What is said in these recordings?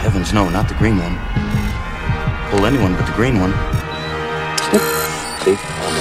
heavens no, not the green one. Pull anyone but the green one. See?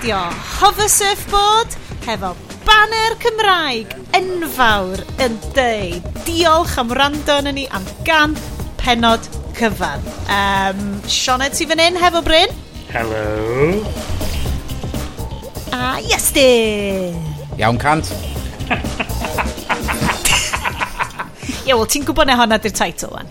radio Hover Surfboard hefo Banner Cymraeg enfawr yn deud diolch am rando yn ni am gan penod cyfan. Um, Sionet ti fan hyn hefo Bryn. Hello. A Iestyn. Iawn cant. Ie, wel, ti'n gwybod na honna di'r teitl, wan.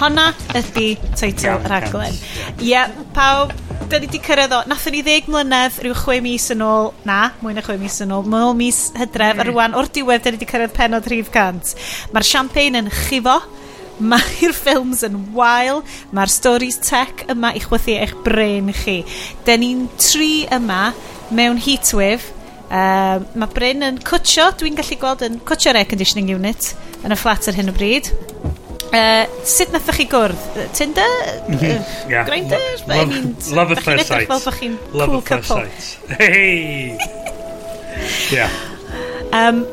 Honna ydy teitl yr aglen. Ie, yeah, pawb, da ni wedi cyrraedd o, nathon ni ddeg mlynedd rhyw chwe mis yn ôl, na, mwy na chwe mis yn ôl, mwy mis hydref, mm. a rwan o'r diwedd da ni wedi cyrraedd penod 300. Mae'r champagne yn chifo, mae'r ffilms yn wael, mae'r stories tech yma i chwythu eich brain chi. Da ni'n tri yma mewn heatwave, Uh, mae Bryn yn cwtio, dwi'n gallu gweld yn cwtio'r air conditioning unit yn y fflat ar hyn o bryd. Uh, sut nathach chi gwrdd? Tinder? Mm -hmm. uh, yeah. Grindr? Lo love, love at first sight. Fel bod chi'n cool couple. Hey! yeah. Um,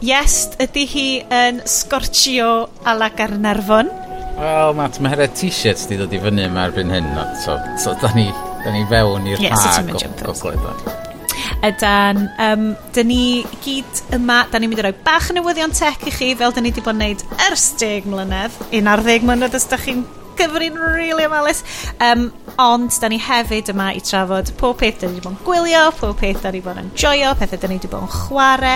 yes, ydy hi yn scorchio a la Garnarfon. Wel, Matt, mae hera t-shirts di dod i fyny yma erbyn hyn. So, so da ni, da ni fewn i'r yes, hag o, o gledau. Ydan, um, dyn ni gyd yma, da ni'n mynd i roi bach yn newyddion tech i chi fel da ni wedi bod yn neud ers 10 mlynedd, 11 mlynedd os da chi'n gyfrin really ymalus. Um, ond, da ni hefyd yma i trafod pob peth da ni wedi bod yn gwylio, pob peth da ni wedi bod yn joio, pethau da ni wedi bod yn chwarae,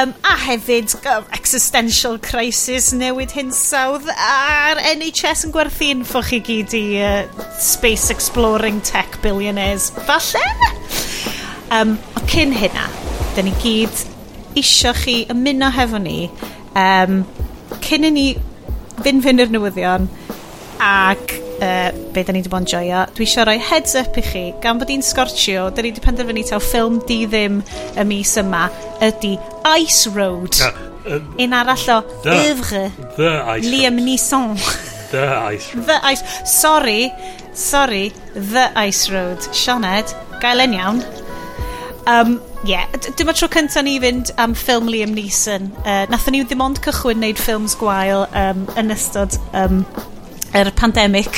um, a hefyd um, existential crisis newid hinsawdd a'r NHS yn gwerthu'n ffwch chi gyd i uh, space exploring tech billionaires. Falle? Um, o cyn hynna, da ni gyd isio chi ymuno hefo ni um, cyn i ni fynd fynd i'r newyddion ac uh, be da ni wedi bod yn joio. Dwi eisiau rhoi heads up i chi. Gan bod i'n scorchio, da ni wedi penderfynu taw ffilm di ddim y mis yma ydy Ice Road. Uh, um, Un arall o Ivre. Liam Neeson. The Ice Road. The Ice Sorry, sorry, The Ice Road. Sioned, gael yn iawn. Um, yeah. dyma tro cynta ni fynd am ffilm Liam Neeson. Uh, nathon ni ddim ond cychwyn wneud ffilms gwael um, yn ystod um, yr pandemig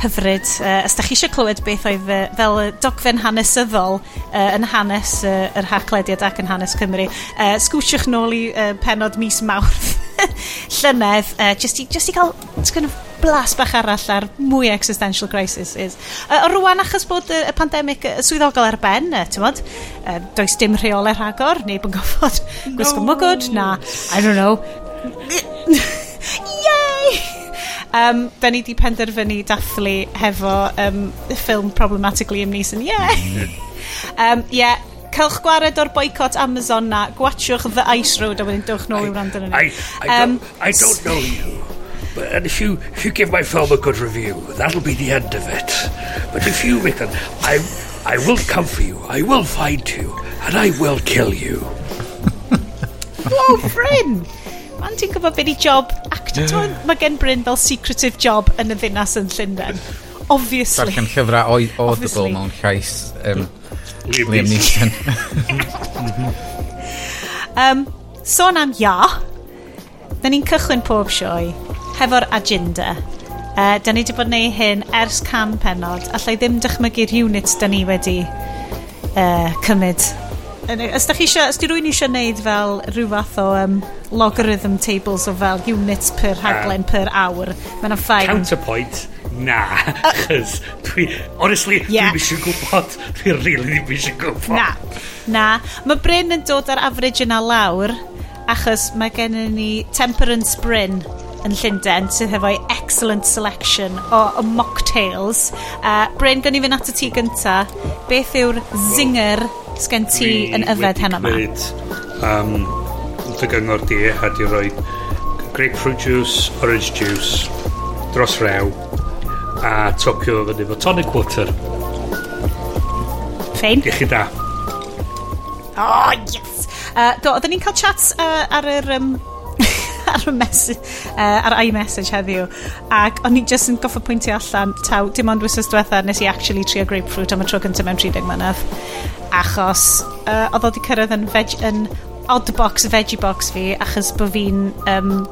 hyfryd. Uh, os da chi eisiau clywed beth oedd uh, fel y dogfen hanesyddol uh, yn hanes uh, yr haclediad ac yn hanes Cymru, uh, sgwsiwch nôl i uh, penod mis mawrth llynedd, uh, just, i, just i cael kind of blas bach arall ar mwy existential crisis is. Uh, o rwan, achos bod y, y pandemig y swyddogol ar ben, uh, ti'n tywod, uh, does dim rheolau rhagor, neu bod yn gofod no. gwisgo mwgwd, na, I don't know. Ie! um, da ni di penderfynu dathlu hefo um, ffilm Problematically Amnesian. Neeson. Mm. Ie! um, yeah, Cylch gwared o'r boicot Amazon na, gwachwch The Ice Road a wedyn dwch nôl i wrando yn I, I, um, don't, I don't know you, but, and if you, if you give my film a good review, that'll be the end of it. But if you, Rickon, I, I will come for you, I will find you, and I will kill you. Wow, friend! man ti'n gwybod beth i job? Actor mae gen Bryn fel secretive job yn y ddinas yn Llundain. Obviously. Darllen llyfrau o audible mewn llais um, Liam Neeson. Um, sôn am ia. Da ni'n cychwyn pob sioe hefo'r agenda. Uh, da ni wedi bod neu hyn ers can penod allai ddim dychmygu'r unit da ni wedi uh, cymryd. Os da chi eisiau, os di rwy'n eisiau neud fel rhyw fath o um, logarithm tables o fel units per rhaglen per awr. Mae'n ffain. Counterpoint, na. Chos dwi, honestly, yeah. dwi'n eisiau gwybod. Dwi'n really ddim eisiau gwybod. Na, na. Mae Bryn yn dod ar average yna lawr, achos mae gennym ni Temperance Bryn yn Llundain sydd hefo'i excellent selection o, o mocktails. Uh, Bryn, gan i fynd at y ti gynta, beth yw'r zinger sgen ti yn yfed heno yma? Um, dy gyngor di a di roi grapefruit juice, orange juice, dros rew, a topio fyny fo tonic water. Fein. I chi da. Oh, yes. Uh, do, oedden ni'n cael chats uh, ar yr... Um, ar y mes uh, ar iMessage heddiw ac o'n i just yn goffa pwyntio allan taw dim ond wrsos diwetha nes i actually trio grapefruit am y tro gyntaf mewn 30 mynedd achos uh, oedd o wedi cyrraedd yn, veg, yn Oddbox a Veggiebox fi achos bod fi'n um,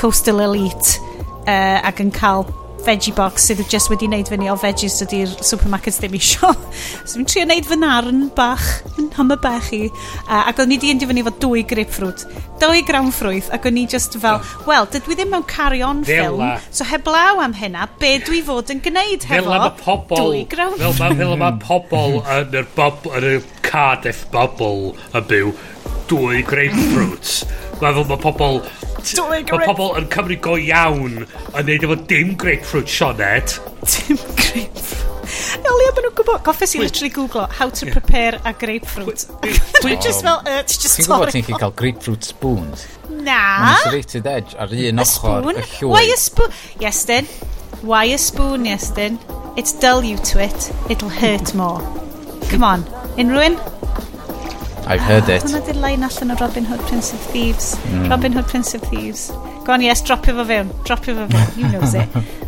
Coastal Elite uh, ac yn cael veggie box sydd just wedi wneud fyny o veggies ydy'r supermarkets ddim isio. so fi'n trio wneud fy narn bach, yn hyma bach i. Uh, ac o'n i di fyny fo dwy grapefruit, dwy grawn ffrwyth, ac o'n i just fel, wel, dydw i ddim mewn carry-on ffilm, so heblaw am hynna, be dwi fod yn gwneud hefo fel pobol, dwy grawn ffrwyth. Fel mae pobol yn y bob, yn yr Cardiff bubble yn byw, dwy grapefruits. Mae ma pobl... Mae pobl yn Cymru go iawn yn neud efo dim grapefruit sioned. Dim grapefruit. Elia bod nhw'n gwybod, goffes i literally googlo how to prepare a grapefruit. Dwi'n just oh. fel, uh, just Ti'n gwybod ti'n chi cael grapefruit spoons? Na. Macerated edge ar un ochr y llwy. Why a spoon? Yes, then. Why a spoon, yes, then. It's dull you to it. It'll hurt more. Come on. Unrhywun? I've heard it. Hwna di'r line allan o Robin Hood Prince of Thieves. Mm. Robin Hood Prince of Thieves. Go on, yes, dropio fo fewn. Dropio fo fewn. You knows it.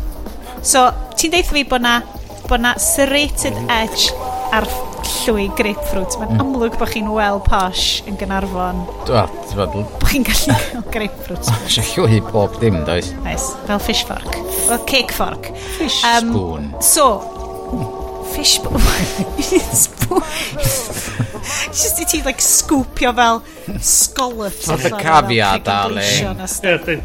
So, ti'n deitha fi bod na, bod na serrated edge ar llwy grapefruit. Mae'n mm. amlwg bod chi'n well posh yn Gynarfon. Wel, ti'n fod... Bod chi'n gallu cael grapefruit. Mae'n llwy bob dim, does? Nice. Fel fish fork. Fel cake fork. Fish um, spoon. So, fish spoon. spoon. Just i ti, like, scoopio fel scallops. Fatha allan, fel caviar, darling. bleision a stuff. Yeah, then-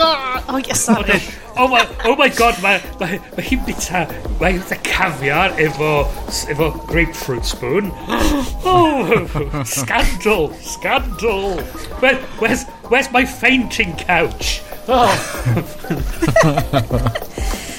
Ah, Oh, yes, sorry. oh my, oh my god, mae ma, ma hi'n bita, mae hi'n caviar efo, efo grapefruit spoon. Oh, scandal, scandal. Where, where's, where's my fainting couch? Oh,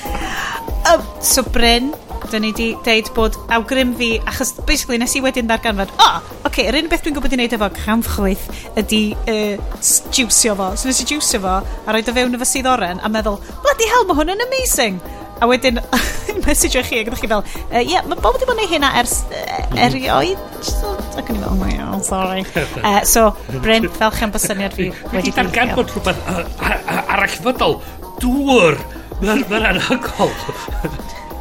Um, so Bryn, dyn ni wedi deud bod awgrym fi, achos basically nes i wedyn ddarganfod, o, oh, oce, okay, yr un beth dwi'n gwybod i wneud efo canfchwyth ydy uh, jiwsio fo. So nes i jiwsio fo a roed o fewn efo sydd oren a meddwl, bloody hell, mae hwn yn amazing. A wedyn, message mesejio chi, gyda chi fel, ie, uh, yeah, mae bob wedi bod yn gwneud hynna ers uh, erioed. So, ac o'n i fel, oh my god, sorry. Uh, so, Bryn, fel am bod syniad fi wedi ddarganfod rhywbeth arallfydol, dŵr, Mae'n anhygol.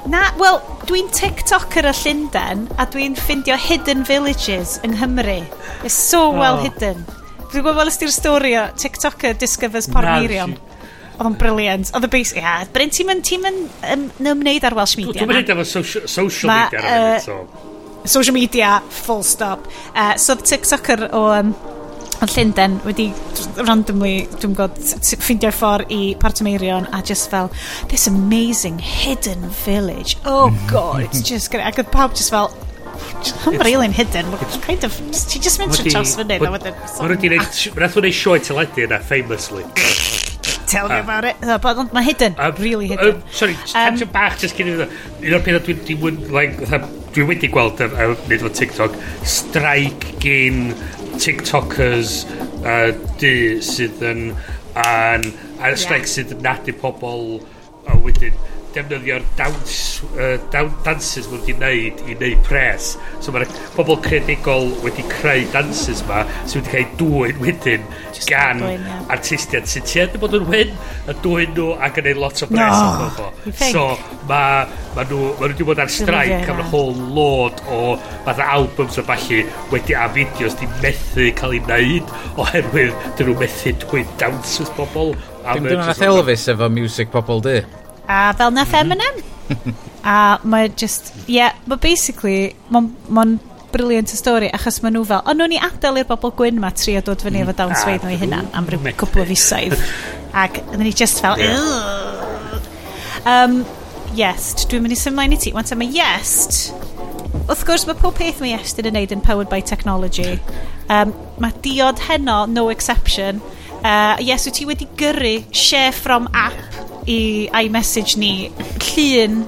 Na, wel, dwi'n TikToker y Llundain a dwi'n ffindio hidden villages yng Nghymru. It's so oh. well hidden. Dwi'n gwybod fel ysdi'r stori o TikToker discovers Pornirion. Oedd o'n briliant. Oedd y base... Ia, yeah. Bryn, ti'n mynd ti um, ymwneud ar Welsh Media? Dwi'n mynd efo social, social media. Ma, so. social media, full stop. Uh, so, TikToker o um, Ond Llundain wedi randomly, dwi'n gwybod, ffeindio'r ffordd i Partymeirion a just fel, this amazing hidden village. Oh mm. god, it's just great. Ac oedd pawb just fel, I'm really hidden. It's kind of, just, she just mentioned dros fyny. Mae'n wedi gwneud, rath wneud sioe teledu yna, famously. Tell me ah. about it. But mae hidden, really hidden. Sorry, tangent bach just cyn i ddod. Un o'r peth dwi'n, like, dwi wedi gweld, nid o TikTok, strike gyn tiktokers uh, du sydd yn, yn, er yn yeah. sydd nad y pobl uh, wedyn defnyddio'r dawns, uh, dawn, dances mwyn wedi wneud i wneud pres. So mae'r pobl credigol wedi creu dances ma sy'n wedi cael dwy'n wedyn Just gan dwy'n, yeah. artistiad sy'n tuedd i bod yn wyn a dwy'n nhw ac yn gwneud lot o bres no, pobl. So mae ma nhw, ma nhw wedi bod ar straic am y whole load o fath albums o falle wedi a fideos di methu cael ei wneud oherwydd dyn nhw methu dwy'n dances pobl. Dim dyna nath Elvis efo music pobl di. A fel nath Eminem. Mhm. a mae just, yeah, mae basically, mae'n ma briliant y stori, achos maen nhw fel, ond nhw'n i adael i'r bobl gwyn ma tri a dod fyny mm. efo dawn sweid nhw i hynna am ryw cwpl o fisoedd. Ac ydyn ni just fel, um, yes, dwi'n mynd i symlaen i ti. Wan mae yes, wrth gwrs mae pob peth mae yes yn neud yn powered by technology. Um, mae diod heno, no exception. Uh, yes, wyt ti wedi gyrru share from app i iMessage ni llun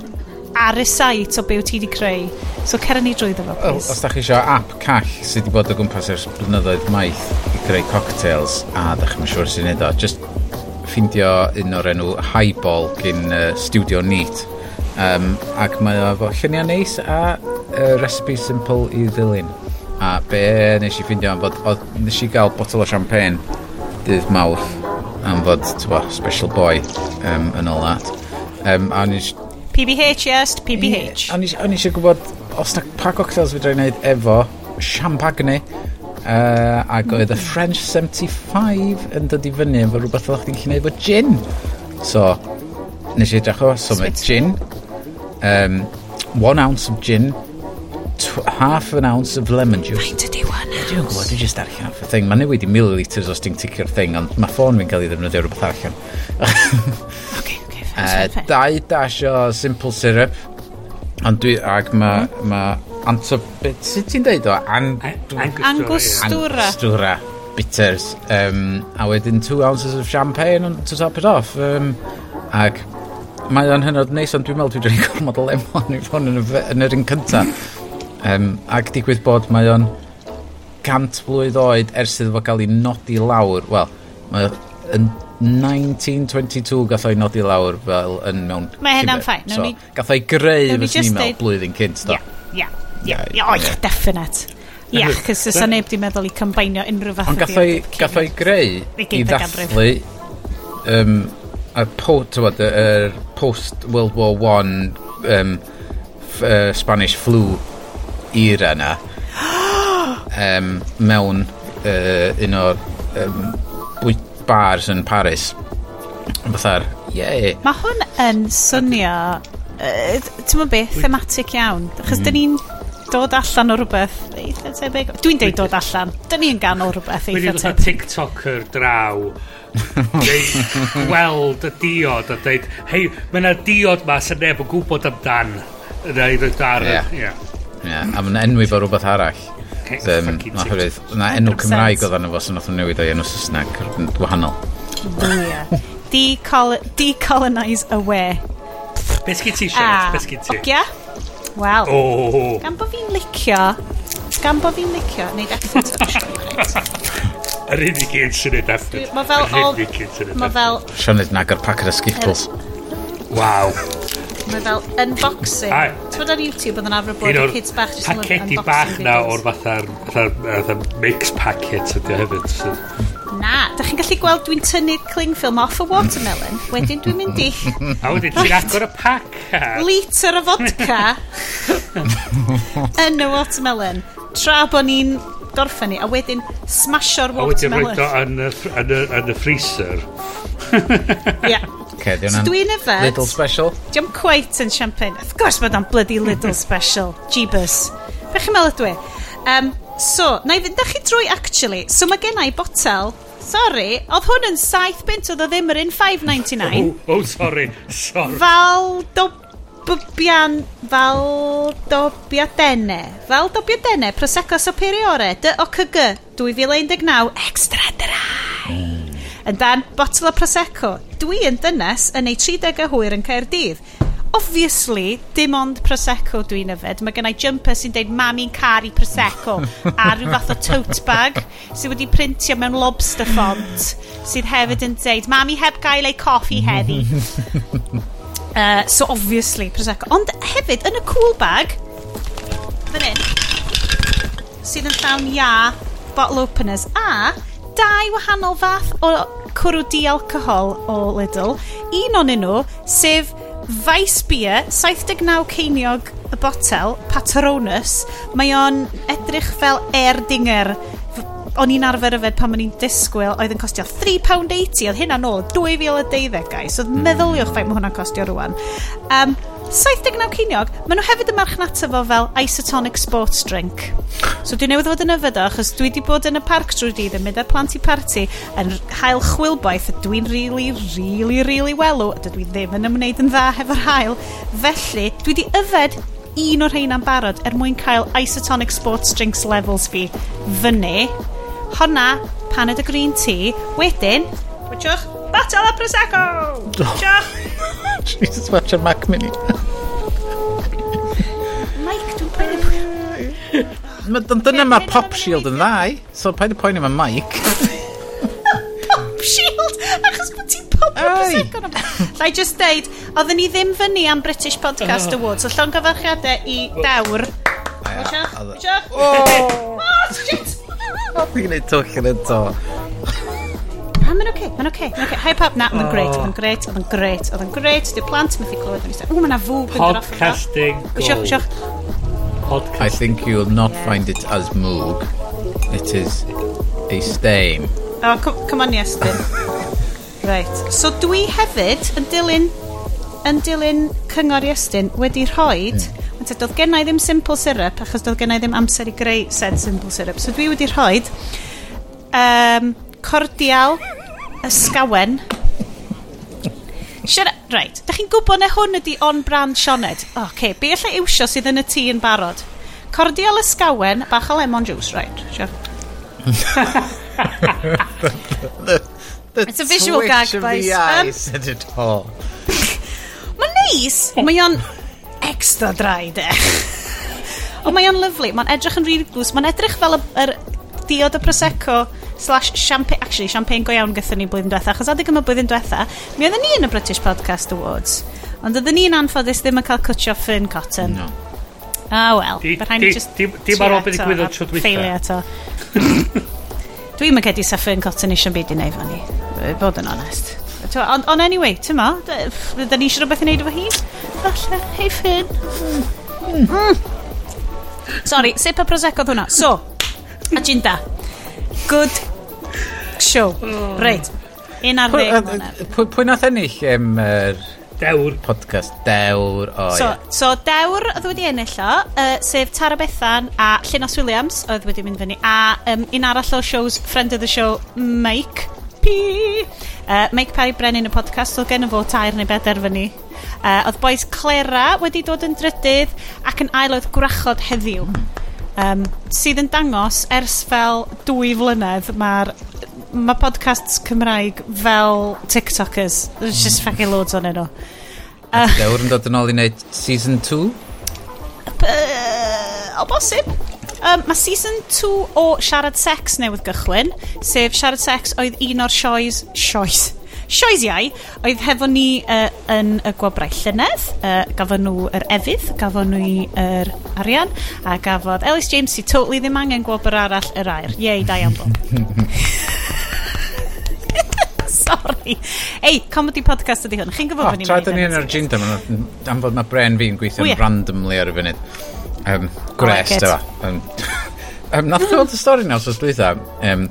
ar y site o be wyt ti wedi creu. So cera ni drwy ddefo, please. Os da chi eisiau app call sydd wedi bod o gwmpas ers blynyddoedd maith i greu cocktails a da chi'n siŵr sy'n neud o, just ffeindio un o'r enw Highball gyn uh, Studio Neat. Um, ac mae o efo lluniau neis a uh, recipe simple i ddilyn. A be nes i ffeindio am fod, o, nes i gael botol o champagne dydd mawrth am fod, tywa, special boy um, yn all that. Um, a nes... PBH, yes, PBH. Yeah, a o'n eisiau gwybod os na pa cocktails fi drwy'n neud efo champagne uh, ac oedd y French 75 yn dod i fyny efo rhywbeth oedd chdi'n gallu neud efo gin. So, nes i edrych o, so mae gin, um, one ounce of gin, half an ounce of lemon juice. Faint ydi one ounce? Dwi'n gwybod, dwi'n just arall half a thing. Mae'n newid i millilitres os ti'n ticio'r thing, ond mae ffôn fi'n cael ei ddefnyddio rhywbeth allan. okay, okay, fair, uh, Dau dash o simple syrup. Ond dwi, ag mae... Mm. ma, anto, beth sut ti'n deud o? An, angostura. Angostura. Bitters. Um, a wedyn 2 ounces of champagne on, to top it off. Um, ac mae o'n hynod neis, ond dwi'n meddwl dwi'n dweud gormod o lemon i ffôn yn, yn yr un cyntaf. Um, ac digwydd bod mae o'n cant blwydd oed ers iddo fo gael ei nodi lawr. Wel, mae yn 1922 gath o'i nodi lawr fel yn mewn... Mae hynna'n ffain. So, ni... Gath o'i greu fes ni'n meddwl blwyddyn cynt, do? Ia, ia, ia, o, ia, definite. Ia, cys ys neb di meddwl i combinio unrhyw fath Ond gath o'i gath o'i greu i ddathlu um, y post-World War One um, uh, Spanish flu era na um, mewn uh, un o'r um, bars yn Paris fatha'r yeah. mae hwn yn swnio uh, ti'n mynd beth thematic iawn achos mm. dyn ni'n dod allan o rhywbeth eitha tebyg dwi'n deud dod allan dyn ni'n ganol rhywbeth eitha tebyg TikToker draw gweld y diod a dweud hei mae yna diod ma sy'n neb yn gwybod amdan yn ei ddod ar yeah. yeah. Yeah, a mae'n enwi fo rhywbeth arall. Um, oherwydd, na enw Cymraeg oedd anna fo, so nath nhw'n newid o'i enw Saesneg gwahanol. Decolonise away. Be sgyd ti, Siarad? Ah, Be sgyd ti? Ogia? Wel, oh. gan bo fi'n licio, gan bo fi'n licio, neud accent o'r Siarad. Yr unig un sy'n ei accent. Mae fel... Yr un i gyd sy'n Mae fel... Siarad nag o'r packet o skittles. Waw. Mae fel unboxing. Ti'n bod ar YouTube oedd yn arfer bod y kids bach jyst yn unboxing videos. bach na o'r fatha mix packet ydy o hefyd. So. Na, da chi'n gallu gweld dwi'n tynnu cling film off y watermelon, wedyn dwi'n mynd i... A wedyn ti'n agor y pac. Liter o vodka yn y watermelon. Tra bod ni'n gorffen ni, a wedyn smasho'r watermelon. A wedyn rhaid o yn y yn y, yn y freezer. Ia. Okay, di so dwi'n yfed... Little special? Diolch quite yn champagne. Of course bod o'n bloody little special. Jeebus. Be chi'n meddwl dwi? Um, e? so, na i fynd chi drwy actually. So mae gen i botel Sorry, oedd hwn yn 7 bint, oedd o ddim yr un 5.99. Oh, oh, sorry, sorry. Fel dob bian fel dobiadene. Fel dobiadene, Prosecco Superiore, dy OCG 2019, extra dry. Mm. Yn dan botol o Prosecco. Dwi yn dynes yn ei 30au hwyr yn Caerdydd. Obviously, dim ond Prosecco dwi'n yfed. Mae gennau jumper sy'n deud mami'n caru Prosecco a rhyw fath o tote bag sydd wedi printio mewn lobster font sydd hefyd yn deud mami heb gael ei coffi heddi. Uh, so obviously Prosecco. Ond hefyd yn y cool bag, fan hyn, sydd yn llawn ia, bottle openers, a dau wahanol fath o cwrw di-alcohol o Lidl. Un o'n nhw, sef Vice Beer, 79 ceiniog y botel, Patronus. Mae o'n edrych fel air dinger o'n i'n arfer yfed pan o'n i'n disgwyl oedd yn costio £3.80 oedd hynna nôl 2012 guys. So mm. meddyliwch faint mae hwnna'n costio rwan um, 79 ceiniog maen nhw hefyd yn marchnata fo fel isotonic sports drink. So dwi newydd fod yn yfed o achos dwi wedi bod yn y parc drwy dydd yn mynd ar plant i party yn hael chwilbaith a dwi'n really really really welw a dydw i ddim yn ymwneud yn dda hefo'r hael. Felly dwi wedi yfed un o'r rhain am barod er mwyn cael isotonic sports drinks levels fi fyny honna, paned y green tea, wedyn, wytiwch, batel a Prosecco! Oh. Wytiwch! Jesus, watch your Mac Mini. Mike, dwi'n poeni... Dyna mae Pop Shield yn ddau, so paid y poeni mae Mike. Pop Shield! Achos bod ti'n pop a Prosecco na... Lai just deud, oedden ni ddim fyny am British Podcast oh. Awards, so llon gyfarchiadau i dawr. Wytiwch? Wytiwch? Oh. oh, shit! Dwi'n gwneud twch yn eto. A mae'n oce, mae'n oce, mae'n oce. High pap na, mae'n greit, oh. mae'n greit, oedd yn greit, oedd yn greit. Dwi'n plant methu clywed yn eistedd. O, mae'n fwg yn droff. Podcasting gold. Siwch, siwch. I think you'll not yeah. find it as moog. It is a stain. Oh, come, come on, yes, then. right. So dwi hefyd yn dilyn yn dilyn cyngor Iestyn wedi rhoi mm. Ond doedd gennau ddim simple syrup, achos doedd gennau ddim amser i greu said simple syrup. So dwi wedi rhoi um, cordial ysgawen. Siarad, right, da chi'n gwybod na hwn ydi on-brand Sioned. O, okay, be allai iwsio sydd yn y tŷ yn barod? Cordial ysgawen, bach o lemon juice, right. the, the It's a visual gag, guys. Um, Mae'n neis. Mae o'n extra dry de. Ond mae o'n lyflu, mae'n edrych yn rili glws, mae'n edrych fel y, yr diod y Prosecco slash champagne, actually champagne go iawn gyda ni blwyddyn diwetha, achos adeg yma blwyddyn diwetha, mi oedden ni yn y British Podcast Awards, ond oedden ni'n anffodus ddim yn cael cwtio Fern Cotton. No. Ah, wel. Dim ar ôl beth i gwydo trwy dwytha. Ffeilio eto. Dwi'n mynd cedi sa Fern Cotton eisiau byd i neud fan ni. Bod yn onest. Ond on anyway, ti'n tyma, da ni eisiau rhywbeth i wneud efo hi? Falle, hei Finn. Mm. Sorry, sip a prosecco hwnna. So, agenda. Good show. Oh. Reit, un ar ddeg. Pwy pwy nath ennill um, er, Dewr. Podcast Dewr. Oh, so, yeah. so Dewr oedd wedi ennill o, uh, sef Tara Bethan a Llynas Williams oedd wedi mynd fyny. A um, un arall o shows, friend of the show, Mike P. Uh, Mike Perry Brennan y podcast, oedd gen i fo tair neu bedair fyny. Uh, oedd boes Clera wedi dod yn drydydd ac yn ailod gwrachod heddiw. Um, sydd yn dangos ers fel dwy flynedd mae'r mae podcasts Cymraeg fel TikTokers. There's just mm. fucking loads o'n nhw. Uh, Dewr yn dod yn ôl i wneud season 2? Uh, o bosib. Um, mae season 2 o Siarad Sex newydd gychwyn, sef Siarad Sex oedd un o'r sioes... Sioes? Sioes iau, oedd hefo ni uh, yn y gwobrau llynedd, uh, gafon nhw yr efydd, gafon nhw yr arian, a gafodd Ellis James i totally ddim angen gwobr arall yr air. Yei, da iawn bob. Sorry. Ei, comedy podcast ydy hwn. Chi'n gwybod oh, fan ni'n Tra dyn ni yn yr agenda, am fod mae bren fi'n gweithio'n randomly ar y funud. Um, gwres, like. Um, um, nath gweld y stori nawr, sos dweitha, um,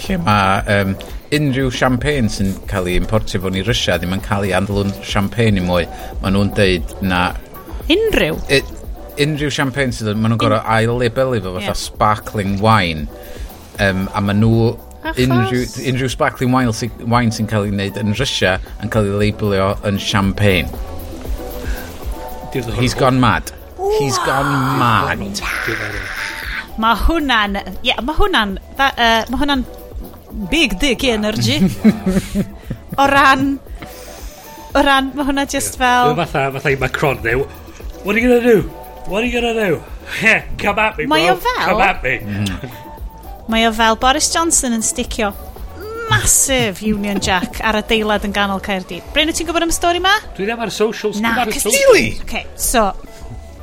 lle mae um, unrhyw champagne sy'n cael ei importio fo'n i Rysia ddim yn cael ei andlwn champagne i mwy. Maen nhw'n deud na... Unrhyw? I, unrhyw champagne sydd maen nhw'n gorau ail-labelu fo fatha yeah. sparkling wine. Um, a maen nhw unrhyw, unrhyw sparkling wine, sy, wine sy'n cael ei wneud yn Rysia yn cael ei labelio yn champagne. He's gone mad. He's gone mad. Mae hwnna'n... Ie, yeah, mae hwnna'n... Uh, mae hwnna'n big dick energy. o ran... O ran, mae hwnna just fel... Fatha, fatha i Macron ddew. What are you gonna do? What are you gonna do? Yeah, come at me, mae o Fel, come at me. Mm. Mae o fel Boris Johnson yn sticio massive Union Jack ar adeilad yn ganol Caerdydd. Bryn, wyt ti'n gwybod am y stori ma? Dwi ddim ar socials. Na, cys... Really? Okay, so,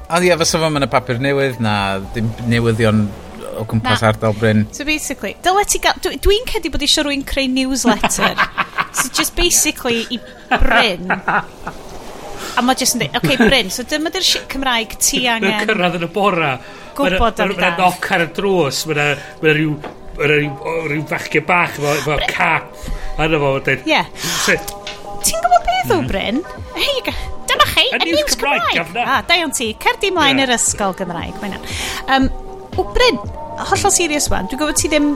A ie, fysa fo'n mynd y papur newydd na dim newyddion o gwmpas na. ardal Bryn. So basically, dyle ti gael... Dwi'n dwi cedi bod eisiau rwy'n creu newsletter. so just basically i Bryn. A mae just yn dweud, okay, Bryn, so dyma dy'r shit Cymraeg ti angen... Mae'n cyrraedd yn y bora. Gwbod am Mae'n noc ar y drws, mae'n ma rhyw rhyw fachgen bach efo cap arno fo. dweud. Ie. Ti'n gwybod beth o mm. Bryn? Hei, chi? Y News Cymraeg, Cymraeg. A, da iawn ti, cerdi mlaen yeah. i'r ysgol Gymraeg. Mae'n um, Wbryd, hollol serious wan, dwi'n gwybod ti ddim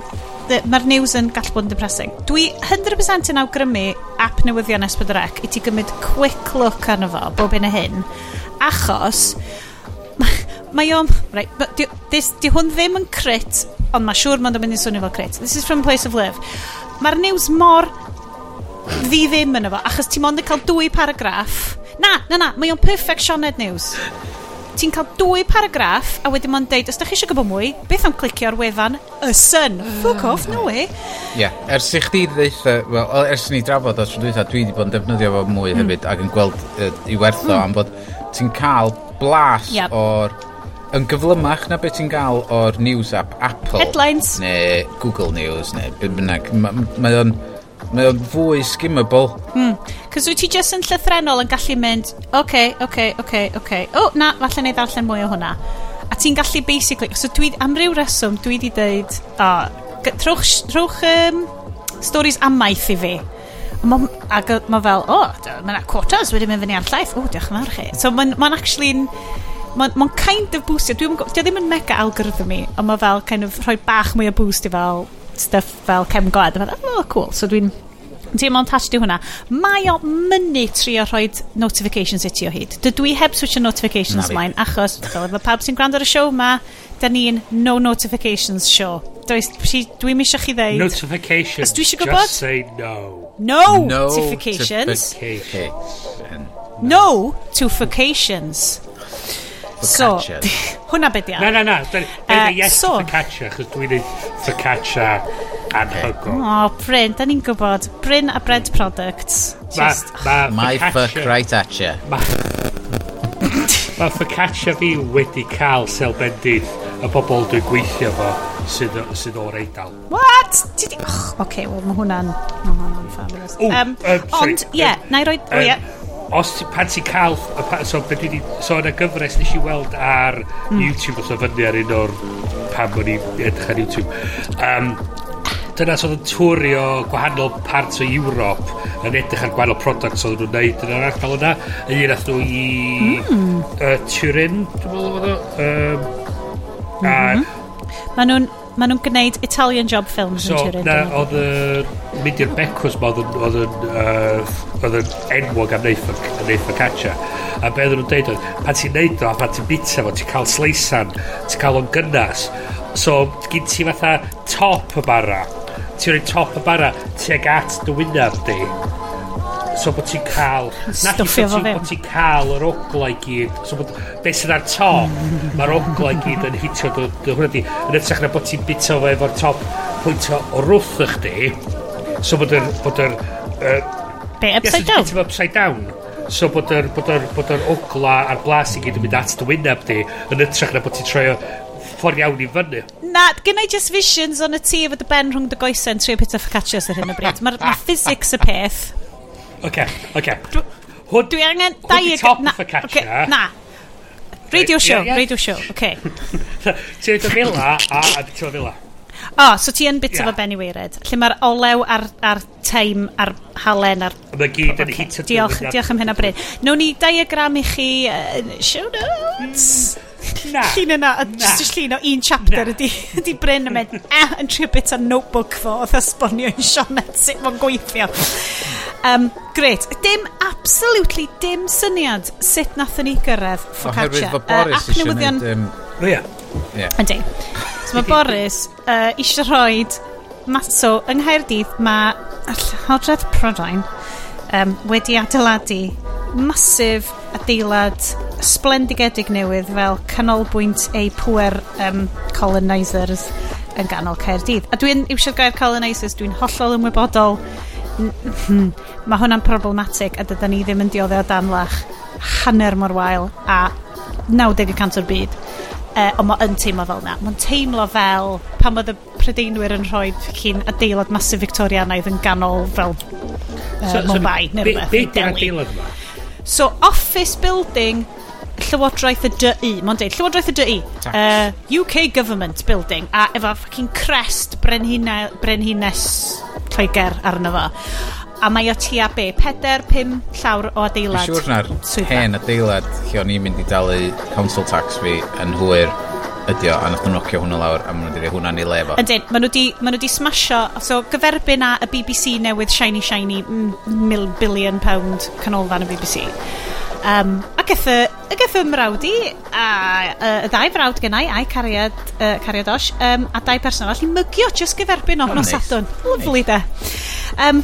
mae'r news yn gallu bod yn depressing. Dwi 100% yn awgrymu app newyddion S4C i ti gymryd quick look arno fo, bob un y hyn, achos mae o'n... Right, di, this, di hwn ddim yn crit, ond mae siŵr mae'n mynd i swnio fel crit. This is from place of live. Mae'r news mor fi ddim yn efo, achos ti'n mond yn cael dwy paragraff. Na, na, na, mae o'n perfect Sioned News. Ti'n cael dwy paragraff a wedyn mae'n deud, os da chi eisiau gwybod mwy, beth am clicio ar wefan y sun? Fuck off, no way. Ie, yeah, ers i chdi ddeitha, wel, ers ni drafod o trwy dweitha, dwi wedi bod yn defnyddio fo mwy mm. hefyd ac yn gweld uh, i wertho mm. am bod ti'n cael blas yep. o'r yn gyflymach na beth ti'n gael o'r news app Apple. Headlines. Neu Google News, neu beth bynnag. Mae o'n... Ma, ma Mae o'n fwy skimmable. Hmm. Cos wyt ti jyst yn llythrenol yn gallu mynd, oce, okay, oce, okay, oce, okay, oce. Okay. O, na, falle neu ddarllen mwy o hwnna. A ti'n gallu basically, so dwi, am ryw reswm, dwi wedi dweud, o, oh, trwch, trwch um, stories amaeth i fi. Ma, ac mae fel, o, oh, mae yna quotas wedi mynd fyny ar llaeth. O, diolch yn fawr chi. So mae'n ma actually mae'n ma kind of boostio. Dwi'n dwi ddim yn mega algorithm i, ond mae fel kind of rhoi bach mwy o boost i fel stuff fel cem gwad. A oh, cool. So dwi'n teimlo'n touched i hwnna. Mae o mynnu trio rhoi notifications i ti o hyd. Dydw i heb switch o notifications Na mlaen, achos, fel efo pawb sy'n gwrando ar y siow ma, da ni'n no notifications show. Dwi'n misio chi ddeud... Notifications, Os dwi eisiau gwybod? just say no. No, no notifications. No to vacations focaccia. So, hwnna beth ia. Na, na, na. Dyn uh, yes so, focaccia, chos dwi'n neud focaccia anhygol. O, oh, Bryn, da ni'n gwybod. Bryn a bread products. Ma, Just, ma My fuck right at you. Ma, ma focaccia fi wedi cael selbendydd y bobl dwi'n gweithio fo sydd, sydd o'r eidal. What? Ti di... Oh, okay, well, mae hwnna'n... Oh, hwnna'n fabulous. Oh, um, um, sorry. Ond, ie, yeah, um, na i roi... Um, oh, yeah os pan ti'n cael a pa, so be dwi so sôn y gyfres nes i weld ar mm. YouTube os o fyny ar un o'r pan o'n i edrych ar YouTube um, dyna sodd yn twrio gwahanol parts o Europe yn edrych ar gwahanol products oedd nhw'n neud yn yr ardal yna yn un ath nhw i mm. uh, Turin dwi'n meddwl oedd o um, mm -hmm. a mhm. Mae nhw'n Maen nhw'n gwneud Italian job films so, yn Turin. So, oedd y mynd i'r becws ma oedd yn oedd yn enwog am neith focaccia. A be oedden nhw'n deud oedd, pan ti'n neud o, a pan ti'n bita fo, ti'n cael sleisan, ti'n cael o'n gynnas. So, gyd ti fatha top y bara. Ti'n rhoi top y bara tuag at dy wynaf di so bod ti'n cael nac i so bod ti'n cael yr ogla i gyd. So bod beth sydd ar top mae'r ogla i gyd yn hitio dy, dy hwnna di yn ytrach na bod ti'n bito fo efo'r top pwynt o rwth y chdi so bod yr bod yr uh, be upside down? yes, upside down. So bod yr bod yr bod yr ogla a'r blas i gyd yn mynd at dy wyneb di yn ytrach na bod ti'n troio ffordd iawn i fyny. Na gynnau just visions on y tŷ efo dy ben rhwng dy goesau yn trio pita ffocaccia ar hyn o bryd. Mae'r ma physics y peth. Oce, oce. Hwyd... Dwi angen dau... top na, for catcher. Okay, na. Radio show, yeah, yeah. radio show, oce. Okay. Ti'n dod fila a, a ti'n o fila. O, oh, so ti yn bit yeah. o Benny Weired, lle mae'r olew a'r, ar teim a'r halen a'r... Mae gyd yn hitio. Diolch, diolch am hynna bryd. Nown ni diagram i chi uh, show notes. Mm. Na. Llun yna, a jyst llun o un chapter ydi, ydi Bryn yn mynd, eh, yn trio bit o notebook fo, oedd esbonio i Sionet sut mae'n gweithio. Um, Gret, dim, absolutely dim syniad sut nathon ni gyrraedd focaccia. Oherwydd fo Boris uh, eisiau gwneud... Um, Rhea. Yeah. Ydy. So mae Boris uh, eisiau rhoi So, yng Nghaerdydd mae Llywodraeth Prydain um, wedi adeiladu masif adeilad splendigedig newydd fel canolbwynt eu pwer um, colonisers yn ganol Caerdydd. A dwi'n eisiau gair colonisers, dwi'n hollol ymwybodol. Hmm, Mae hwnna'n problematic a dydyn ni ddim yn dioddau o danlach hanner mor wael a 90% o'r byd. Uh, ond mae yn teimlo fel na. Mae'n teimlo fel pan oedd y prydeinwyr yn rhoi cyn adeilad masif Victorianaidd yn ganol fel uh, so, Mumbai so, neu rhywbeth. Be, be adeilad yma? So, office building Llywodraeth y DI, mae'n deud, Llywodraeth y DI, uh, UK Government Building, a efo fucking crest Brenhines Lloegr arno fo a mae o tua be? 4, 5 llawr o adeilad. Siwr siŵr na'r hen adeilad lle o'n i'n mynd i dalu council tax fi yn hwyr ydi o, a nath nhw'n nocio hwnna lawr a maen nhw'n dweud hwnna'n ei lefo. Ydyn, maen nhw di, ma di smasho, so gyferbyn a y BBC newydd shiny shiny mil billion pound canolfan y BBC. Um, ac eff y geff y mrawd i, a y ddau frawd gennau, a'i cariad, uh, cariad osh, um, a dau person arall i mygio jyst gyferbyn o oh, nos nice. Sadwn. Lyflu nice. de. Um,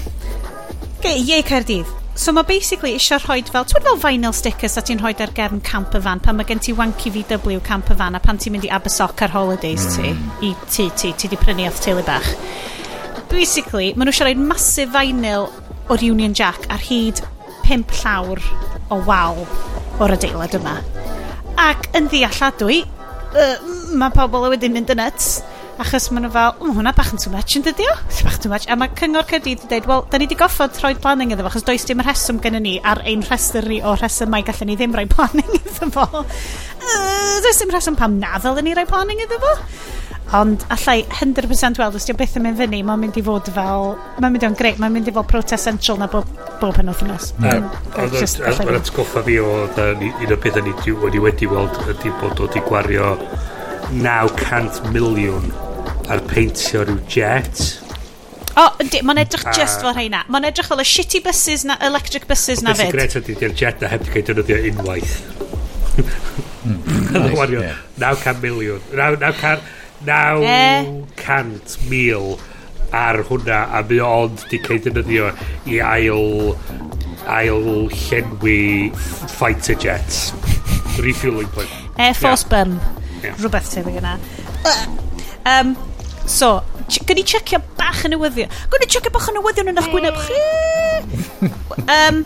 Okay, Ie Caerdydd. So mae basically eisiau rhoi fel, ti'n fel vinyl stickers a ti'n rhoi ar gefn camper van pan mae gen ti wanky VW camper van a pan ti'n mynd i Abersoc ar holidays ti, mm. i ti, ti, ti di prynu off teulu bach. Basically, maen nhw eisiau rhoi masif vinyl o'r Union Jack ar hyd pimp llawr o wal o'r adeilad yma. Ac yn ddealladwy, uh, mae pobl wedyn mynd yn nuts. Achos maen nhw fel, ww, hwnna bach yn too much yn dydio? Bach too much. A mae cyngor cedi wedi dweud, wel, da ni wedi goffod rhoi planning iddo fo, achos does dim rheswm gen ni ar ein rhestr ni o rhesymau gallen ni ddim rhoi planning iddo fo. Uh, does dim rheswm pam na ddylen ni rhoi planning iddo fo. Ond allai 100% weld, os di'n beth yn mynd fyny, mae'n mynd i fod fel... Mae'n mynd o'n greu, mae'n mynd i fod protest central na bob, bob yn othnos. Mae'n atgoffa fi o un o'r pethau ni wedi wedi weld ydy bod o wedi gwario 900 miliwn a'r peintio rhyw jet. O, oh, yndi, mae'n edrych a... just fel rheina. Mae'n edrych fel y shitty buses na, electric buses na fyd. Beth sy'n gret ydy, di'r jet na heb di cael defnyddio unwaith. Hmm, yn wario, 900 miliwn. 900 mil ar hwnna a mi ond di cael defnyddio i ail ail llenwi fighter jets refueling point Air Force yeah. Bum yeah. rhywbeth tebyg yna um, So, gynni checio bach yn newyddion. Gwn Gynni checio bach yn newyddion yn eich gwyneb chi. um,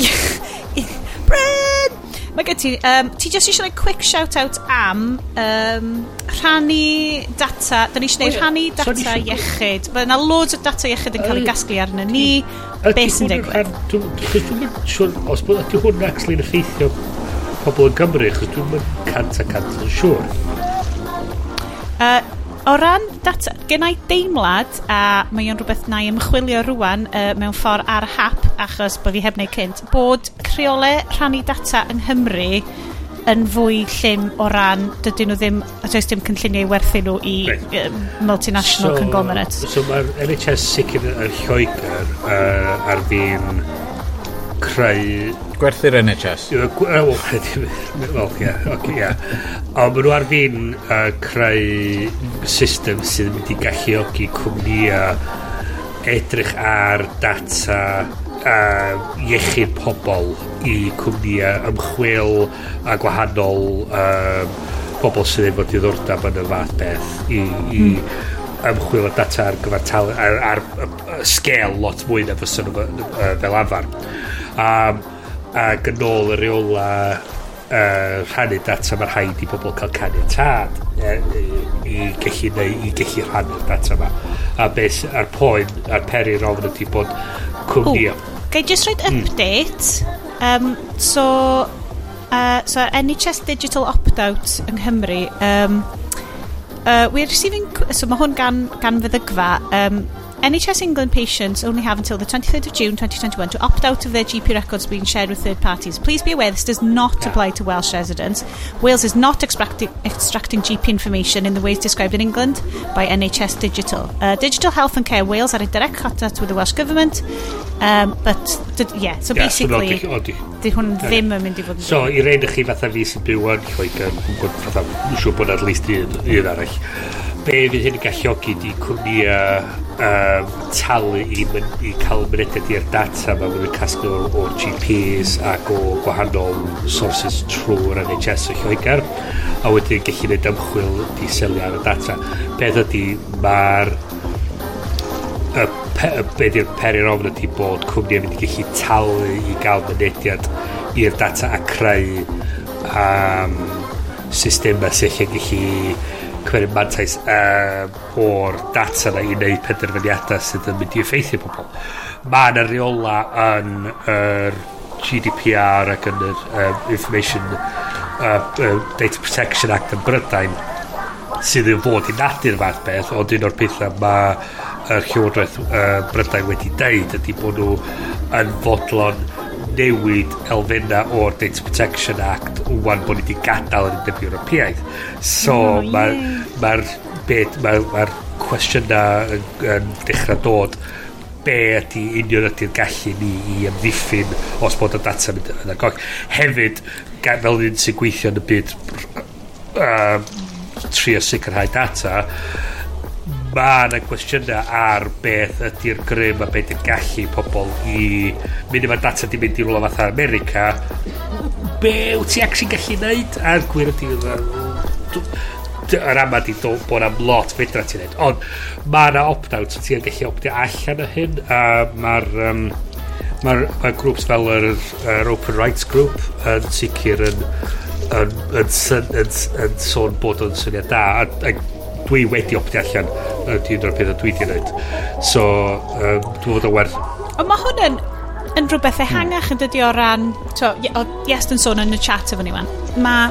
Bryn! Mae gen ti, um, ti jyst eisiau rhoi quick shout-out am um, rhannu data, da ni eisiau gwneud rhannu data iechyd. Mae yna loads o data iechyd yn cael ei gasglu arno ni. Be sy'n digwydd? Dwi'n mynd siwr, os bod ydy hwn actually yn effeithio pobl yn Gymru, chos dwi'n mynd cant a cant yn siwr. Uh, o ran data, gen i deimlad, a mae o'n rhywbeth na i ymchwilio rwan uh, mewn ffordd ar hap, achos bod fi heb wneud cynt, bod creole rhannu data yng Nghymru yn fwy llym o ran dydyn nhw ddim, a does dim cynlluniau werthu nhw i right. um, multinational so, conglomerates. So mae'r NHS sicr yn Lloegr uh, ar fi'n creu... Gwerthu'r NHS. Wel, well, ia, oce, ia. Ond maen nhw ar fi'n uh, creu system sydd yn mynd i galluogi cwmnïa edrych ar data uh, iechyd pobl i cwmnïa ymchwil a gwahanol um, pobl sydd efo diddordeb yn y fath beth i, i mm ymchwil y data ar gyfer tal, ar, ar, ar sgel lot mwy na fysa nhw fel afar. Um, ac yn ôl y reola uh, rhannu data mae'r rhaid i bobl cael caniatad uh, i gallu, neu, i gallu rhannu'r data yma. A beth ar poen, ar peri rofn ydy bod cwmni... Gai just roed hmm. update. Um, so, uh, so NHS Digital Opt-out yng Nghymru, um, Uh, we're receiving... So mae hwn gan, gan feddygfa. Um, NHS England patients only have until the 23rd of June 2021 to opt out of their GP records being shared with third parties. Please be aware this does not yeah. apply to Welsh residents. Wales is not extracting, extracting GP information in the ways described in England by NHS Digital. Uh, Digital Health and Care Wales are in direct contact with the Welsh Government. Um, but, did, yeah, so yeah, basically... So Di hwn ddim yn mynd i fod yn... So, i rein chi fatha fi sy'n byw yn Lloegr, yn gwybod fatha, siw bod at least un arall be fydd hyn yn galluogi di cwmnia um, talu i, myn, i cael mynediad i'r data mae fydd yn casglu o'r, or GPs ac o gwahanol sources trwy'r NHS o Lloegr a wedyn gallu gwneud ymchwil i selio ar y data. Beth ydy mae'r y pe, y be di'r peri'r ofn ydy bod cwmni yn mynd i gallu talu i gael mynediad i'r data a creu um, systema sy'n gallu cymryd mantais uh, o'r data na i wneud penderfyniadau sydd yn mynd i effeithio pobl. Mae yna reola yn yr GDPR ac yn yr um, Information uh, uh, Data Protection Act yn Brydain sydd yn fod i nadu'r fath beth, ond un o'r pethau mae yr Llywodraeth uh, Brydain wedi deud ydy bod nhw yn fodlon newid elfenna o'r Data Protection Act wwan bod ni wedi gadael yn undeb Europeaidd. So oh, mae'r ma beth, ma, ma cwestiyna yn, yn dechrau dod be ydy union ydy'r gallu ni i ymddiffyn os bod y data mynd yn agog. Hefyd, fel un sy'n gweithio yn y byd uh, trio sicrhau data, mae yna cwestiynau ar beth ydy'r grym a beth yn gallu pobl i mynd efo'r data di mynd i rwla fatha America. Be wyt ti actually gallu neud? A'r gwir ydy yr ama di dod bod am lot fedra ti'n neud. Ond mae yna opt-out so ti'n gallu optio allan o hyn a mae'r um, mae'r mae grwps fel yr, yr Open Rights Group yn sicr yn yn yn, yn, yn, yn, yn sôn bod o'n syniad da. A, a dwi wedi opdio allan ydy un o'r pethau dwi wedi gwneud so um, dwi'n fod yn werth ond mae hwn yn yn rhywbeth ehangach yn dydi o ran to, o, yes yn sôn yn y chat efo ni wan mae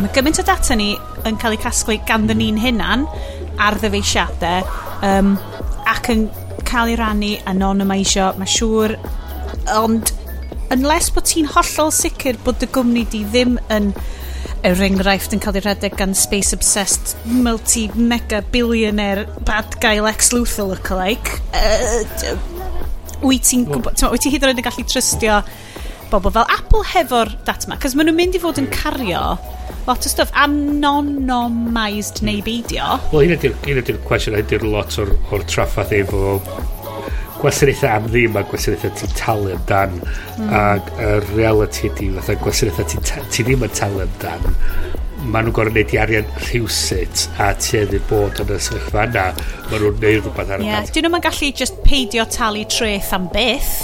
ma gymaint o data ni yn cael ei casglu ganddyn ni'n hunan ar ddyfeisiadau um, ac yn cael ei rannu anonymisio. Mae siŵr ond unless bod ti'n hollol sicr bod dy gwmni di ddim yn yr enghraifft yn cael ei rhedeg gan space obsessed multi mega billionaire bad guy Lex Luthor lookalike uh, wyt ti'n gwybod wyt ti hyd yn oed yn gallu trystio bobl fel Apple hefo'r data yma cos maen nhw'n mynd i fod yn cario lot o stuff. Am non-nomised neu beidio wel un ydy'r cwestiwn ydy'r lot o'r, or traffath efo gwasanaethau am ddim a gwasanaethau ti'n talu amdan mm. ac y reality ydi fatha gwasanaethau ti, ti ddim yn talu amdan maen nhw'n gorau gwneud i arian rhywsut a tueddu bod yn y sefyllfa yna maen nhw'n neud rhywbeth ar y yeah. dyn nhw'n gallu just peidio talu treth am beth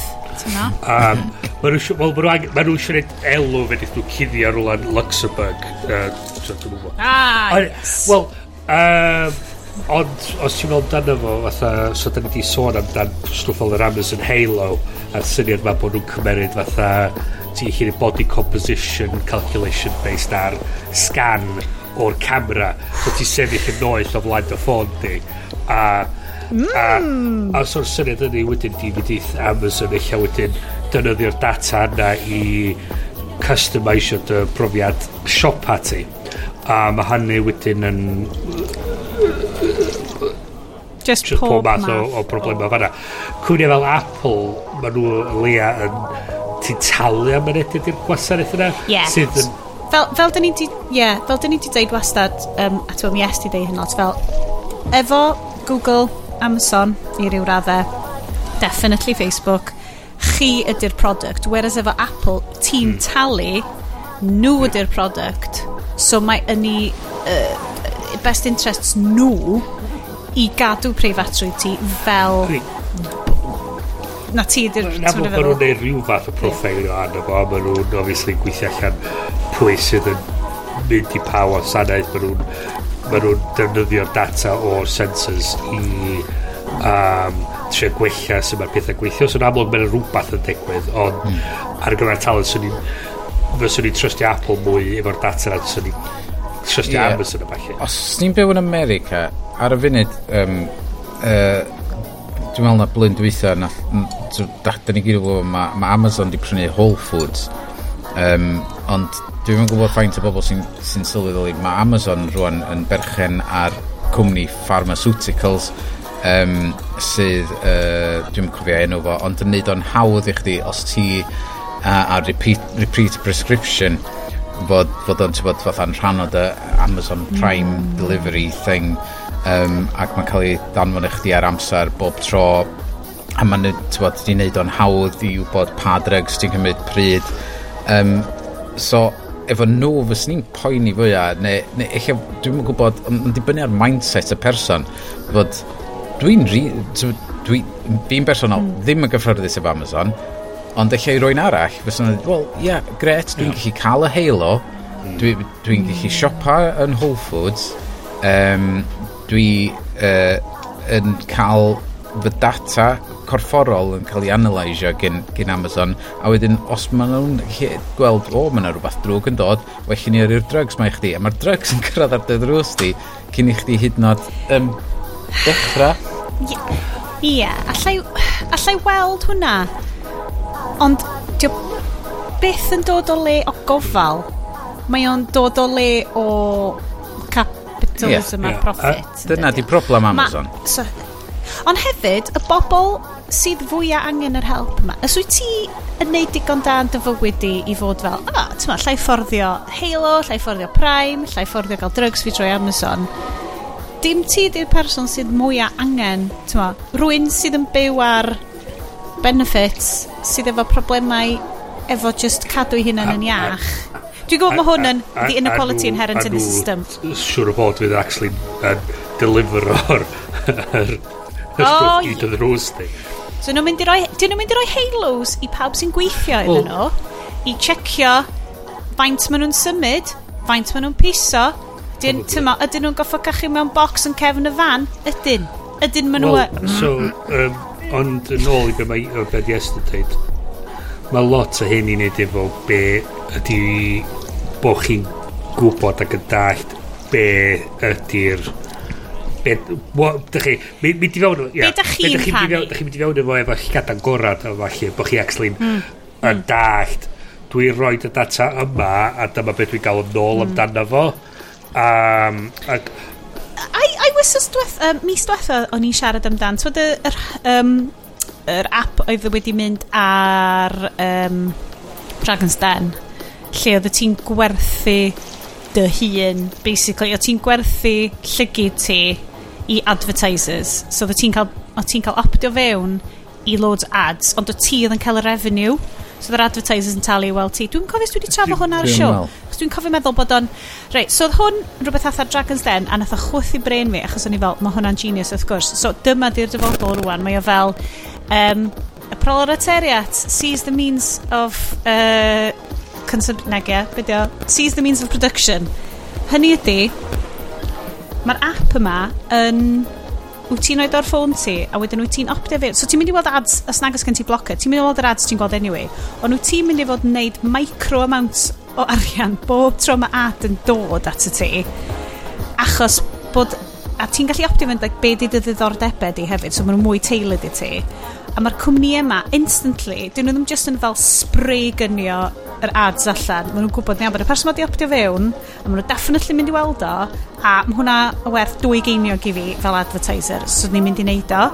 um, maen nhw'n siarad elw fe wnaeth nhw cuddio rhywle yn Luxembourg uh, so, ah yes. well um, ond os ti'n meddwl amdano fo fatha so da ni wedi sôn amdan stwff fel yr Amazon Halo a'r syniad ma bod nhw'n cymeryd fatha ti'n gallu body composition calculation based ar scan o'r camera so ti'n sefyll yn noeth o flaen dy ffôn di a Mm. A, hmm. a so'r syniad yna wedyn di fydd Amazon eich wedyn dynyddio'r data yna i customisio dy brofiad siopa ti. A mae hynny wedyn yn Just just pob, pob math o, o problemau fanna. Cwnia fel Apple, maen nhw leia yn... Ti'n talu am yr edrych i'r gwasanaeth yna? Yes. Sydd yn fel, fel dyn ni di, yeah, fel dyn ni di deud wastad, um, a ti'n yes di deud hyn lot, fel, efo Google, Amazon, i ryw raddau, definitely Facebook, chi ydy'r product, whereas efo Apple, ti'n mm. talu, nhw ydy'r product, so mae yn ni, uh, best interests nhw i gadw preifatrwydd ti fel na ti ydy'r... Na bod nhw'n neud rhyw fath o profile o anna fo, a maen nhw'n obviously gweithio allan pwy sydd yn mynd i pa wasanaeth, maen nhw'n maen nhw'n defnyddio'r data o'r sensors i um, trio gwella sy'n ma'r pethau gweithio. So, yn amlwg, mae'n rhywbeth yn digwydd, ond mm. ar gyfer talent, swn i'n... Fyswn i'n trustio Apple mwy efo'r data na, swn i'n trustio yeah. Amazon a falle. Os ni'n byw yn America, ar y funud, um, uh, dwi'n meddwl na blyn dweitha, na, da da ni gyd o gwybod, mae ma Amazon di prynu Whole Foods, um, ond dwi'n meddwl gwybod faint o bobl sy'n sy sylweddoli, mae Amazon rwan yn berchen ar cwmni pharmaceuticals, um, sydd, uh, dwi'n cofio enw fo, ond yn neud o'n hawdd i chdi os ti uh, a repeat, repeat prescription, fod, fod o'n tybod fatha'n rhan o dy Amazon Prime mm. delivery thing um, ac mae'n cael ei danfon i chdi ar amser bob tro a mae'n tybod di wneud o'n hawdd i wybod pa drugs ti'n cymryd pryd um, so efo nhw fys ni'n poeni fwyaf neu, neu eich dwi'n gwybod yn dibynnu ar mindset y person fod dwi'n dwi, fi'n bersonol mm. ddim yn gyffyrddus efo Amazon Ond eich i rwy'n arall, fysa nhw'n wel, ie, yeah, gret, dwi'n yeah. gallu cael y Halo, mm. dwi'n dwi, gallu siopa yn Whole Foods, um, dwi uh, yn cael fy data corfforol yn cael ei analysio gen, gen Amazon a wedyn os maen nhw'n gweld o mae yna rhywbeth drwg yn dod well i ni yrru'r drugs mae chdi a mae'r drugs yn cyrraedd ar dy ddrws di cyn i chdi hyd nod um, dechrau Ie, yeah. yeah. allai, allai weld hwnna Ond, dio beth yn dod o le o gofal. Mae o'n dod o le o capitalism yeah, a profit. A, dyna di problem Amazon. Ma, so, ond hefyd, y bobl sydd fwyaf angen yr help yma. Os wyt ti yn neud digon da yn dy fywyd di i fod fel, o, oh, ti'n llai fforddio Halo, llai fforddio Prime, llai fforddio gael drugs fi drwy Amazon. Dim ti di'r person sydd mwyaf angen, ti'n ma, rwy'n sydd yn byw ar benefits sydd efo problemau efo just cadw hunan yn iach. Dwi'n gwybod mae hwn yn the inequality inherent in the system. Siwr o fod fydd actually yn deliver o'r stwff i dy ddrws di. So nhw'n mynd i roi, dyn nhw'n mynd i roi halos i pawb sy'n gweithio well, iddyn nhw, i checio faint maen nhw'n symud, faint maen nhw'n piso, dyn, tyma, ydyn nhw'n goffo cachu mewn box yn cefn y fan, ydyn, ydyn maen nhw... Well, so, um, Ond yn ôl i be mae o be di dweud, mae lot o hyn i wneud efo be ydy bod chi'n gwybod ac yn dallt be ydy'r Dych chi, mynd i fewn... Be da chi'n rhannu? Da chi'n mynd i fewn efo efo llgadan gorad o falle, bod chi actually mm. yn hmm. dallt. Dwi'n rhoi y data yma, a dyma beth dwi'n gael yn ôl mm. amdano fo. Um, ac, I Wythnos dweth, um, mis diwetha o'n i'n siarad amdan, twyd yr, um, yr app oedd e wedi mynd ar um, Dragon's Den, lle oedd ti'n gwerthu dy hun, basically, o ti'n gwerthu llygu ti i advertisers. So, o ti'n cael, o ti cael opdio fewn i loads ads, ond o ti oedd yn cael y revenue. So the advertisers yn talu, wel ti, dwi'n cofio dwi wedi trafod hwn ar y siow. Dwi'n cofio meddwl bod o'n... Reit, so oedd hwn rhywbeth atha Dragon's Den, a nath o chwth i brain fi, achos o'n i fel, mae hwnna'n genius wrth gwrs. So dyma di'r dyfodol rwan, mae o fel... Um, y proletariat sees the means of... Uh, Consumpnagia, beth? Sees the means of production. Hynny ydy, mae'r app yma yn wyt ti'n rhoi o'r ffôn ti a wedyn wyt ti'n opdio fi so ti'n mynd i weld ads os nag oes gen ti blocker ti'n mynd i weld yr ads ti'n gweld anyway ond wyt ti'n mynd i fod yn neud micro amounts o arian bob tro mae ad yn dod at y ti achos bod a ti'n gallu opdio fynd like, be di dy ddiddordebau di hefyd so maen nhw mwy teulu di ti a mae'r cwmni yma instantly dyn nhw ddim just yn fel spray gynio yr ads allan. Maen nhw'n gwybod ni bod y person wedi optio fewn a maen nhw definitely mynd i weld o a mae hwnna werth dwy geiniog i fi fel advertiser so ni'n mynd i neud o.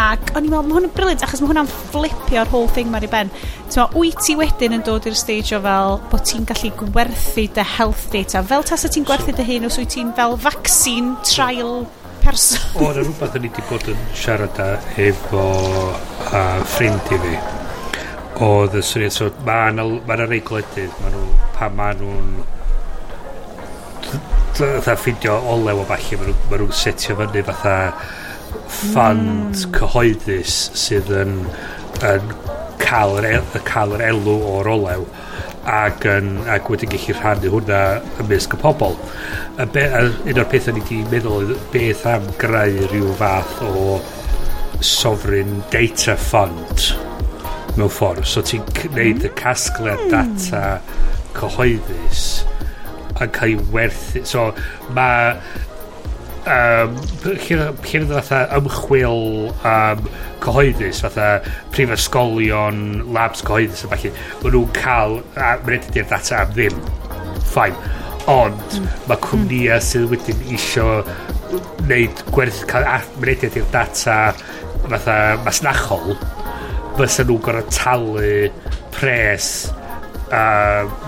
Ac o'n i'n meddwl, mae hwnna'n briliant achos mae hwnna'n flipio'r whole thing mae'r i ben. So wyt ti wedyn yn dod i'r stage o fel bod ti'n gallu gwerthu dy health data? Fel tas y ti'n gwerthu dy hyn os wyt ti'n fel vaccine trial person. O, na rhywbeth o'n i wedi bod yn siarad â efo a ffrind i fi. Oedd y syniad, so mae yna ma rei gwledydd, ma nhw, pa ma nhw'n fatha ffidio olew o falle, ma nhw'n nhw setio fyny fatha ffund mm. cyhoeddus sydd yn, yn cael, yr, cael yr elw o'r olew ac, yn, ac wedyn gallu rhannu hwnna ymysg y pobl. A be, a un o'r pethau ni wedi meddwl beth am greu rhyw fath o sovereign data fund mewn ffordd. So ti'n gwneud y mm. casgliad hmm. data cyhoeddus yn cael ei werthu. So mae um, lle fydd fatha ymchwil um, cyhoeddus fatha prifysgolion labs cyhoeddus a falle maen nhw'n cael a mae'n i'r data am ddim ffain ond mm. mae cwmnïau mm. sydd wedyn isio wneud gwerth cael mynediad i'r data fatha masnachol fysa nhw'n gorau talu pres a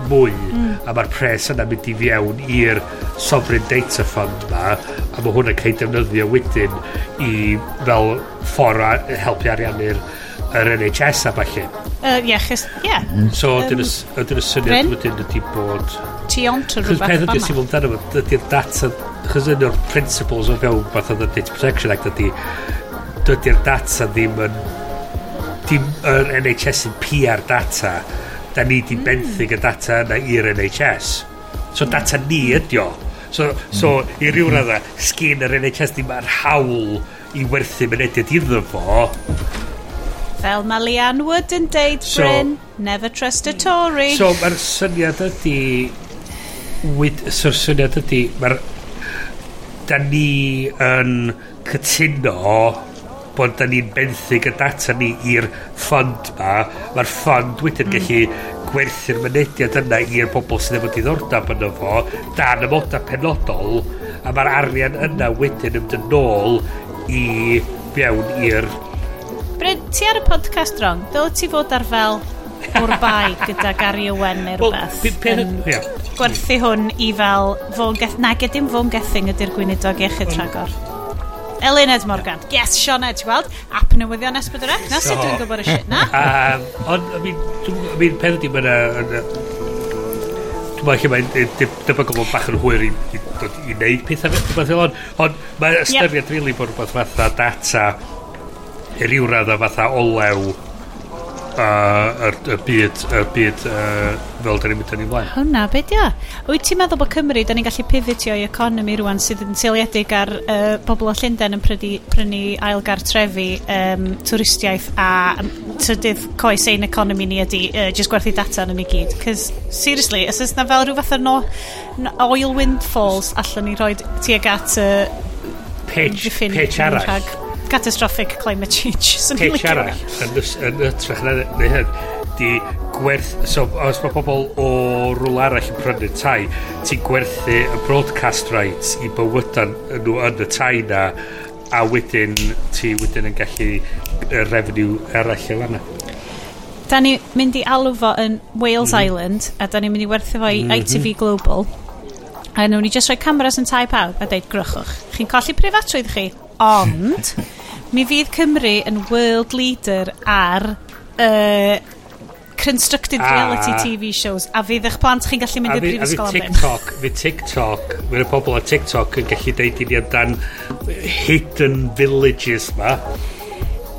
mwy mm. a mae'r pres yna mynd i fiewn i'r sovereign data fund ma a mae hwnna'n cael defnyddio wedyn i fel ffordd a helpu ariannu'r yr NHS a falle. Uh, ie, chys, ie. Mhm. So, ydyn y syniad wedyn ydy bod... Ti ont o rhywbeth. Peth ydy'r sy'n fawr dan ydy'r data, chys un o'r principles o fewn fath o Data Protection Act ydy, dydy'r data ddim yn... Dim yr NHS yn PR data, da ni di benthyg y data yna i'r NHS. So data ni ydi o. So, so i ryw radda, sgyn yr NHS ddim ar hawl i werthu mynediad iddo fo. Fel mae Leanne Wood yn deud, so, Bryn, never trust a Tory. So mae'r syniad ydi... Wyd, so'r syniad ydi... Mae'r... Da ni yn cytuno bod da ni'n benthyg y data ni i'r ffond ma, mae'r ffond wedyn mm. gallu gwerthu'r mynediad yna i'r bobl sydd efo diddordeb yno fo dan y moda penodol a mae'r arian yna wedyn yn yn nôl i mewn i'r Bryn, ti ar y podcast rong, dyl ti fod ar fel o'r bai gyda Gary Owen neu rhywbeth yn yeah. gwerthu hwn i fel fôn geth, na gyd dim fôn gething ydy'r gweinidog iechyd rhagor tragor Elined Morgan. Yes, Sione, ti'n gweld? App newyddion nes bod yr. Na, sut dwi'n gwybod y shit na? Ond, I mean, I mean, peth ydi mae'n... Dwi'n meddwl lle mae'n debygol bod bach yn hwyr i, i, i wneud pethau fel ond, ond mae'n ystyried yep. rili bod rhywbeth fatha data i ryw radd fatha olew a yr, y byd, y byd uh, fel da ni'n mynd yn ei flaen. Hwna, be di o? Wyt ti'n meddwl bod Cymru, da ni'n gallu pivotio i economi rwan sydd yn seiliedig ar uh, bobl o Llundain yn prynu, prynu ailgartrefi um, twristiaeth a um, trydydd coes ein economi ni ydy uh, just gwerthu data yn ni gyd. Cys, seriously, os ys na fel rhyw fath o no, no oil windfalls allan ni roed tuag at uh, pitch, pitch arall catastrophic climate change. So licio arall, yn, yn ytrach na neu hyn, di gwerth... So, os mae pobl o rwl arall yn prynu tai, ti'n gwerthu y broadcast rights i bywydan nhw yn y tai na, a wedyn ti wedyn yn gallu y revenue arall i fanna Da ni mynd i alw fo yn Wales mm. Island, a da ni'n mynd i werthu fo i mm -hmm. ITV Global. A nhw'n ni just rhoi cameras yn tai pawb a deud grychwch. Chi'n colli preifatrwydd chi, Ond, mi fydd Cymru yn world leader ar uh, constructed a, reality TV shows a fydd eich plant chi'n gallu mynd i'r brifysgol am ddim. TikTok, fi TikTok, fydd y pobl ar TikTok yn gallu deud i ni amdan hidden villages ma.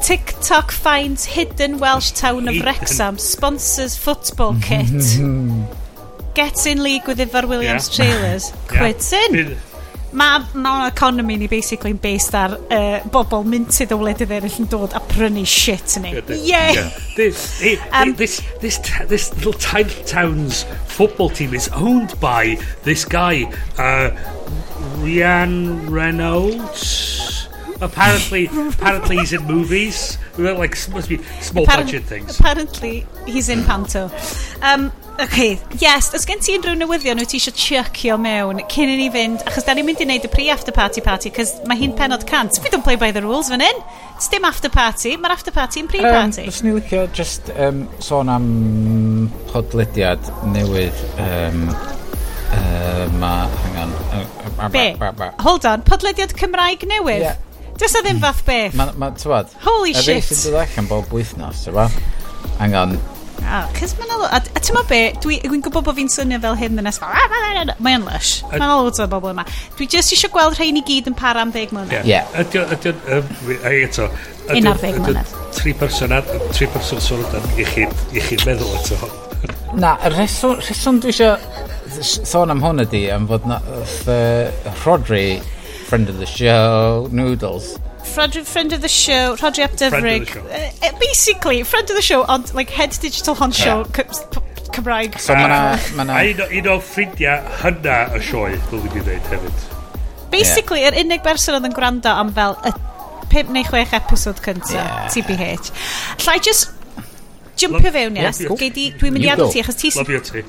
TikTok finds hidden Welsh town of Wrexham, sponsors football kit. Mm-hmm. Gets in league with Ivar Williams yeah. trailers. Quits yeah. in. Mae ma economy ni basically'n based ar uh, bobl minted o wledydd eraill yn dod a prynu shit ni. Yeah. yeah. yeah. This, it, um, this, this, this little tiny town's football team is owned by this guy, uh, Rian Reynolds. Apparently, apparently he's in movies. Like must be small Appar budget things. Apparently he's in Panto. Um, OK, yes, os gen ti unrhyw newyddion wyt ti eisiau chuckio mewn cyn i ni fynd, achos da ni'n mynd i wneud y pre-after party party, cos mae hi'n penod cant. Fi don't play by the rules fan hyn. It's Dim after party, mae'r after party yn pre-party. Um, ni licio just um, sôn am podlediad newydd um, uh, ma, hang on. Uh, Be? Ba, ba, ba. Hold on, podlediad Cymraeg newydd? Yeah. Does o ddim fath beth. Ma, ma, tywad, Holy shit. Y beth sy'n dod allan bob wythnos, tywad? Hang on, Ah, a, cys mae'n alw... A, a ti'n be, dwi'n dwi gwybod bod fi'n swnio fel hyn yn esbol. Ah, mae'n lush. Mae'n alw o bobl yma. Dwi jyst eisiau gweld rhain i gyd yn para am ddeg mlynedd. Ie. Ydy ydy, ydy, Eto. Un ar ddeg mlynedd. Tri person ar... Tri person sôn o'n iechyd meddwl eto. Na, y rheswm dwi eisiau sôn am hwn ydy, am fod na, Rodri, friend of the show, Noodles, Friend, friend of the show, Rodri Ap Dyfrig. Uh, uh, basically, friend of the show, ond like head digital honcho show yeah. Cymraeg. So mae na... Uh, ma na... A un o ffrindiau hynna y sioe, dwi'n di dweud hefyd. Basically, yr yeah. er unig berson oedd yn gwrando am fel y 5 neu 6 episod cynta, yeah. TBH. Llai just jumpio fewn, yes. Dwi'n mynd i adel ti, achos ti... Love you, ti.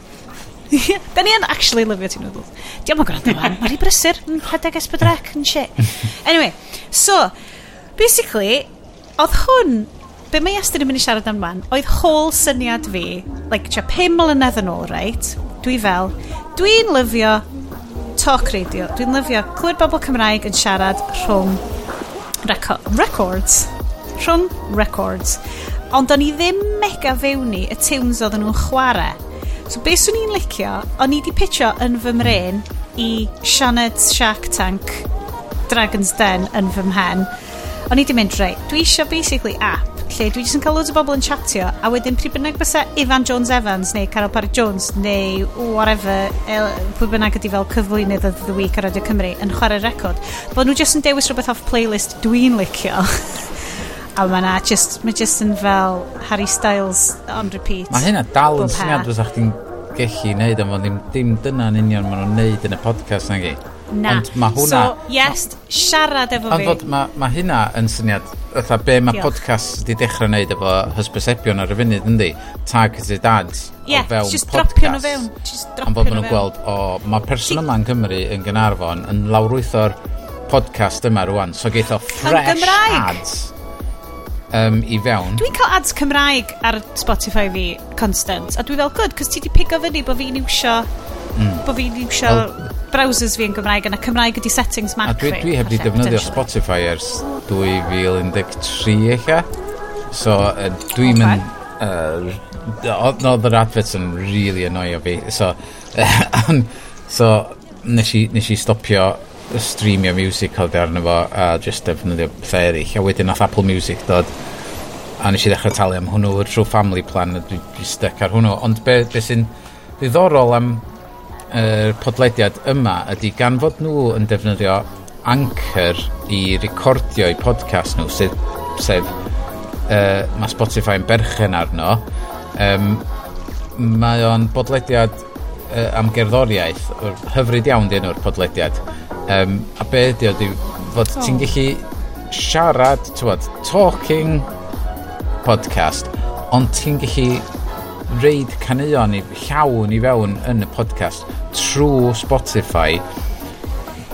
da ni yn actually lyfio ti'n noodles. Diolch yn gwrando fan. Mae'r i brysur yn rhedeg esbydrec yn shit. Anyway, so, basically, oedd hwn, be mae Estyn yn mynd i siarad am man, oedd hol syniad fi, like, tra pum mlynedd yn ôl, right? Dwi fel, dwi'n lyfio talk radio. Dwi'n lyfio clywed bobl Cymraeg yn siarad rhwng reco records. Rhwng records. Ond o'n i ddim mega fewn i y tunes oedden nhw'n chwarae. So beth swn i'n licio, o'n i di pitio yn fy mren i Sianed's Shark Tank Dragon's Den yn fy mhen. O'n i di mynd rei, dwi eisiau basically app lle dwi jyst yn cael loads o bobl yn chatio a wedyn pryd bynnag bysa Ivan Jones Evans neu Carol Parry Jones neu whatever el, pwy bynnag ydi fel cyflwynydd of the week ar Radio Cymru yn chwarae record bod nhw jyst yn dewis rhywbeth off playlist dwi'n licio a mae na just, mae just yn fel Harry Styles on repeat mae hynna dal yn syniad fysa chdi'n gellu neud ond ddim, dim dyna yn union maen nhw'n neud yn y podcast na gi Na. Ond mae hwnna... So, yes, siarad efo ond fi. Ond mae ma hynna yn syniad, ytha be mae podcast wedi dechrau wneud efo hysbysebion ar y funud, yndi? Targeted ads yeah, o fewn just podcast. dropio nhw fewn. Just dropio nhw fewn. Ond gweld, o, mae person yma yn Cymru yn Gynarfon yn lawrwytho'r podcast yma rwan, so geith o fresh Gymraeg? ads um, i fewn. Dwi'n cael ads Cymraeg ar Spotify fi, constant, a dwi fel, good, cos ti di pigo fyny bod fi'n iwsio, mm. bod fi'n iwsio well, browsers fi yn Gymraeg, yna Cymraeg ydi settings Mac fi. A dwi, dwi heb di defnyddio Spotify ers 2013 eich So, uh, dwi'n mynd... Uh, Oedd yr adverts yn really annoio fi. So, so nes, i, nes i stopio streamio music oedd e arno fo a just defnyddio pethau eraill. A wedyn nath Apple Music dod a nes i ddechrau talu am hwnnw trwy family plan a dwi, dwi stuck ar hwnnw. Ond be, be sy'n ddiddorol am er, podlediad yma ydy gan fod nhw yn defnyddio anchor i recordio i podcast nhw sef, sef uh, mae Spotify yn berchen arno um, mae o'n bodlediad uh, am gerddoriaeth, hyfryd iawn di enw'r podlediad. Um, a be ydy o, di, fod oh. ti'n gallu siarad, tywod, talking podcast, ond ti'n gallu reid caneuon i llawn i fewn yn y podcast trwy Spotify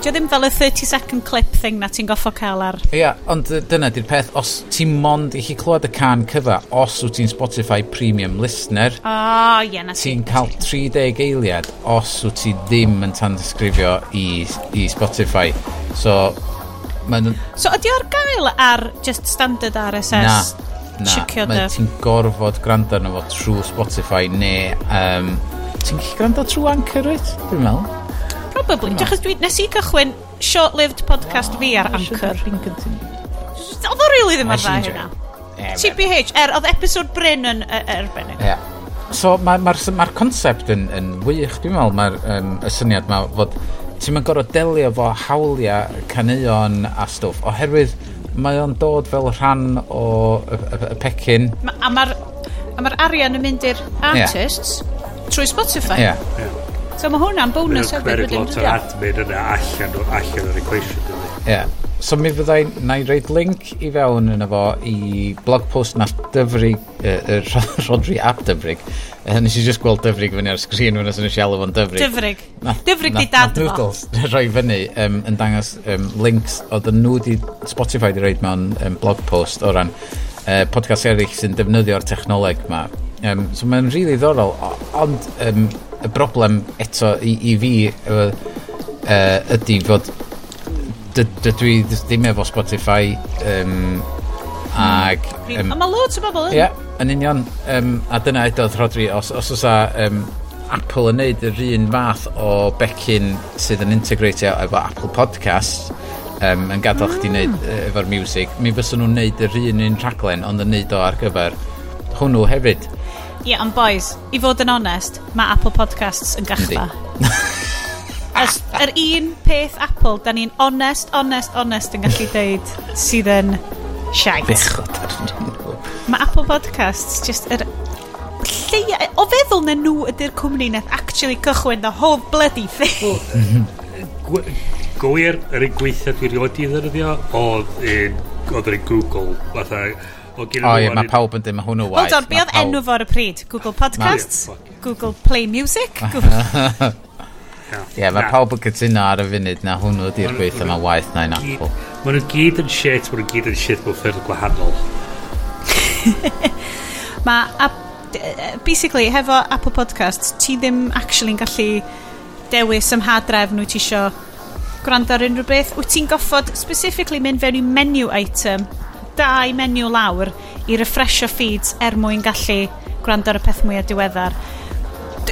Dio ddim fel y 30 second clip thing na ti'n goffo cael ar... Ia, yeah, ond dyna di'r peth, os ti'n mond i chi clywed y can cyfa, os wyt ti'n Spotify Premium Listener, oh, yeah, ti'n cael 30 eiliad os wyt ti ddim yn tanysgrifio i, i Spotify. So, mae'n... So, ydi o'r gael ar just standard RSS? Na, na, mae ti'n gorfod gwrando arno fo trwy Spotify neu... Um, ti'n gallu gwrando trwy Anchor, right? Dwi'n meddwl. Probably. Achos dwi, nes i cychwyn short-lived podcast fi ar Anchor. Oedd o rili ddim ar dda hynna. TBH, er, oedd episod Bryn yn erbennig. Ie. So mae'r ma ma ma concept yn, yn wych, dwi'n meddwl, mae'r um, y syniad ma fod ti'n mynd gorfod delio fo hawliau caneuon a stwff, oherwydd mae o'n dod fel rhan o y, y, y pecyn. Ma, a mae'r ma arian yn mynd i'r artists yeah. trwy Spotify. Yeah. yeah. So mae hwnna'n bonus hefyd wedyn. Mae'n lot o'r admin yna allan, allan o'r equation. Ie. Yeah. So mi fyddai na i reid link i fewn yna fo i blog post na dyfrig, uh, uh, Rodri ap dyfrig. Uh, nes i just gweld dyfrig fyny ar sgrin fyna sy'n eisiau alw fo'n dyfrig. Dyfrig. Na, dyfrig di dad fo. Noodles rhoi fyny um, yn dangos um, links oedd nhw di Spotify di reid mewn um, blog post o ran uh, podcast eraill sy'n defnyddio'r technoleg ma Um, so mae'n rili really ddorol, ond um, y broblem eto i, i fi uh, uh, ydy fod dydw i ddim efo Spotify um, ag... Um, a mae loads o bobl yn. Ie, yn union. Um, a dyna edodd Rodri, os, os oes a um, Apple yn neud yr un fath o becyn sydd yn integratio e efo Apple Podcast um, yn gadael mm. chdi ah. wneud e, efo'r music, mi fysyn nhw'n neud yr un un rhaglen, ond yn neud o ar gyfer hwnnw hefyd. Ie, yeah, ond boys, i fod yn onest, mae Apple Podcasts yn gachfa. Os yr un peth Apple, da ni'n onest, onest, onest yn gallu deud sydd yn shite. Bechod ar nhw. Mae Apple Podcasts just yr... Lleia, o feddwl na nhw ydy'r cwmni nath actually cychwyn the whole bloody thing. Gwir, yr un gweithio dwi'n rioed i ddefnyddio oedd un, oedd un Google, fatha O, o ie, mae pawb yn dweud, mae hwnnw waith. Hold on, be oedd enw fo ar y pryd? Google Podcasts? Google Play Music? Ie, yeah, mae pawb yn cytuno ar y funud na hwnnw di'r gweithio mae waith na'n Apple. Mae nhw gyd yn shit, mae nhw gyd yn shit mewn ffyrdd gwahanol. mae, basically, hefo Apple Podcasts, ti ddim actually'n gallu dewis ym hadref nhw ti isio gwrando ar unrhyw beth. Wyt ti'n goffod specifically mynd fewn i menu item dau menu lawr i refresho feeds er mwyn gallu gwrando ar y peth mwyaf diweddar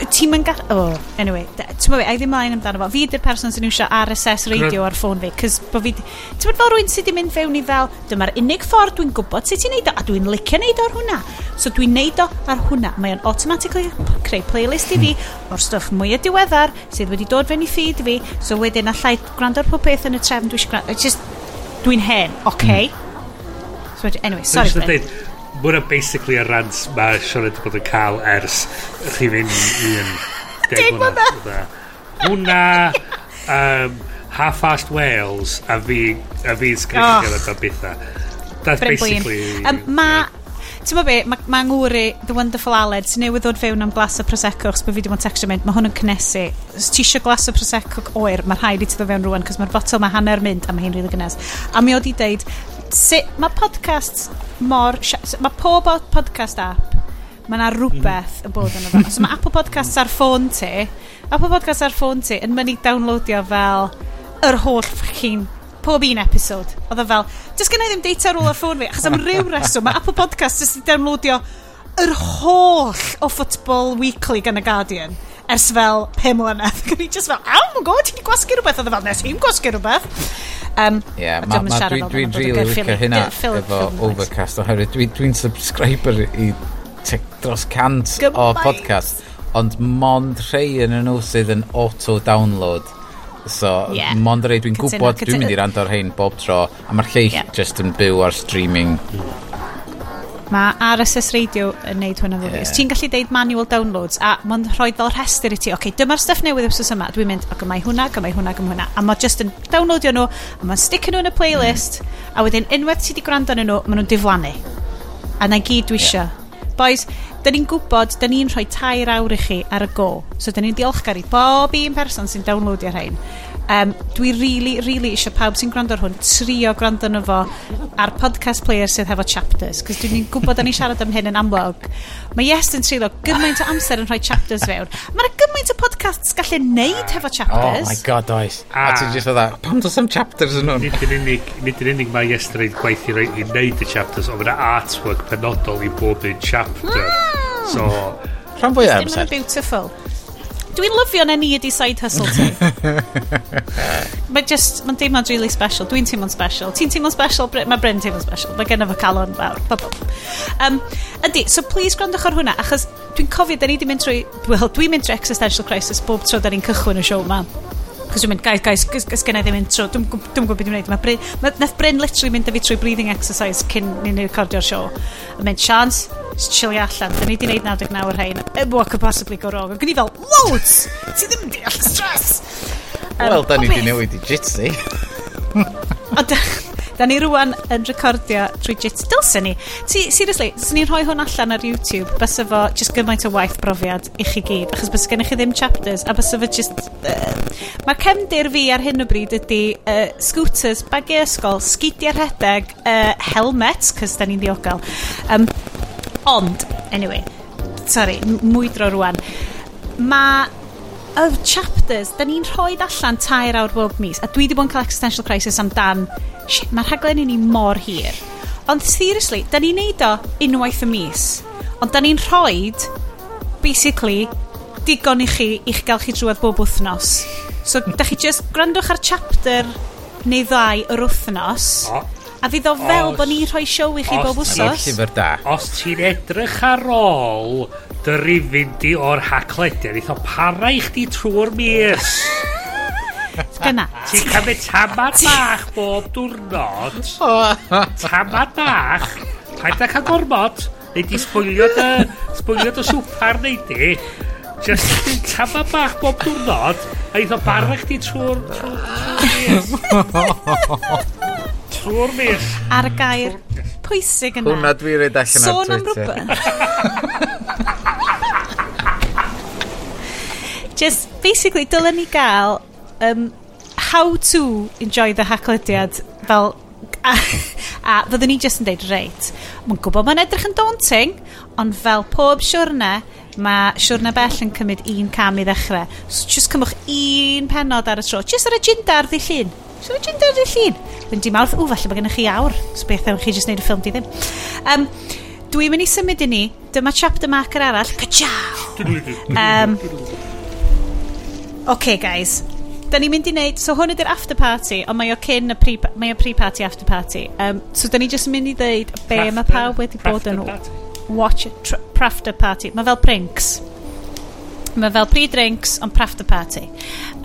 ti'n mynd gall... Oh, anyway. Ti'n mynd, a i ddim mlaen amdano fo. Fi ydy'r person sy'n iwsio RSS radio ar ffôn fi. Cys bo fi... Ti'n mynd fel rwy'n sydd wedi mynd fewn i fel, dyma'r unig ffordd dwi'n gwybod sut ti'n neud o, a dwi'n licio neud o ar hwnna. So dwi'n neud o ar hwnna. Mae o'n automatically creu playlist i fi hmm. o'r stwff mwy o diweddar sydd wedi dod fewn i feed fi. So wedyn allai gwrando'r popeth yn y trefn dwi'n gwrando... Just, dwi'n hen, oce? Okay? Mm. So, wedi- anyway, sorry Bryn. Dweud, Mwna basically y rant mae Sean wedi bod yn cael ers chi fynd un Deg mlynedd. Hwna um, Half-Assed Wales a fi a fi'n sgrifennu oh. da bethau. That's Bryn Blin. basically... Um, ma... Ti'n mo be, mae ma ngwri The Wonderful Aled sy'n newydd ddod fewn am glas o Prosecco chos bod fi wedi bod texture mynd, mae hwn yn cynnesu Os ti eisiau glas o Prosecco oer, mae rhaid i ti ddod fewn rwan cos mae'r botol mae hanner mynd a mae hi'n rili really gynnes. A mi oedd i deud, sut mae podcasts mor... Mae pob podcast app, mae yna rhywbeth yn bod yn y. So mae Apple Podcasts ar ffôn ti, Apple Podcasts ar ffôn ti yn mynd i downloadio fel yr holl ffocin pob un episod. Oedd o e fel, jyst gen i ddim data ar ar ffôn fi, achos am ryw reswm, mae Apple Podcasts jyst i downloadio yr holl o Football Weekly gan y Guardian ers fel 5 mlynedd. Gwni just fel, aw, mae'n gwybod, ti wedi gwasgu rhywbeth? Oedd e fel, nes i'n gwasgu rhywbeth. Um, yeah, ma, ma, dwi'n dwi, dwi really licio hynna efo Overcast, oherwydd dwi'n dwi subscriber i dros cant o podcast, ond mond rhai yn nhw sydd yn auto-download. So, yeah. mond rhai dwi'n gwybod, dwi'n mynd i rand o'r hein bob tro, a mae'r lleill yeah. just yn byw ar streaming. Mm Mae RSS Radio yn neud hwnna ddwy. Yeah. Ti'n gallu deud manual downloads a mae'n rhoi fel rhestr i ti. Oce, okay, dyma'r stuff newydd wrth yma. Dwi'n mynd, ac mae hwnna, ac mae hwnna, ac mae hwnna. A mae just yn downloadio nhw, a mae'n sticio nhw yn y playlist, mm. a wedyn unwaith ti di gwrando yn nhw, maen nhw'n diflannu. A na gyd dwi eisiau. Yeah boys, da ni'n gwybod, da ni'n rhoi tair awr i chi ar y go. So da ni'n diolchgar i bob un person sy'n downloadio rhain. Um, dwi really, really eisiau pawb sy'n gwrando ar hwn trio gwrando na fo ar podcast player sydd hefo chapters, cos dwi'n gwybod da i siarad am hyn yn amlwg. Mae Yes yn trio gymaint o amser yn rhoi chapters fewn. Mae'n gymaint o podcasts gallu neud hefo chapters. Oh my god, oes. Ah. A ti'n just fydda pam dos am chapters yn hwn? Nid yn unig, nid yn unig mae Yes yn gwaith i, i neud y chapters, ond mae'n artwork penodol i bob un chapter. Hmm. So, Rhan fwy o amser. Beautiful. Dwi'n lyfio na ni ydi side hustle ti. Mae just, mae'n deimlad really special. Dwi'n teimlo'n special. Ti'n teimlo'n special, mae Bryn teimlo'n special. Mae gen i fy calon fawr. Um, ydy, so please gwrandwch ar hwnna, achos dwi'n cofio, da ni di mynd trwy, well, dwi'n mynd trwy existential crisis bob tro da ni'n cychwyn y siow ma. Cos dwi'n mynd, guys, guys, guys, gen i ddim intro, dwi'n dwi gwybod beth dwi'n gwneud. Mae Bryn, ma, nath Bryn literally mynd â fi trwy breathing exercise cyn ni'n recordio'r sio. A mynd, chance, just chili allan, da ni di wneud 99 o'r rhain. What could possibly go wrong? Ac i fel, loads! Ti ddim yn deall stress! Um, Wel, da ni di newid i jitsi. Da ni rwan yn recordio trwy JIT. Dylsyn ni. Ti, seriously, swn ni'n rhoi hwn allan ar YouTube, bys efo just gymaint o waith brofiad i chi gyd, achos bys gennych chi ddim chapters, a bys efo just... Uh, Mae'r cefndir fi ar hyn o bryd ydy uh, scooters, bagu ysgol, sgidiau rhedeg, uh, helmets, cys da ni'n ddiogel. Um, ond, anyway, sorry, mwydro rwan. Mae y chapters, da ni'n rhoi allan tair awr bob mis, a dwi wedi bod yn cael existential crisis amdan, shit, mae'r rhaglen i ni mor hir. Ond seriously, da ni'n neud o unwaith y mis, ond da ni'n rhoi, basically, digon i chi i'ch gael chi drwad bob wythnos. So, da chi just grandwch ar chapter neu ddau yr wythnos. O. A fydd o fel os, bod ni'n rhoi siow i chi os bob wsos. Os ti'n da. Os ti'n edrych ar ôl dy rifin di o'r hacledion, eitho para i chdi trwy'r mis. Gyna. Ti'n cymryd tamad bach bob diwrnod. Tamad bach. Paid â cael gormod. Neu di sbwylio dy, sbwylio dy swpar neu di. Just ti'n tamad bach bob diwrnod. A eitho bara chdi trwy'r... Trwy, trwy, Trwy'r mill. Ar y gair pwysig yna. Hwna dwi reid allan ar Sôn am rhywbeth. Just, basically, dylen ni gael um, how to enjoy the hacklediad fel a, a fyddwn ni just yn deud reit mae'n gwybod mae'n edrych yn daunting ond fel pob siwrna mae siwrna bell yn cymryd un cam i ddechrau so just cymwch un penod ar y tro just ar y gindar ddi llun Swn i'n dod i llun? Fynd i mawrth, ww, falle bod gennych chi awr. So beth ewn chi jyst wneud y ffilm di ddim. Um, Dwi'n mynd i symud i ni. Dyma chapter marker arall. Ca-chow! Um, OK, guys. Da ni'n mynd i wneud, so hwn ydy'r after party, ond mae o cyn y pre, mae o pre-party after party. Um, so da ni jyst yn mynd i ddeud be mae pawb wedi bod yn watch prafter party. Mae fel prinks. Mae fel pre-drinks, ond prafter party.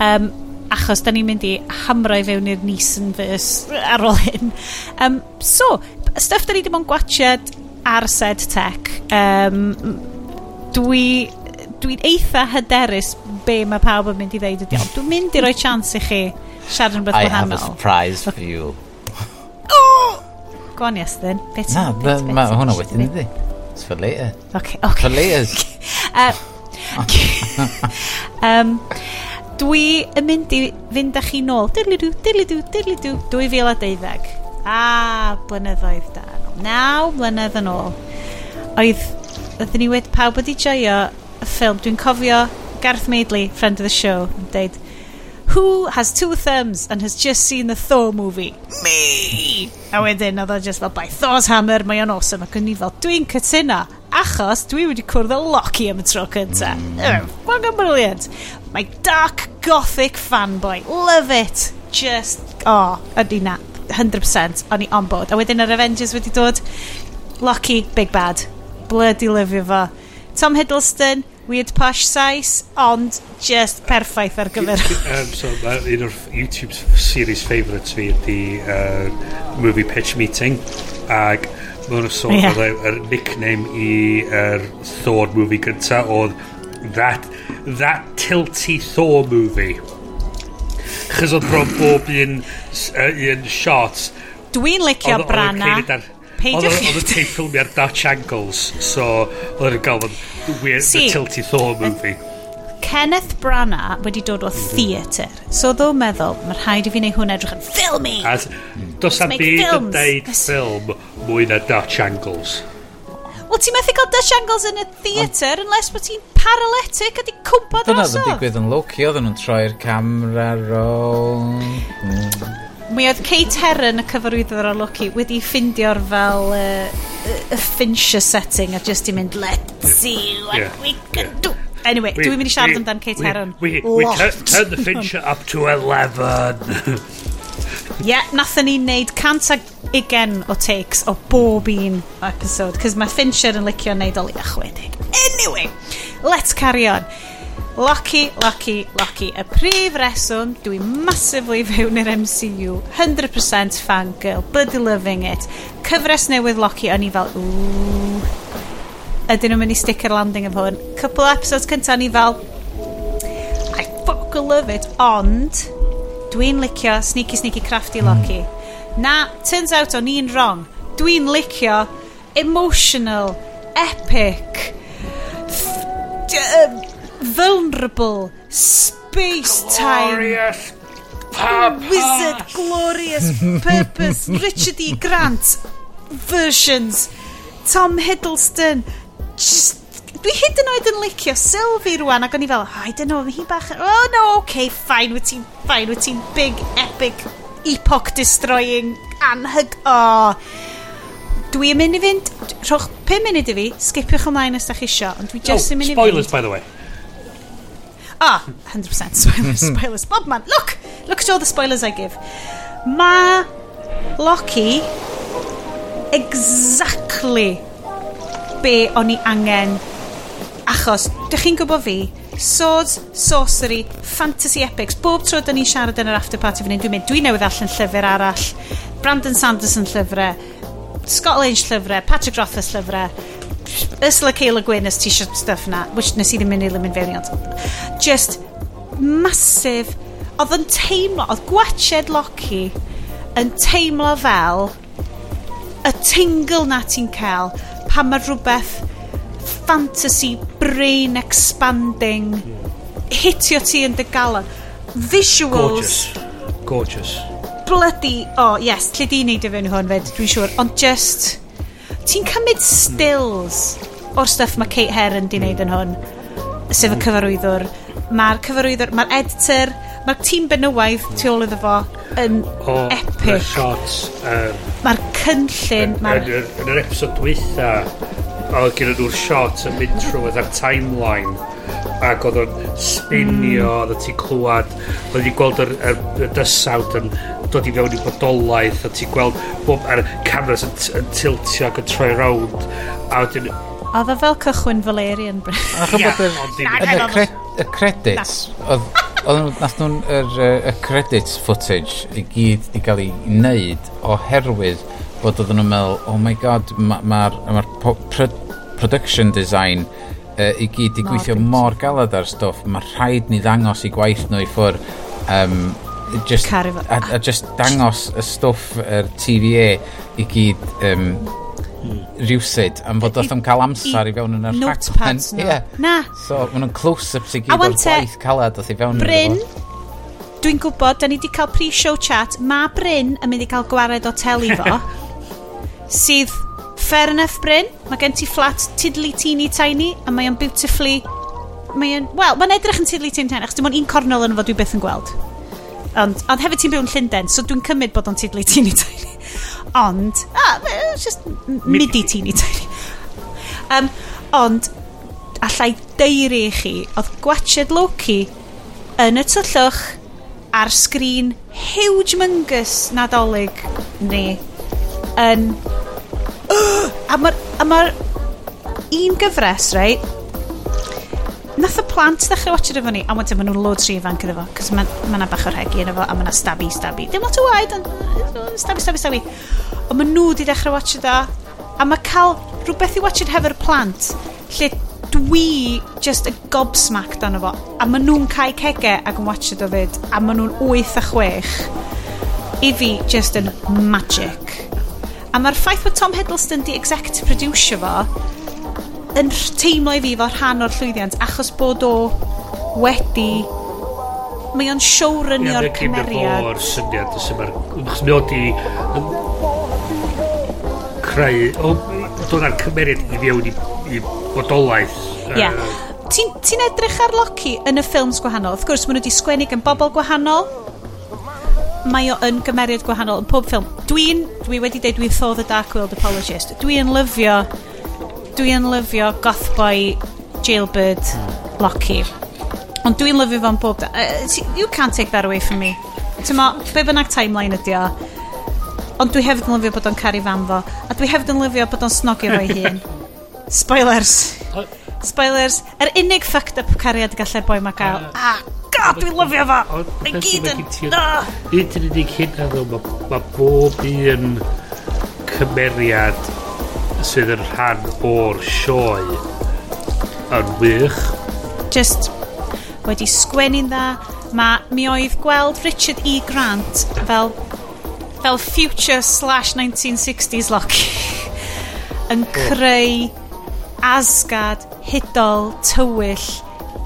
Um, achos da ni'n mynd i hamro i fewn i'r Neeson verse ar ôl hyn. Um, so, stuff da ni ddim ond gwachod ar said Tech. Um, dwi dwi'n eitha hyderus be mae pawb yn mynd i ddeud ydi, ond dwi'n mynd i roi chance i chi siarad yn beth gwahanol. I have a surprise for you. Go on, Iestyn. Beth Na, mae hwnna wedyn ydi. It's for later. Okay, okay. For later. uh, um, Dwi yn mynd i fynd â chi nôl. Dirlidw, dirlidw, dirlidw. 2012. A, blynyddoedd da. Naw blynedd yn ôl. Oedd, ydyn ni wedi pawb wedi joio y ffilm. Dwi'n cofio Garth Maidley, friend of the show, yn deud, who has two thumbs and has just seen the Thor movie? Me! A wedyn, oedd o just fel, by Thor's hammer, mae o'n awesome. Ac o'n i fel, dwi'n cytuno, achos dwi wedi cwrdd y Loki am y tro cynta. Mm. Fucking brilliant. My dark gothic fanboy. Love it. Just, oh, ydy na. 100% o'n i on board. A wedyn yr Avengers wedi dod, Loki, big bad. Bloody lyfio fo. Tom Hiddleston, weird posh size, ond just perffaith ar gyfer. um, so, mae un o'r YouTube series favourites fi ydi uh, Movie Pitch Meeting, ac mae hwnnw sôn yeah. yr nickname i yr uh, Thor movie gynta oedd that, that Tilty Thor movie. chys oedd bron bob un, uh, un shot... Dwi'n licio Brana. Oedd, oedd, Peidiwch Oedd yn teip ffilmi ar Dutch Angles, so oedd yn gael yn weird, the Tilty Thor movie. Kenneth Branagh wedi dod o mm-hmm. theatr, so ddo meddwl, mae rhaid i fi wneud hwn edrych yn ffilmi. A dos am byd yn deud ffilm mwy na Dutch Angles. Wel, ti'n methu cael Dutch Angles yn y theatr unless bod ti'n paralytic a di cwmpa drosodd. Dyna ddim digwydd yn Loki, oedden nhw'n troi'r camera rownd mi oedd Kate Herron y cyfarwyddwr o Loki wedi ffindio'r fel uh, y Fincher setting a just i mynd let's see what yeah, we can yeah. do Anyway, dwi'n mynd i siarad amdan Kate we, Herron. We, we, we turn the Fincher up to 11. Ie, yeah, nathon ni wneud cant ag ugen o takes o bob un episode, cos mae Fincher yn licio wneud o liach wedi. Anyway, let's carry on. Lucky, lucky, lucky. Y prif reswm, dwi massively fewn i'r MCU. 100% fangirl, bloody loving it. Cyfres newydd Lucky, o'n i fel, ooh. Ydyn nhw'n mynd i sticker landing of hwn. Couple episodes cynta, o'n i fel, I fuck love it, ond dwi'n licio sneaky sneaky crafty hmm. Lucky. Na, turns out o'n i'n wrong. Dwi'n licio emotional, epic, th vulnerable, space-time... Glorious purpose. Wizard, glorious purpose, Richard E. Grant versions, Tom Hiddleston, just dwi hyd yn oed yn licio Sylvie rwan ac o'n i fel, oh, I don't know, hi bach, oh no, okay, fine, wyt ti'n, fine, wyt ti'n big, epic, epoch destroying, anhyg, oh. Dwi yn mynd i fynd, rhowch 5 munud i fi, skipiwch ymlaen os da chi isio, ond dwi just oh, yn mynd i fynd. spoilers, by the way. Ah, 100% spoilers, hmm. spoilers. Bob man, look! Look at all the spoilers I give. Mae Loki exactly be o'n i angen achos, dych chi'n gwybod fi, swords, sorcery, fantasy epics, bob tro da ni'n siarad yn yr afterparty fan hyn, dwi'n mynd, dwi newydd allan llyfr arall, Brandon Sanderson llyfrau, Scott Lynch llyfrau, Patrick Rothfuss llyfrau, ysla Cael y Gwyn ys t-shirt stuff na, which nes i ddim yn eilim yn fewn Just massive, oedd yn teimlo, oedd gwached Loki yn teimlo fel y tingle na ti'n cael pan mae rhywbeth fantasy brain expanding hitio ti yn dy galon. Visuals. Gorgeous. Gorgeous. Bloody oh yes lle di neud e i fewn hwn fed dwi'n siŵr ond just ti'n cymryd stills o'r stuff mae Kate Heron di wneud yn hwn sef y hmm. cyfarwyddwr. Mae'r cyfarwyddwr mae'r editor mae'r tîm benywaidd tu ôl iddo fo yn o, epic. shots um, mae'r cynllun yn, ma yn, yn, yr episod dwytha oedd gen nhw'r shot yn mynd trwy trwy'r timeline ac oedd o'n hmm. spinio mm. oedd ti'n clywed oedd ti'n gweld yr, yr, yr dysawd yn dod i fewn i bodolaeth a ti'n gweld bob ar cameras yn, yn tiltio ac yn troi rownd a wedyn A dda fel cychwyn Valerian Bryn. Ia, ond ddim. Y credits, oedd nath nhw'n y credits footage i gyd i gael ei wneud oherwydd bod oedden nhw'n meddwl, oh my god, mae'r ma, ma, ma pro production design uh, i gyd i gweithio mor galad ar stwff, mae rhaid ni ddangos i gwaith nhw i ffwr um, just, a, a just dangos y stwff yr TVA i gyd um, rhywsyd am fod oedd yn cael amser i, fewn yn yr rhaglen. No. Yeah. Na. So, maen nhw'n close-ups i gyd o'r gwaith calad oedd i fewn Bryn, dwi'n gwybod, da ni wedi cael pre-show chat, mae Bryn yn mynd i cael gwared o teli fo, sydd fair enough Bryn, mae gen ti flat tiddly teeny tiny, a mae o'n beautifully, mae o'n, wel, mae'n edrych yn tiddly teeny tiny, achos dim ond un cornel yn fo dwi beth yn gweld. Ond, ond hefyd ti'n byw yn Llundain, so dwi'n cymryd bod o'n tidlu teeny tiny. Ond, ah, just midi teeny tiny. Um, ond, allai deiri i chi, oedd gwachod Loki yn y tyllwch ar sgrin huge mungus nadolig ni yn... Uh, a mae'r ma un gyfres, reit, Nath y plant ddechrau watcher efo ni, a wedyn maen nhw'n loads rhi ifanc iddo fo, cos mae yna bach o rhegi yn efo, a mae yna stabi, stabi. Dim lot o waid, ond stabi, stabi, stabi. Ond maen nhw wedi dechrau watcher da, a mae cael rhywbeth i watcher hefo'r plant, lle dwi just y gobsmacked dan efo, a maen nhw'n cael cege ac yn watcher do fyd, a maen nhw'n 8 a 6. I fi, just yn magic. A mae'r ffaith bod Tom Hiddleston di executive producer fo, yn teimlo i fi fel rhan o'r llwyddiant achos bod o wedi mae o'n showrunio'r yeah, cymeriad. Ie, o'r syniad, sy'n ma'r... Mae o di... creu... dod ar cymeriad i fewn i, i bodolaeth. Ie. Yeah. Ti'n ti edrych ar Loki yn y ffilms gwahanol? Wrth gwrs, maen nhw wedi sgwennu gan bobl gwahanol. Mae o yn gymeriad gwahanol yn pob ffilm. Dwi'n... Dwi wedi dweud dwi'n thodd y Dark World Apologist. Dwi'n lyfio dwi yn lyfio Gothboy Jailbird Locky. Ond dwi'n lyfio fo'n bob... Da. Uh, you can't take that away from me. Tyma, be bynnag timeline ydi o. Ond dwi hefyd yn lyfio bod o'n caru fan fo. A dwi hefyd yn lyfio bod o'n snogio fo'i hun. Spoilers. Spoilers. Yr er unig fucked up cariad gallai'r boi ma gael. Ah, god, dwi'n lyfio fo! Mae gyd yn... Ah. Un yn unig hyn, mae bob un cymeriad sydd yn rhan o'r sioe yn wych. Just wedi sgwennu'n dda. Mae mi oedd gweld Richard E. Grant fel, fel future slash 1960s Loki yn oh. creu asgad, hudol, tywyll,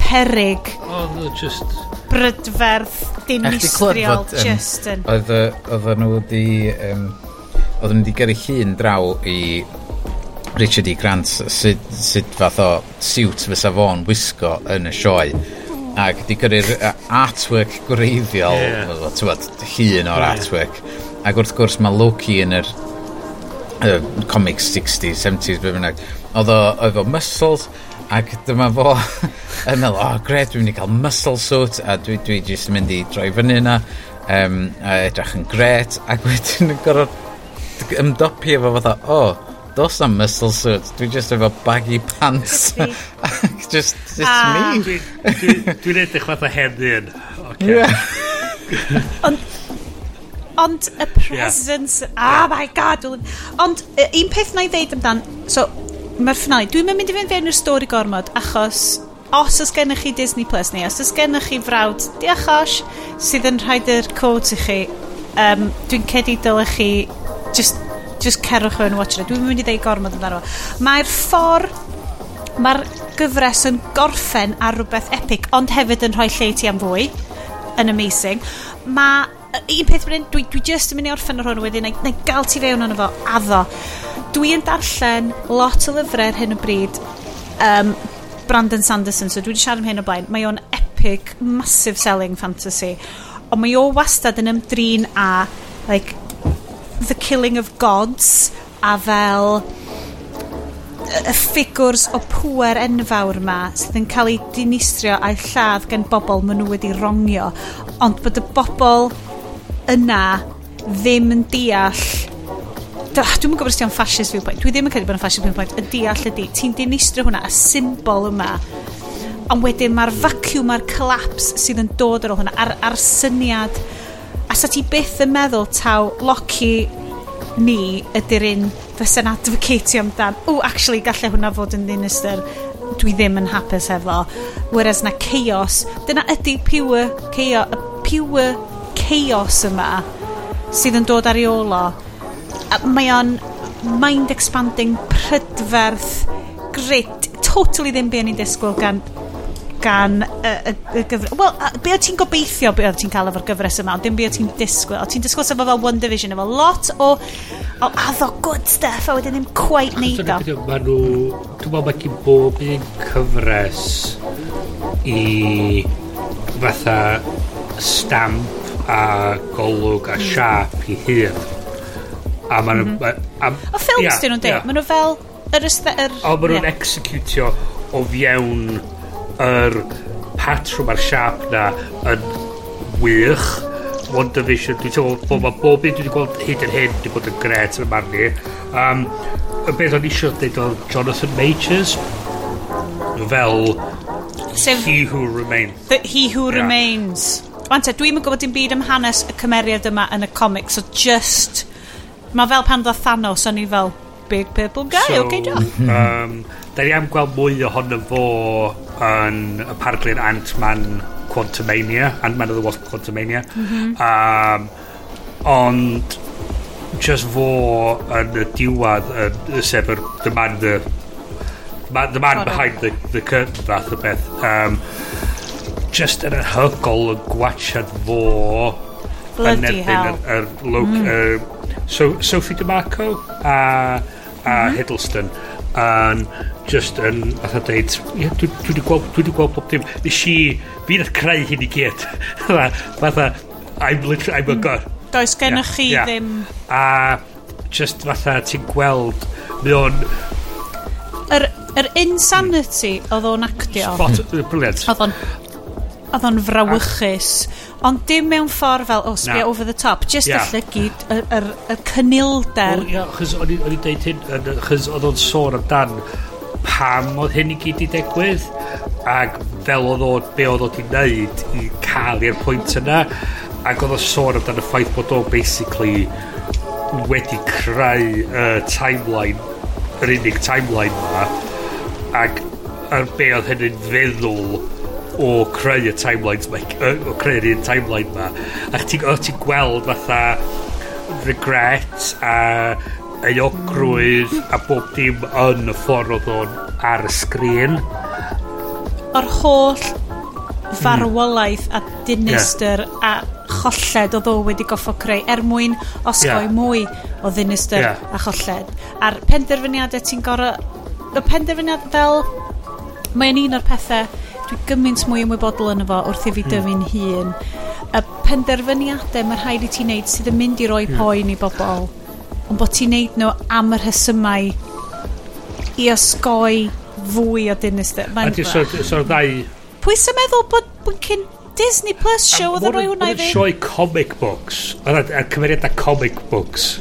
perig. Oedd oh, just... Brydferth, dinistriol, just yn... Oedd nhw wedi... Um, oedden nhw wedi gyrru llun draw i Richard E. Grant sut, sut fath o siwt fysa fo'n wisgo yn y sioe ac di gyrru'r artwork gwreiddiol yeah. tywed, hun o'r artwork ac wrth gwrs mae Loki yn yr uh, comics 60s, 70s be bynnag oedd o oedd o muscles ac dyma fo yn meddwl oh gred dwi'n mynd i cael muscle suit a dwi, dwi jyst yn mynd i droi fyny yna um, a edrych yn gret ac wedyn yn gorfod ymdopi efo fatha oh, dos am muscle suit. Dwi just efo baggy pants. just, it's ah. me. Dwi'n dwi, dwi edrych fatha hen ddyn. Okay. Yeah. ond, ond y presence, yeah. oh my god. Ond un peth na i ddeud amdan, so, mae'r ffnau, dwi'n mynd i fynd fewn i'r stori gormod, achos os oes gennych chi Disney Plus neu os oes gennych chi frawd diachos sydd yn rhaid yr codes i chi um, dwi'n cedi dylech chi just just cerwch yn watch it. Dwi'n mynd i ddeud gormod amdano. Mae'r ffordd... Mae'r gyfres yn gorffen ar rhywbeth epic, ond hefyd yn rhoi lle ti am fwy. Yn amazing. Mae un peth mynd, dwi, dwi just yn mynd i orffen ar hwn wedyn, na, na gael ti fewn ond efo, addo. Dwi yn darllen lot o lyfrau ar hyn o bryd, um, Brandon Sanderson, so dwi wedi siarad am hyn o blaen, mae o'n epic, massive selling fantasy, ond mae o wastad yn ymdrin a, like, The Killing of Gods a fel y ffigwrs o pŵer enfawr yma sydd yn cael ei dinistrio a'i lladd gan bobl maen nhw wedi rongio. Ond bod y bobl yna ddim yn deall ah, dwi'n gwybod os ti'n fascist viewpoint dwi ddim yn credu bod yn fascist viewpoint y deall ydy ti'n dinistrio hwnna y symbol yma. Ond wedyn mae'r vacuum a'r collapse sydd yn dod ar ôl hwnna a'r, ar syniad a sa ti byth yn meddwl taw Loki ni ydy'r un fysa'n advocatio amdan? O actually gallai hwnna fod yn ddinistyr dwi ddim yn hapus efo whereas na chaos dyna ydy pure chaos pure chaos yma sydd yn dod ar ei olo mae o'n mind expanding prydferth grit totally ddim byd i'n disgwyl gan gan y, y, y gyfres... Wel, be o ti'n gobeithio be o ti'n cael efo'r gyfres yma, ond dim be o ti'n disgwyl. O ti'n disgwyl sef fel One Division efo lot o, o addo good stuff, a wedyn ddim quite neud o. Mae nhw... Dwi'n meddwl mae gen bob un cyfres i fatha stamp a golwg a mm. siap i hun. A maen nhw... -hmm. A, a ffilms yeah, dyn nhw'n dweud, yeah. maen nhw fel yr... yr o, maen nhw'n yeah. executio o fiewn yr patrwm a'r siap na yn wych WandaVision dwi'n teimlo bod ma bob un dwi wedi gweld hyd yn hyn wedi bod yn gret yn marn i. Um, y beth o'n eisiau dweud o Jonathan Majors fel so, He Who Remains. The He Who yeah. Remains. Wan dwi'n dwi'n gwybod dim byd am hanes y cymeriad yma yn y comics, so just... Mae fel pan ddodd Thanos, o'n i fel, Big Purple Guy, so, okay, diolch. Um, da ni am gweld mwy ohono fo yn y parglun Ant-Man Quantumania, Ant-Man of the Wasp Quantumania. Mm -hmm. um, ond just fo yn y diwad yn sef yr the man the man, the man behind the, the curtain fath o beth um, just yn anhygol yn gwachad fo Bloody yn erbyn yr er, er, look mm. er, so, Sophie DeMarco a uh, a mhm. Hiddleston yn just um, yn atho deud yeah, dwi wedi gweld dwi wedi gweld pob dim nes i fi nad creu hyn i gyd fatha I'm literally I'm a mm. god does gennych chi yeah. ddim a just fatha ti'n gweld mae o'n yr, yr insanity oedd o'n actio. Spot, brilliant. Oedd o'n oedd o'n frawychus, ond dim mewn ffordd fel, o, oh, sbio over the top, just yeah. allygu y, y, y cynilder. Ia, chys o'n i deud hyn, chys oedd o'n sôn amdan pam oedd hyn i gyd i degwydd, ac fel oedd o be oedd o'n i wneud i cael i'r pwynt yna, ac oedd o'n sôn amdan y ffaith bod o basically wedi creu y uh, timeline, yr unig timeline yma, ac ar be oedd hynny'n feddwl o creu y timelines ma, o creu'r un timeline ma a ti'n ti gweld fatha regret a euogrwydd a bob dim yn y ffordd oedd o'n ar y sgrin o'r holl hmm. farwolaeth a dinister yeah. a cholled oedd o wedi goffo creu er mwyn osgoi yeah. mwy o ddinister yeah. a cholled a'r penderfyniadau ti'n gorau y penderfyniad fel mae'n un o'r pethau dwi gymaint mwy ymwybodol yn efo wrth i fi hmm. dyfu'n hun. Y penderfyniadau mae'r rhaid i ti wneud sydd yn mynd i roi hmm. poen i bobl, ond bod ti'n wneud nhw am yr hysymau i osgoi fwy o dinister. A ti'n sôn so, so ddau... Pwy sy'n meddwl bod, bod cyn Disney Plus show oedd yn rhoi hwnna i fi? Oedd comic books. Oedd yn cymeriadau comic books.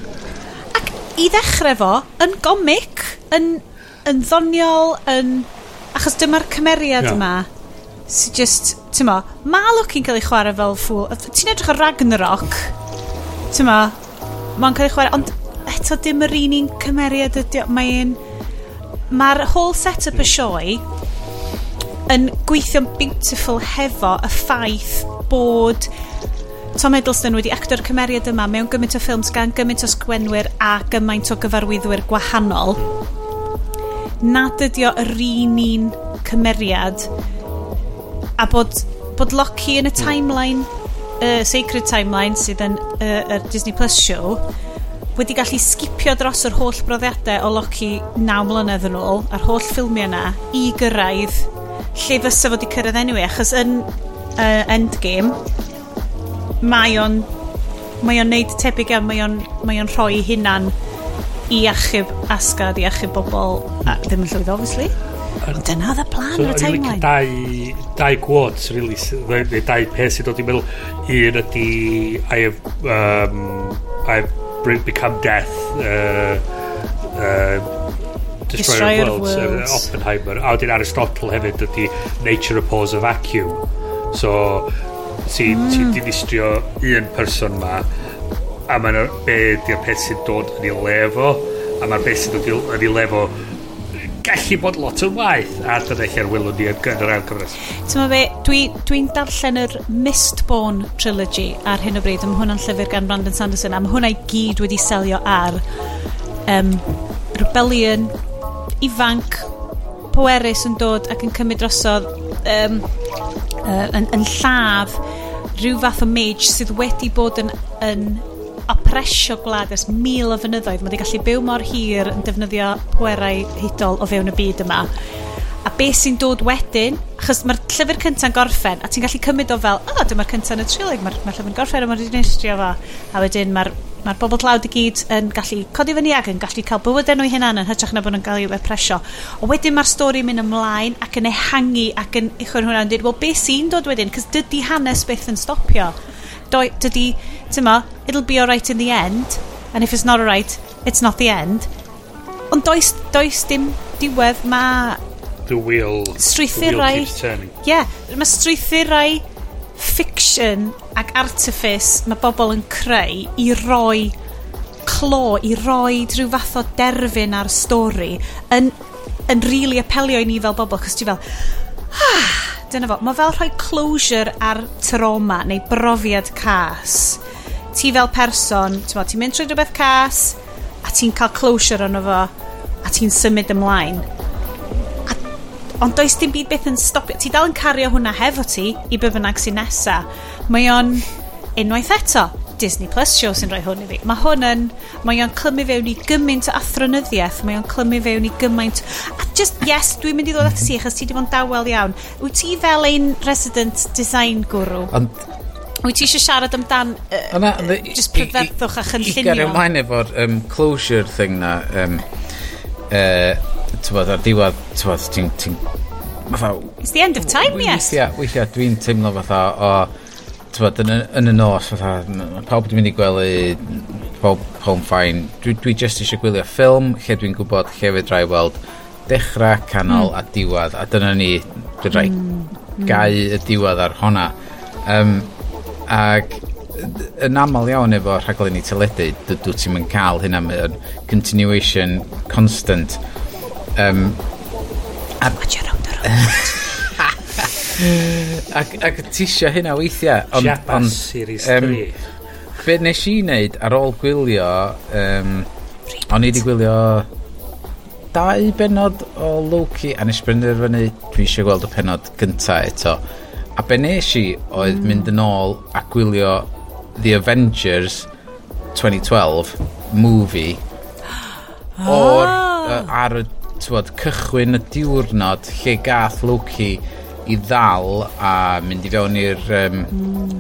Ac i ddechrau fo, yn gomic, yn, yn ddoniol, yn... Achos dyma'r cymeriad yma. No sy'n just, ti'n ma, mae Loki'n cael ei chwarae fel ffwl. Ti'n edrych ar Ragnarok, ti'n ma, mae'n cael ei chwarae, ond eto dim yr un un cymeriad ydy, mae'n, mae'r whole set-up y sioe yn gweithio'n beautiful hefo y ffaith bod Tom Hiddleston wedi actor cymeriad yma mewn gymaint o ffilms gan gymaint o sgwenwyr a gymaint o gyfarwyddwyr gwahanol. Nad ydy o yr un un cymeriad a bod, bod Loki yn y hmm. timeline, uh, sacred timeline sydd yn uh, er Disney Plus show, wedi gallu skipio dros yr holl broddiadau o Loki 9 mlynedd yn ôl, a'r holl ffilmiau yna, i gyrraedd lle fysa fod i cyrraedd enw anyway, achos yn uh, Endgame, mae o'n mae o'n neud tebyg iawn, mae o'n, mae on rhoi hunan i achub asgad, i achub bobl, a, ddim yn llwyd, obviously, Dyna oedd y plan o'r teimlau. Dau, dau gwod, really, neu dau peth sydd dod i'n meddwl. Un ydy I have, um, I have bring, become death, uh, uh, Destroyer, Destroyer of Worlds, uh, worlds. Uh, Oppenheimer. A wedyn Aristotle hefyd ydy Nature Abhors a Vacuum. So, ti, mm. ti dinistrio un person ma, a mae'n be di'r peth sy'n dod yn ei lefo, a mae'r peth sy'n dod yn ei lefo gallu bod lot yn waith a dyna lle'r wylwn ni yn yr argyfres. Ti'n be, dwi'n dwi, darllen yr Mistborn Trilogy ar hyn o bryd ym hwnna'n llyfr gan Brandon Sanderson am hwnna i gyd wedi selio ar um, Rebellion ifanc pwerus yn dod ac yn cymryd drosodd um, uh, yn, yn lladd rhyw fath o mage sydd wedi bod yn, yn opresio gwlad ers mil o fynyddoedd. Mae wedi gallu byw mor hir yn defnyddio pwerau hudol o fewn y byd yma. A be sy'n dod wedyn, achos mae'r llyfr cynta'n gorffen, a ti'n gallu cymryd o fel, o, oh, dyma'r cynta'n y trilig, mae'r ma llyfr'n gorffen, a mae'r dinistrio fo. A wedyn mae'r mae bobl tlawd i gyd yn gallu codi fyny ac yn gallu cael bywydau nhw hunan yn hytrach na bod nhw'n cael i'w presio. O wedyn mae'r stori mynd ymlaen ac yn ehangu ac yn uchwyn hwnna yn dweud, wel, be sy'n dod wedyn? Cys dydy hanes beth yn stopio dydy, tyma, it'll be alright in the end, and if it's not alright, it's not the end. Ond does, does dim diwedd ma... The wheel, strwythurau, the wheel keeps turning. Yeah, mae strwythurau fiction ac artifice mae bobl yn creu i roi clo, i roi rhyw fath o derfyn ar stori yn, yn really apelio i ni fel bobl, cos ti fel... Ah, dyna fo, mae fel rhoi closure ar trauma neu brofiad cas. Ti fel person, ti'n mynd trwy rhywbeth cas, a ti'n cael closure ono fo, a ti'n symud ymlaen. A, ond does dim byd beth yn stopio. Ti dal yn cario hwnna hefo ti i be bynnag sy'n nesa. Mae o'n unwaith eto, Disney Plus show sy'n rhoi hwn i fi. Mae hwn yn, mae o'n clymu fewn i gymaint o athronyddiaeth, mae o'n clymu fewn i gymaint, a just, yes, dwi'n mynd i ddod at si, achos ti di bod yn dawel iawn. Wyt ti fel ein resident design guru? Ond Wyt ti eisiau siarad amdan uh, Ona, uh, just prydferthwch a chynllunio? I gario ymlaen efo'r um, closure thing na. Um, uh, tywod, ar diwedd, tywod, ti'n... Ti, It's the end of time, yes. Weithiau, weithiau dwi'n teimlo fatha o... Oh, tywed, yn, yn y nos, fatha, pawb dwi'n mynd i gwely, pawb, home fine. Dwi, dwi just eisiau gwylio ffilm, lle dwi'n gwybod lle fe drai weld dechrau, canol mm. a diwad. A dyna ni, dwi'n rhai mm. gau y diwad ar honna. Um, ac yn aml iawn efo rhaglenni teledu, dydw ti'n mynd cael hynna mewn continuation, constant. Um, a... Watch your own ac, ac tisio hynna weithiau. Ond, Japas on, Series 3. Um, be nes i wneud ar ôl gwylio, um, o'n i wedi gwylio dau benod o Loki a nes benderfynu dwi eisiau gweld y penod gynta eto. A be nes i oedd mm. mynd yn ôl a gwylio The Avengers 2012 movie ah. o'r, ar y tywod, cychwyn y diwrnod lle gath Loki i ddal a mynd i fewn i'r um,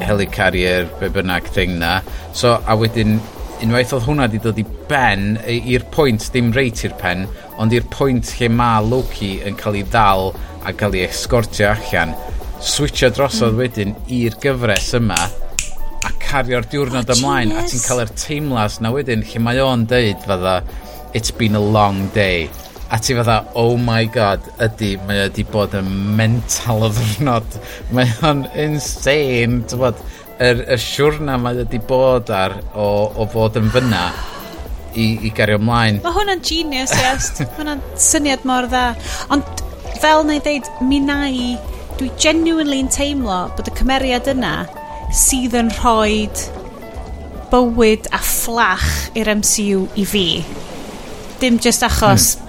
helicarrier be bynnag thing na. So a wedyn unwaith oedd hwnna wedi dod i ben i'r pwynt dim reit i'r pen ond i'r pwynt lle mae Loki yn cael ei ddal a cael ei escortio allan switcho drosodd mm. wedyn i'r gyfres yma a cario'r diwrnod oh, ymlaen a ti'n cael yr teimlas na wedyn lle mae o'n deud fydda it's been a long day a ti fatha, oh my god, ydy, mae wedi bod yn mental o ddwrnod. Mae o'n insane, ti'n bod, yr, y siwrna mae wedi bod ar o, o fod yn fyna i, i gario ymlaen. Mae hwnna'n genius, yes. mae hwnna'n syniad mor dda. Ond fel na i ddeud, mi na i, dwi genuinely'n teimlo bod y cymeriad yna sydd yn rhoi bywyd a fflach i'r MCU i fi. Dim just achos hmm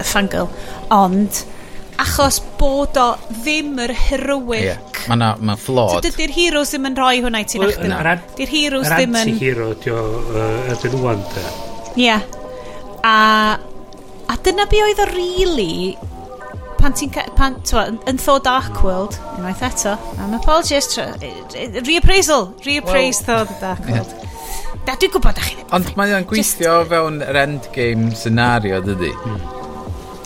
y ffangl ond achos bod o ddim yr heroic yeah. Mae na, ma flod. So, dydy'r heroes ddim yn rhoi hwnna i ti'n well, achdyna. Dy'r heroes ddim yn... Anti-hero, diw, uh, ydyn nhw anda. Ie. A, a dyna be oedd o really pan ti'n pan, twa, yn thod Dark hmm. World unwaith eto am apologies reappraisal reappraise well, tho Darkworld yeah. da dwi'n gwybod da chi ond mae o'n gweithio Just, fewn yr endgame scenario dydy mm.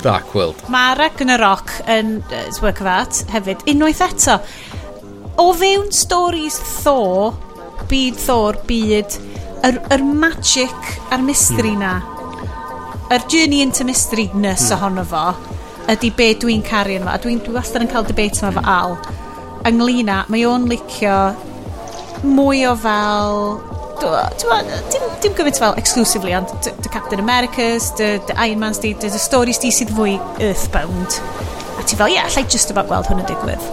Dark World. Mae Ragnarok yn uh, work of art hefyd. Unwaith eto, o fewn stories Thor, byd Thor, byd, yr, yr magic a'r mystery mm. na, yr journey into mysteryness mm. ohono fo, ydy be dwi'n caru yma. A dwi'n dwi wastad yn cael debate yma fo Al. Ynglyn â, mae o'n licio mwy o fel dim, dim gymaint fel exclusively, ond dy Captain America's, dy Iron Man's, dy, dy stories di sydd fwy earthbound. A ti fel, ie, yeah, allai just about gweld hwn yn digwydd.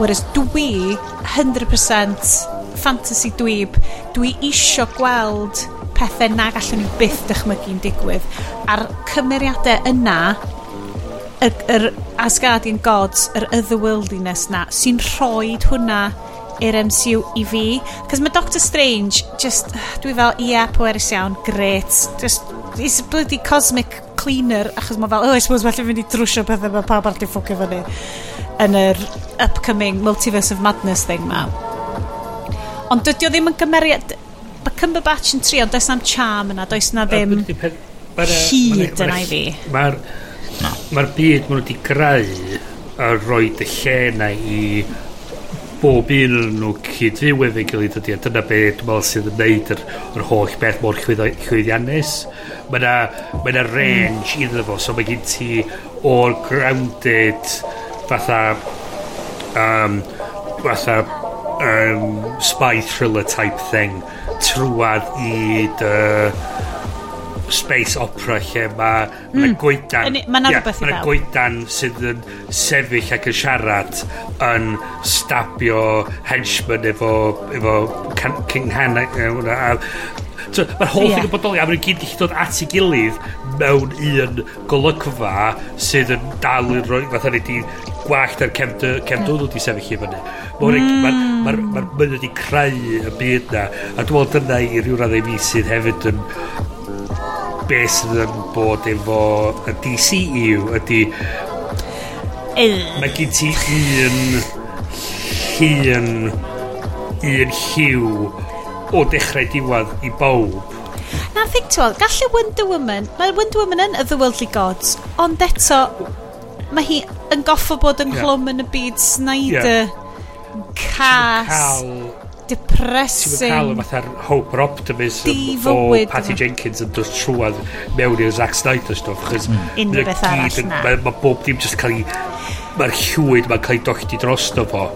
Whereas dwi, 100% fantasy dwyb, dwi isio gweld pethau na gallwn ni byth dychmygu'n digwydd. A'r cymeriadau yna, yr, yr Asgardian Gods, yr otherworldiness na, sy'n rhoi hwnna i'r MCU i fi. Cos mae Doctor Strange, just, dwi fel, ie, yeah, pwerus iawn, great. Just, it's a bloody cosmic cleaner, achos mae fel, oh, I suppose, felly fynd i drwsio pethau mae pawb ar i ffwcio fyny yn yr upcoming Multiverse of Madness thing ma. Ond dydy o ddim yn gymeriad... Mae Cumberbatch yn tri, ond does na'n charm yna, does na ddim hyd yna i fi. Mae'r byd maen nhw wedi greu a roi y lle yna i bob un yn nhw cyd fyw efo'i gilydd ydy a dyna be dwi'n meddwl sydd yn neud yr, yr holl beth mor chwyddiannus. mae yna ma range iddo fo so mae gen ti o'r grounded fatha um, fatha um, spy thriller type thing trwad i dy uh, space opera lle mae mm. ma goedan mae yna rhywbeth yeah, i fel goedan sydd yn sefyll ac yn siarad yn stabio henchman efo efo cynghan so, mae'r holl yeah. thing yn bodoli a mae'n gyd gallu dod at ei gilydd mewn un golygfa sydd yn dal yn rhoi fatha ni di gwallt ar cemdwn wedi sefyll i fyny mae'r mm. ma ma ma ma wedi creu y byd na a dwi'n meddwl dyna i ryw raddau mi sydd hefyd yn beth sydd yn bod efo y DCU ydy mae gen ti un hun un lliw o dechrau diwedd i bawb Na, think to all, gallu Wonder Woman, mae Wonder Woman yn y The Worldly Gods, ond eto, mae hi yn goffo bod ynghlwm yeah. yn y byd Snyder yeah. cas. Cael depressing. Ti'n cael fatha'r hope or optimism o Patty Jenkins yn dod trwad mewn i'r Zack Snyder stuff. Mm. Unrhyw beth arall na. Mae ma bob dim just cael ei... Mae'r llwyd mae'n cael ei dochdi dros do fo.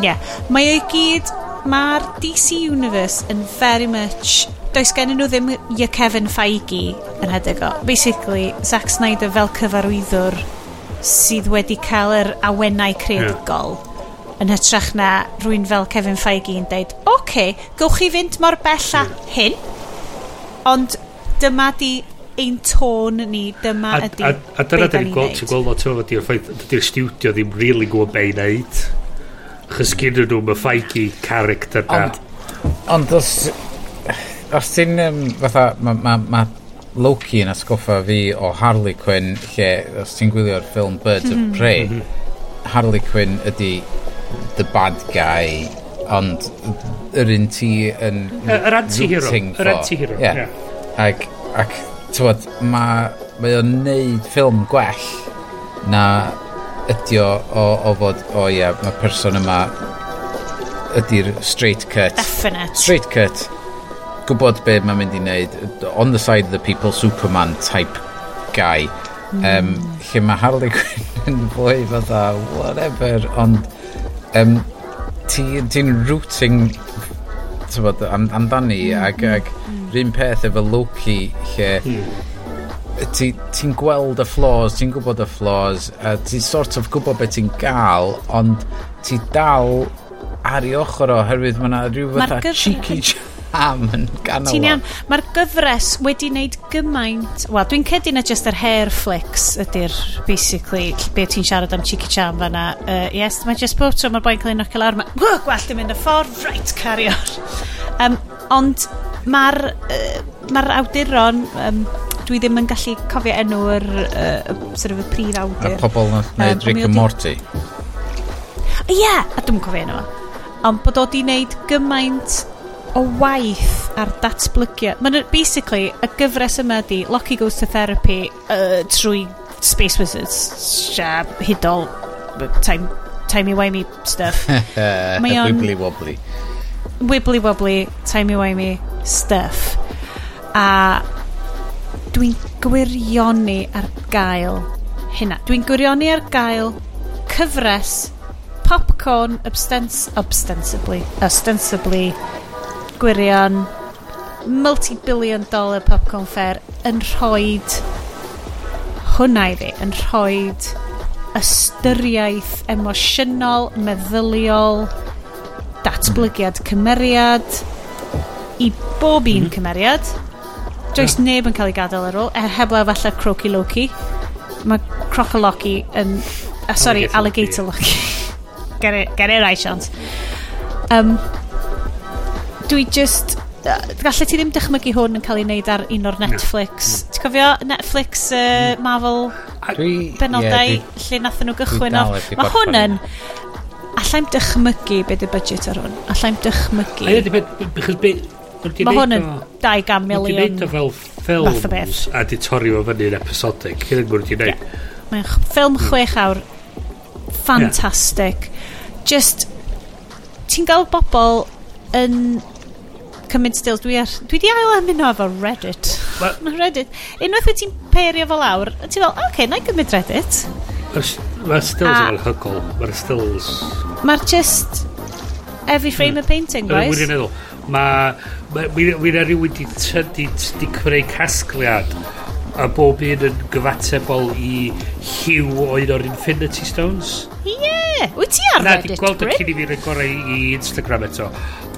Ie. Yeah. Mae o'i gyd... Mae'r DC Universe yn very much does gen nhw ddim y Kevin Feige yn hedeg o. Basically, Zack Snyder fel cyfarwyddwr sydd wedi cael yr awennau creadigol. Yeah yn hytrach na rwy'n fel Kevin Feige yn deud, oce, okay, gowch chi fynd mor bell bella hyn, ond dyma di ein tôn ni, dyma a, ydy a, a dyna da ni'n gweld, ti'n gweld lot o'r ydy'r ffaith, ydy'r studio ddim really gwybod be i wneud. chys gyda nhw mae Feige character na. Ond, ond os, os ti'n, um, fatha, mae ma, ma Loki yn asgoffa fi o Harley Quinn, lle os ti'n gwylio'r ffilm Birds of hmm. Prey. Mhm. Harley Quinn ydy the bad guy, ond yr un ti yn... Yr anti-hero. Yr anti-hero, ie. Yeah. yeah. Ac, ac tywod, mae mae o'n neud ffilm gwell na ydi o, o, o fod, o ie, yeah, mae person yma ydy'r straight cut. Definite. Straight cut. Gwybod be mae'n mynd i wneud. On the side of the people, Superman type guy. Mm. Um, lle mae Harley Quinn yn fwy fatha, whatever, ond um, ti'n ti rooting tywod, am, amdani ac, ac rhywun peth efo Loki lle mm. ti'n ti gweld y flaws, ti'n gwybod y flaws a ti'n sort of gwybod beth ti'n gael ond ti dal ar i ochr oherwydd mae yna rhyw fatha cheeky pam yn ganol. Ti'n iawn. Mae'r gyfres wedi wneud gymaint... Wel, dwi'n cedi na just yr hair flicks ydy'r, basically, be ti'n siarad am Cheeky Chan fanna. Uh, yes, mae just bob tro mae'r boi'n cael ei nocio lawr. Mae gwallt yn mynd y ffordd, right, carry on. Um, ond mae'r uh, mae awduron... Um, dwi ddim yn gallu cofio enw'r uh, sort of y prif awdur. A pobl na wneud um, Rick and Morty. Ie, yeah, a dwi'n cofio enw. Ond bod o di wneud gymaint o waith ar datblygiad. Mae'n basically, y gyfres yma di, Locky Goes to Therapy, uh, trwy Space Wizards, sia, hydol, time, timey-wimey stuff. Mae on... Wibbly-wobbly. Wibbly-wobbly, timey-wimey stuff. A dwi'n gwirioni ar gael hynna. Dwi'n gwirioni ar gael cyfres popcorn obstens, ostensibly, ostensibly gwirion multi-billion dollar popcorn fair yn rhoed hwnna i fi, yn rhoed ystyriaeth emosiynol, meddyliol, datblygiad mhm. cymeriad i bob un mm -hmm. cymeriad. Does yeah. neb yn cael ei gadael ar ôl, er heblaw falle Croaky Loki. Mae Croc Loki yn... Uh, sorry, Alligator Loki. get it, get it right, Sian. Um, dwi just gallai ti ddim dychmygu hwn yn cael ei wneud ar un o'r Netflix. No. Ti'n cofio Netflix uh, Marvel dwi, benodau yeah, lle nath nhw gychwyn o? Mae hwn yn... Allai'm dychmygu beth y budget ar hwn. Allai'm dychmygu. A ydy, because be... Mae hwn yn 200 miliwn... Mae'n o fel ffilms a di torri o fyny yn episodic. Cyn yn gwrdd wedi'i neud Mae'n ffilm chwech awr. Fantastic. Just... Ti'n gael bobl yn cymryd stills. Dwi, ar, dwi di ail ymuno efo Reddit. Mae Reddit. Unwaith wyt ti'n peirio fo lawr, ti'n fel, oce, okay, na i gymryd Reddit. Mae'r stills yn anhygol. Mae'r stills... Mae'r just every frame mm. of painting, guys. Mae'n wirioneddol. Mae... Mae'n rhywun di, tydi di creu casgliad a bob un yn gyfatebol i hiw o un o'r Infinity Stones. Ie! Yeah. Wyt ti ar Reddit, Bryn? Na, di gweld y cyn i fi gorau i Instagram eto.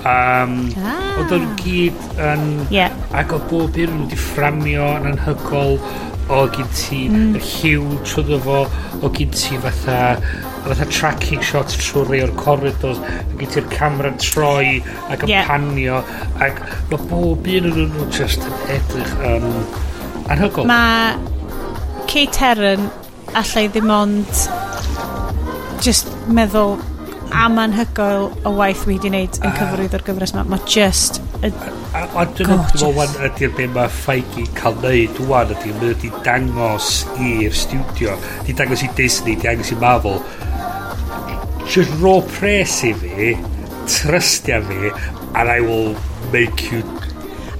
Um, ah. Oedd o'n gyd yn... Yeah. Ac oedd bob un wedi fframio yn anhygol o gyd ti mm. y lliw trwy fo, o gyd ti fatha fatha tracking shot trwy rei o'r corridors ac gyd ti'r camera troi ac yn yeah. panio ac mae bob un yn nhw just yn edrych yn um, anhygol mae Kate Herron allai ddim ond just meddwl am anhygoel o waith wedi wneud yn ah. cyfrwydd o'r gyfres yma. Mae just... A, a, a dwi'n meddwl ydy'r be mae Feige cael neud wan ydy, mae wedi dangos i'r studio, di dangos i Disney, di dangos i Marvel, just raw pres i fi, trystia fi, and I will make you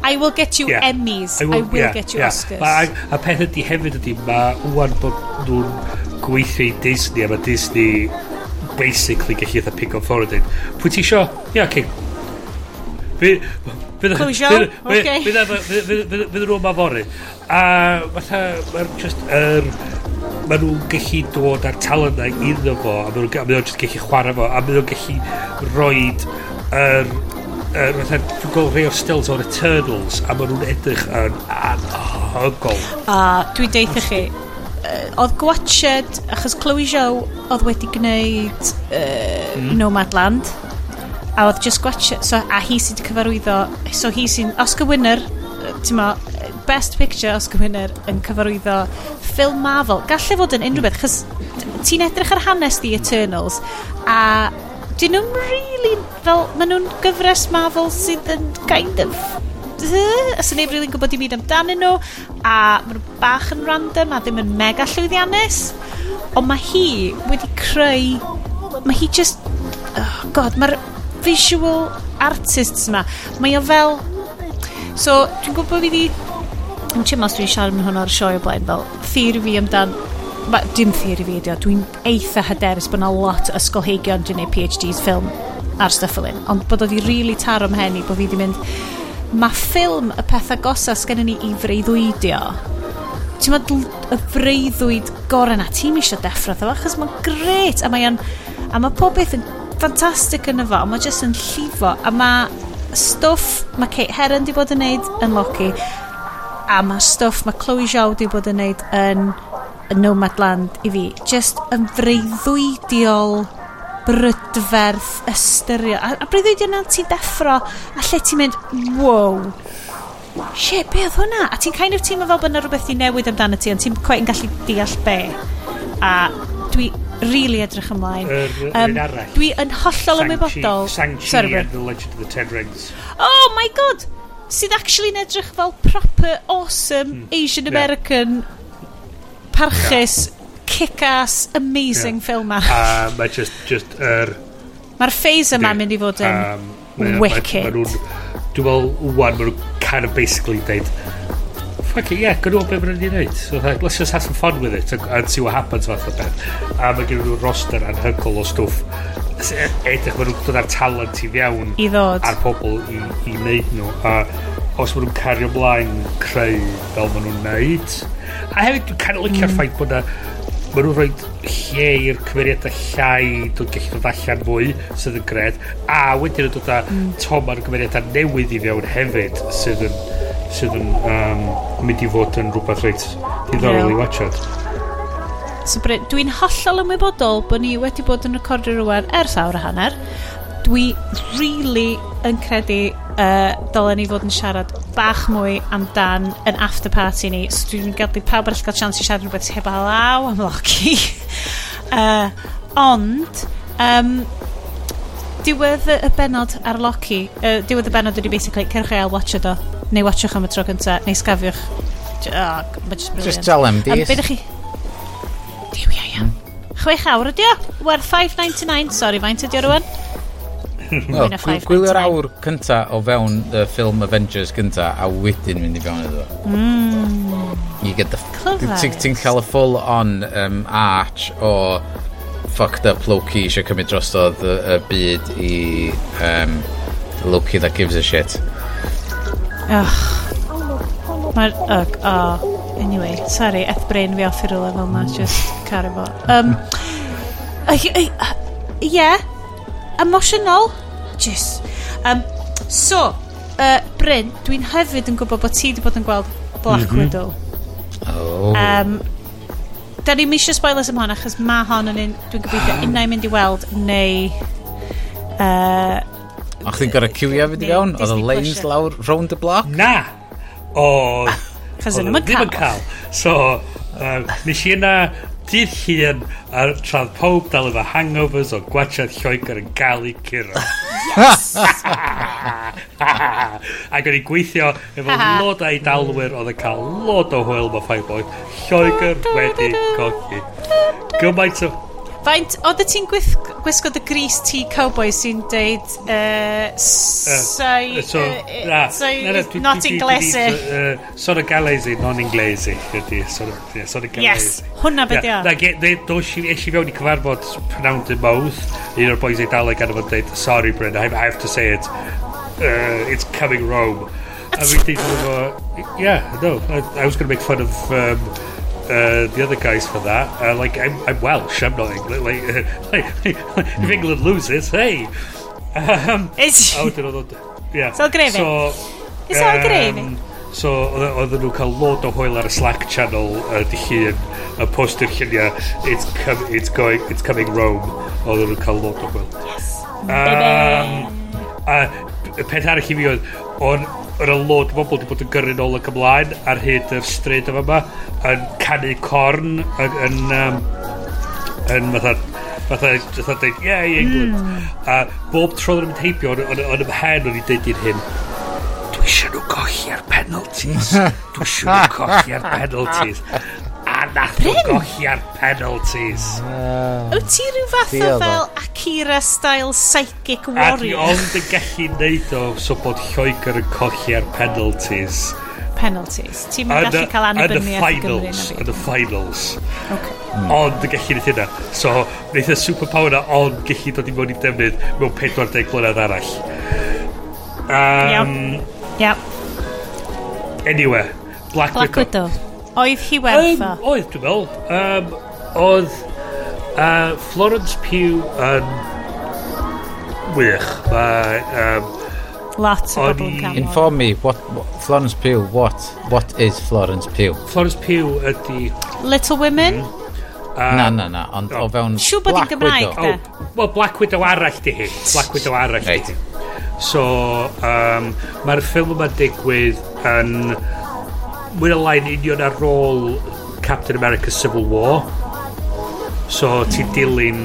I will get you yeah. Emmys. I will, I will yeah, get you yeah. Oscars. Ma, a, a peth ydy hefyd ydy, mae wwan bod nhw'n gweithio i Disney, a mae Disney basically gallu eitha pick up forward dweud, pwy ti isio? Ia, King. Clwysio? fydd Fydd fydd nhw yma fory. A mae'n just... er mae nhw'n gallu dod ar talent na iddo fo a mae nhw'n just gallu chwarae fo a mae nhw'n gallu roed yr er, fatha, dwi'n gweld rhai o stills o'r Eternals a mae nhw'n edrych yn anhygol. A dwi deitha chi, oedd gwatched, achos Chloe Zhao oedd wedi gwneud uh, mm. Nomadland, a oedd just gwatched, so, a hi sy'n cyfarwyddo, so hi sy'n Oscar winner, ti'n mo, best picture Oscar winner yn cyfarwyddo ffilm Marvel. Gallai fod yn unrhyw beth, chos ti'n edrych ar hanes The Eternals, a dyn nhw'n really, fel, maen nhw'n gyfres Marvel sydd yn kind of Os neb rili'n gwybod i byd amdanyn nhw, a maen nhw bach yn random a ddim yn mega llwyddiannus. Ond mae hi wedi creu... Mae hi just... Oh God, mae'r visual artists yma. Mae o fel... So, dwi'n gwybod fi di... Yn siŵr os dwi'n siarad yn hwnna ar sioe o blaen fel theori fi amdan Ma, dim theori fi ydi o, dwi'n eitha hyderus bod yna lot o ysgolheigion dwi'n neud PhDs ffilm ar stuff fel hyn, ond bod o wedi rili really taro mhen i bod fi di mynd mae ffilm y pethau gosa sgennyn ni i freuddwydio. Ti'n meddwl y freuddwyd gorau na ti'n eisiau deffro efo achos mae'n gret a mae'n a mae pob beth yn ffantastig yn efo mae jyst yn llifo a mae stwff mae Kate Heron di bod yn neud yn Loki a mae stwff mae Chloe Zhao di bod yn neud yn, yn Nomadland i fi just yn freuddwydiol brydferth ystyrio. A, a breuddwydion yna ti'n deffro, a lle ti'n mynd, wow, shit, be oedd hwnna? A ti'n kind of teimlo fel bod yna rhywbeth i newid amdano ti, ond ti'n quite yn gallu deall be. A dwi really edrych ymlaen. Yr er, um, arall. Dwi yn hollol ymwybodol. Shang-Chi and the Legend of the Ten Rings. Oh my god! Sydd actually yn edrych fel proper awesome mm. Asian American yeah. parchus yeah kick-ass, amazing yeah. ffilm ma. A mae just, just er... Mae'r phase yma'n mynd i fod yn um, mae, wicked. Mae, mae nhw'n... Dwi'n meddwl, wwan, mae'n nhw'n kind of basically deud, fuck it, yeah, gynnu o beth mae'n ei wneud. So, like, let's just have some fun with it and see what happens fath o beth. A mae gen nhw roster anhygol o stwff e- edrych maen nhw'n dod ar talent i fiawn i ddod ar pobl i, i wneud nhw a os maen nhw'n cario mlaen creu fel maen nhw'n wneud a hefyd dwi'n kind of licio'r mm. ffaith bod na Mae nhw'n rhoi lle i'r cymeriadau llai dod gallu dod allan mwy sydd yn gred a wedyn yn dod â mm. toma'r cymeriadau newydd i fewn hefyd sydd yn, sydd yn um, mynd i fod yn rhywbeth reit diddorol yeah. i watchad So Bryn, dwi'n hollol ymwybodol bod ni wedi bod yn recordio rhywun ers awr a hanner dwi really yn credu uh, dylen ni fod yn siarad bach mwy amdan yn after party ni. So dwi'n gadw pawb arall gael chance i siarad rhywbeth heb a law am Loki uh, ond, um, diwedd y benod ar Loki uh, diwedd y benod ydy basically cerwch eil watch do, neu watchwch am y tro cynta, neu sgafiwch. Oh, just, brilliant. just tell him, um, beth chi... Diw iawn. Mm. Chwech awr ydi o? Werth 5.99, sorry, faint ydi o rwan? Wel, gwylio'r awr cynta o fewn y ffilm Avengers cynta a wedyn mynd i fewn iddo. Mm. You get the... Ti'n cael y full on um, arch o fucked up Loki eisiau cymryd drostodd y byd i um, Loki that gives a shit. Ugh. Mae'r... Ugh, oh. Anyway, sorry, eth brain fi off i'r lefel na, just carry fo. Um, Ie, yeah, emotional gorgeous. Um, so, uh, Bryn, dwi'n hefyd yn gwybod bod ti wedi bod yn gweld Black mm -hmm. Widow. Oh. Um, da ni'n misio spoilers am hon, achos mae hon yn un, dwi'n gobeithio unna i'n mynd i weld, neu... Uh, O'ch chi'n gorau cywio fi di fewn? Oedd y lanes lawr round y block? Na! O... Ah, Chos yn ddim yn cael. So, uh, nes i yna dydd hun a tradd pob dal efo hangovers o gwachad Lloegr yn gael ei curo. Yes! Ac o'n i gweithio efo lod a'i dalwyr oedd yn cael lod o hwyl mae Fireboy. Lloegr wedi cogi. Gymaint o faint oedd ti'n gwyth, gwisgo dy gris ti cowboy sy'n deud uh, so, uh, na, sai na, na, not dwi- dwi- inglese. dwi- yy, Sort of galesi, non-inglesi ydy, sort of, yeah, sort of yes galesi hwnna beth Yeah, yeah, na, ge- de- dos i eisiau fewn i cyfarfod Pnawn dy Mouth un o'r boys Eidaleg gan efo dweud sorry Bryn, I, I have to say it uh, it's coming Rome a fi dweud efo yeah no I, I was going to make fun of um, uh, the other guys for that. Uh, like, I'm, I'm, Welsh, I'm not English. Like, like, if hmm. England loses, hey! Um, Is oh, dyn nhw... Yeah. So um, grefyn. So, Is um, all grefyn? So, oedden nhw'n cael lot o hwyl ar y Slack channel uh, di hun y postio'r lluniau it's, com it's, going, it's coming Rome oedden nhw'n cael lot o hwyl. Yes. Um, Baby. a y peth arall i fi oedd, o'n yr y o bobl wedi bod yn gyrru nôl ac ymlaen ar hyd yr stryd yma yma, yn canu corn, yn, yn, um, yn fatha, fatha, fatha dweud, yeah, England. Mm. A bob tro yn mynd heibio, o'n ymhen o'n i dweud i'r hyn, dwi eisiau nhw gohi'r penalties. dwi eisiau nhw gohi'r penalties. A nath nhw golli ar penalties. Wyt ti rhyw fath o Diolch. fel Akira-style psychic A di warrior? ond yn gallu neud o so bod Lloegr yn colli ar penalties. Penalties. Ti'n mynd gallu cael annibyniaeth y finals. Gymru na Yn y finals. fi. Okay. Ond yn gallu neud hynna. So, wneud y superpower na, ond gallu dod i mewn i defnydd mewn 40 blynedd arall. Um, yep. Iawn. Anyway, Black, Black Widow. Widow. Oedd hi wertho? Um, oedd, dwi'n meddwl. Um, oedd uh, Florence Pugh yn wych. Mae... Um, Lot o bobl yn cael. Inform me, what, what, Florence Pugh, what, what is Florence Pugh? Florence Pugh ydi... Little Women? Mm. Uh, na, na, na, ond oh. o fewn Siw bod hi'n Gymraeg, da? Oh, well, Black Widow arall di hi. Black Widow arall right. di hi. So, um, mae'r ffilm yma digwydd yn... Um, mwy o lain union ar ôl Captain America Civil War. So ti'n dilyn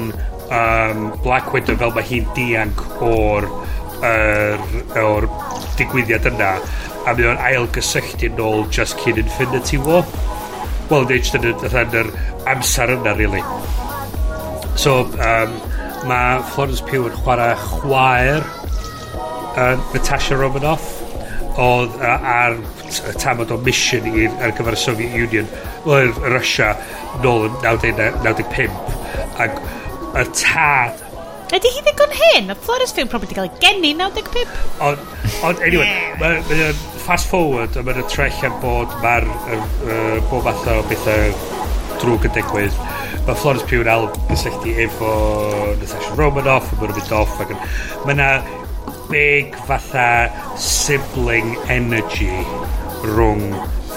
um, Black Widow fel mae hi'n dianc o'r er, o'r digwyddiad yna a mae o'n ail gysylltu nôl just cyn Infinity War. Wel neu jyst yn yr amser yna really so um, mae Florence Pugh yn chwarae chwaer uh, Natasha Romanoff oedd ar tamod o mission i'r ar gyfer y Soviet Union oedd Russia nôl yn 1995 ac y ta Ydy hi ddigon hyn? Y Flores Film probably wedi cael ei geni 95. Ond, on, anyway, mae'n ma, fast forward a mae'n trell am bod mae'r uh, bob fath o bethau drwg yn digwydd. Mae Florence Pugh yn alw gysylltu efo Natasha Romanoff, a mae'n mynd off. Ac, yn... mae yna big fatha sibling energy rhwng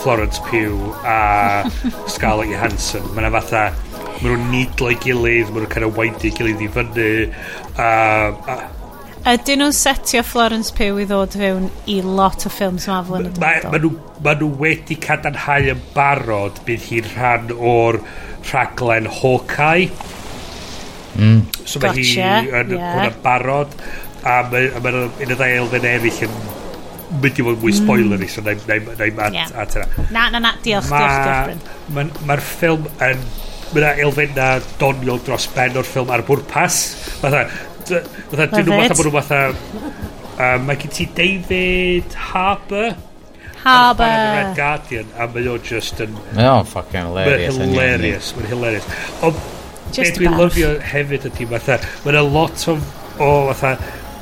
Florence Pugh a Scarlett Johansson. Mae yna fatha, mae nhw'n nidlo i gilydd, mae nhw'n kind of waindi gilydd i fyny. A, a, Ydyn nhw'n setio Florence Pugh i ddod fewn i lot o ffilms Marvel yn y dyfodol? Mae nhw, ma nhw wedi cadarnhau yn barod bydd hi'n rhan o'r rhaglen Hawkeye. Mm. So mae gotcha. hi yn yeah. barod a mae yna un o ddau elfen eraill yn mynd i fod mwy mm. spoilery so na i'm at yna na na na diolch diolch diolch mae'r ffilm yn mae yna elfenna doniol dros ben o'r ffilm ar bwrpas. Fatha fatha dyn nhw fatha bod nhw fatha mae gen ti David Harbour. Harbour. Red Guardian a mae o just yn mae o'n fucking hilarious mae'n hilarious mae'n hilarious. O beth dwi'n lyfio hefyd ydy fatha mae'n a lot o o fatha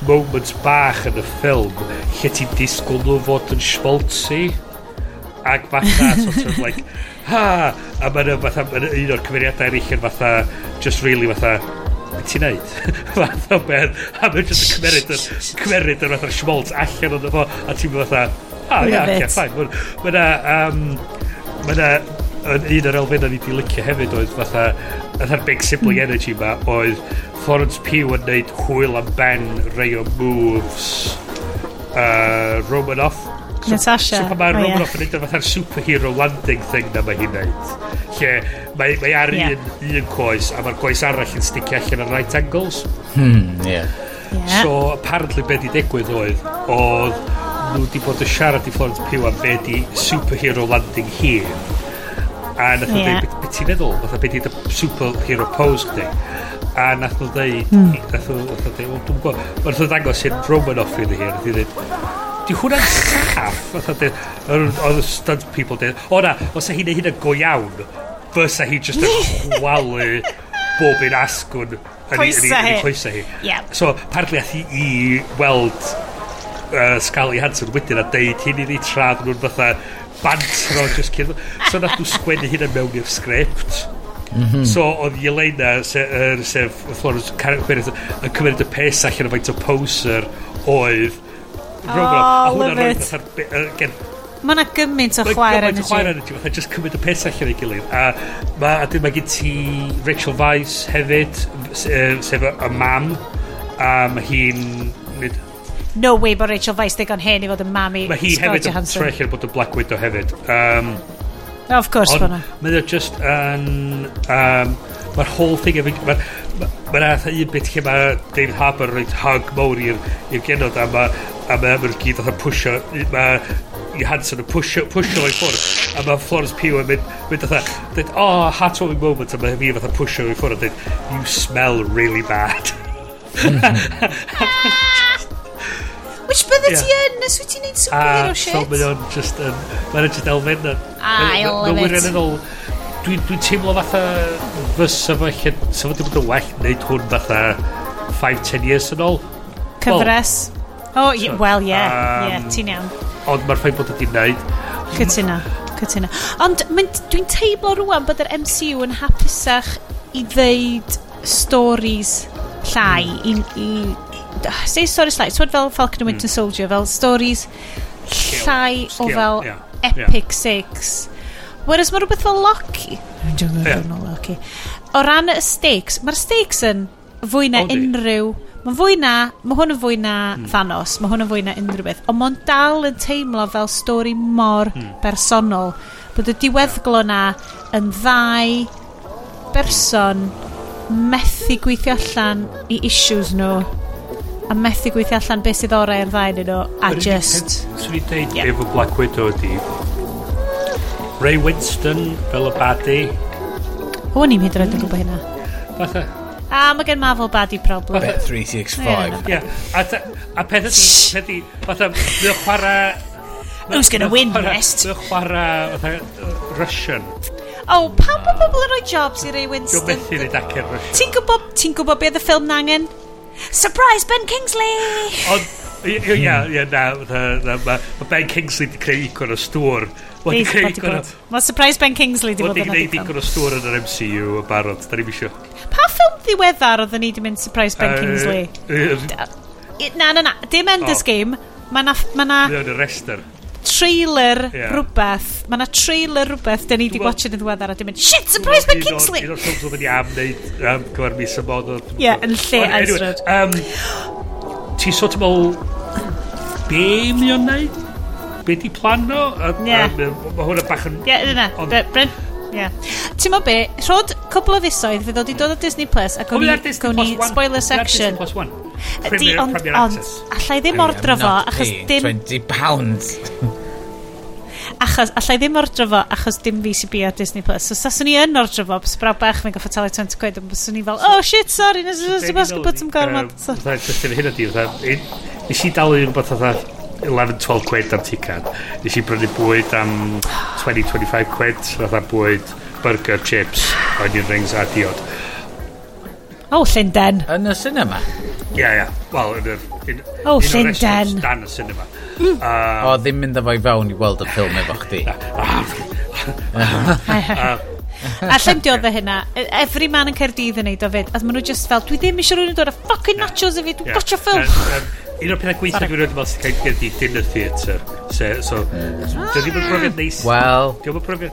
moments bach yn y ffilm lle ti'n disgwyl nhw fod yn schmaltzy ac fatha sort of like ha! A mae'n fatha ma un o'r cymeriadau eraill yn fatha just really fatha beth ti'n neud? fatha ben a mae'n just yn cymeryd yn cymeryd yn fatha schmaltz allan o'n fo a ti'n fatha ah ia yeah, okay, fine. Mae'n um, mae'n un o'r elfennau ni wedi licio hefyd oedd fatha yr big sibling hmm. energy ma oedd Florence Pugh yn neud hwyl am ben rei o moves uh, Romanoff so, Natasha so pan mae oh, Romanoff yn yeah. neud fatha'r superhero landing thing na mae hi'n neud lle mae, mae ar yeah. un, un coes a mae'r coes arall yn sticio allan ar right angles hmm, yeah. yeah. so apparently be di digwydd oedd oedd nhw wedi bod yn siarad i Florence Pugh am be di superhero landing hir a nath nhw yeah. dweud beth ti'n meddwl fatha beth ydy superhero pose chdi a nath nhw dweud mm. nath nhw dweud wel dwi'n gwybod ond nath nhw dangos i'n Romanoff iddi hi nath nhw dweud di hwnna'n saff oedd y stunt people dweud o na os e hi'n ei hynna go iawn fysa hi just yn chwalu bob un asgwn yn ei coesau hi yep. so partly ath hi i weld uh, Scarlett Hansen wedyn a deud hyn i ni tradd nhw'n fatha bantro just cyn so nath nhw sgwennu hynna mewn i'r sgript Mm -hmm. So, oedd Yelena, sef, er, sef Florence Carrick, yn cymryd y pes allan o faint o poser oedd... Oh, love it. Again, Mae yna gymaint o chwaer energy. Mae gymaint o chwaer energy. Mae'n just cymryd y pes allan ei gilydd. A ma, a dyn mae gen ti Rachel Weisz hefyd, sef y mam. A mae hi'n no way bod Rachel Weisz ddigon hen i fod yn mami Mae hi Scarlett hefyd yn Johansson. trechio bod y Black Widow hefyd. Um, Of course, bod na. Mae o just yn... Um, Mae'r whole thing efo... Mae'r ma, ma nath un bit lle mae David Harbour yn rhoi hug mowr i'r i'r genod a mae a mae Amber gyd oedd yn pwysio mae i Hanson yn pwysio pwysio o'i ffwrdd a mae Florence Pugh yn mynd mynd oedd dweud oh heartwarming moment a mae fi oedd yn pwysio o'i ffwrdd a dweud you smell really bad Which bydde ti yn, nes wyt ti'n neud superhero shit? So mae o'n just, ah, yn... mae'n just elfen yn. I love it. Mae'n dwi'n dwi teimlo fatha fysa fo lle sa fo ddim yn well neud hwn fatha 5-10 years yn ôl. Cyfres. Well, oh so, well yeah, um, yeah ti'n iawn. ond mae'r ffaith bod ydy'n neud. Cytuna cytuna ond dwi'n teimlo rwan bod yr MCU yn hapusach i ddeud stories llai hmm. i, i say stories like, so fel Falcon and Winter mm. Soldier, fel stories Skill. llai Skill. o fel yeah. epic yeah. stakes. Whereas mae rhywbeth fel Loki, dwi'n meddwl Loki, o ran y stakes, mae'r stakes yn fwy na unrhyw, mae'n fwy na, mae hwn yn fwy na mm. Thanos, mae hwn yn fwy na unrhyw beth, ond mae'n dal yn teimlo fel stori mor mm. bersonol, bod y diweddglo na yn ddau berson methu gweithio allan i issues nhw. No a methu gweithio allan beth sydd orau i'r ddain nhw a just... Swn i'n deud yeah. efo Black Widow ydi Ray Winston fel y badi O, ni'n hyd yn oed yn gwybod hynna Fatha A mae gen Marvel body problem Bet 365 yeah, A, a peth ydi Fatha Mae o'n chwarae Who's gonna win next? Mae o'n chwarae uh, Russian Oh, pam bod pobl yn rhoi jobs i Ray Winston? Dwi'n methu i ddacer Russian Ti'n gwybod, ti'n gwybod beth y ffilm nangen? Surprise, Ben Kingsley! Ond, ie, ie, na, na, na, ma Ben Kingsley di creu icon o stŵr. Mae Surprise Ben Kingsley di bod yn gwneud icon o stŵr yn yr MCU y barod, da ni'n isio. Pa ffilm ddiweddar oedden ni di mynd Surprise Ben Kingsley? Na, na, na, dim Ender's Game. Mae na... Mae na... Mae na rester trailer yeah. rhywbeth mae na trailer rhywbeth da ni wedi gwachod yn ddiweddar a dim mynd shit surprise by Kingsley! un o'r ffilms oedd yn am neud um, gyfer mis y mod ie yn lle Ezra. um, ti sort of ôl be mi o'n neud be di plan o yeah. mae hwnna bach yn ie yna. Brent Yeah. Ti'n mo be, rhod cwbl o fisoedd fydd wedi dod o Disney Plus ac o'n i spoiler section. Di, ond, ond, allai ddim ordro fo, achos dim... 20 pounds. achos, allai ddim ordro fo, achos dim VCB ar Disney Plus. So, saswn ni yn ordro fo, bys braw bach mewn goffa talu 20 quid, ond byswn i fel, oh shit, sorry, nes i'n basgu bod yn gormod. Hyn ydi, nes i dalu yn beth 11-12 quid am ticad. Nes i brynu bwyd am 20-25 quid, fatha bwyd, burger, chips, onion rings a diod. O, oh, Llundain. Yn y cinema? Ie, yeah, ie. Yeah. Wel, yn yr... O, oh, Llundain. Dan y cinema. Mm. Um, o, ddim mynd efo i fewn i weld y ffilm efo chdi. Ah. A llym diodd e hynna. E, every man yn Caerdydd yn neud o fyd. A maen nhw just fel, dwi ddim eisiau rhywun yn dod a fucking nachos i fi, dwi'n yeah. gotcha ffilm un o'r pethau gweithio dwi'n rhaid i mewn sy'n cael gen i dinner theatre. So, so dwi ddim yn profiad neis. Wel,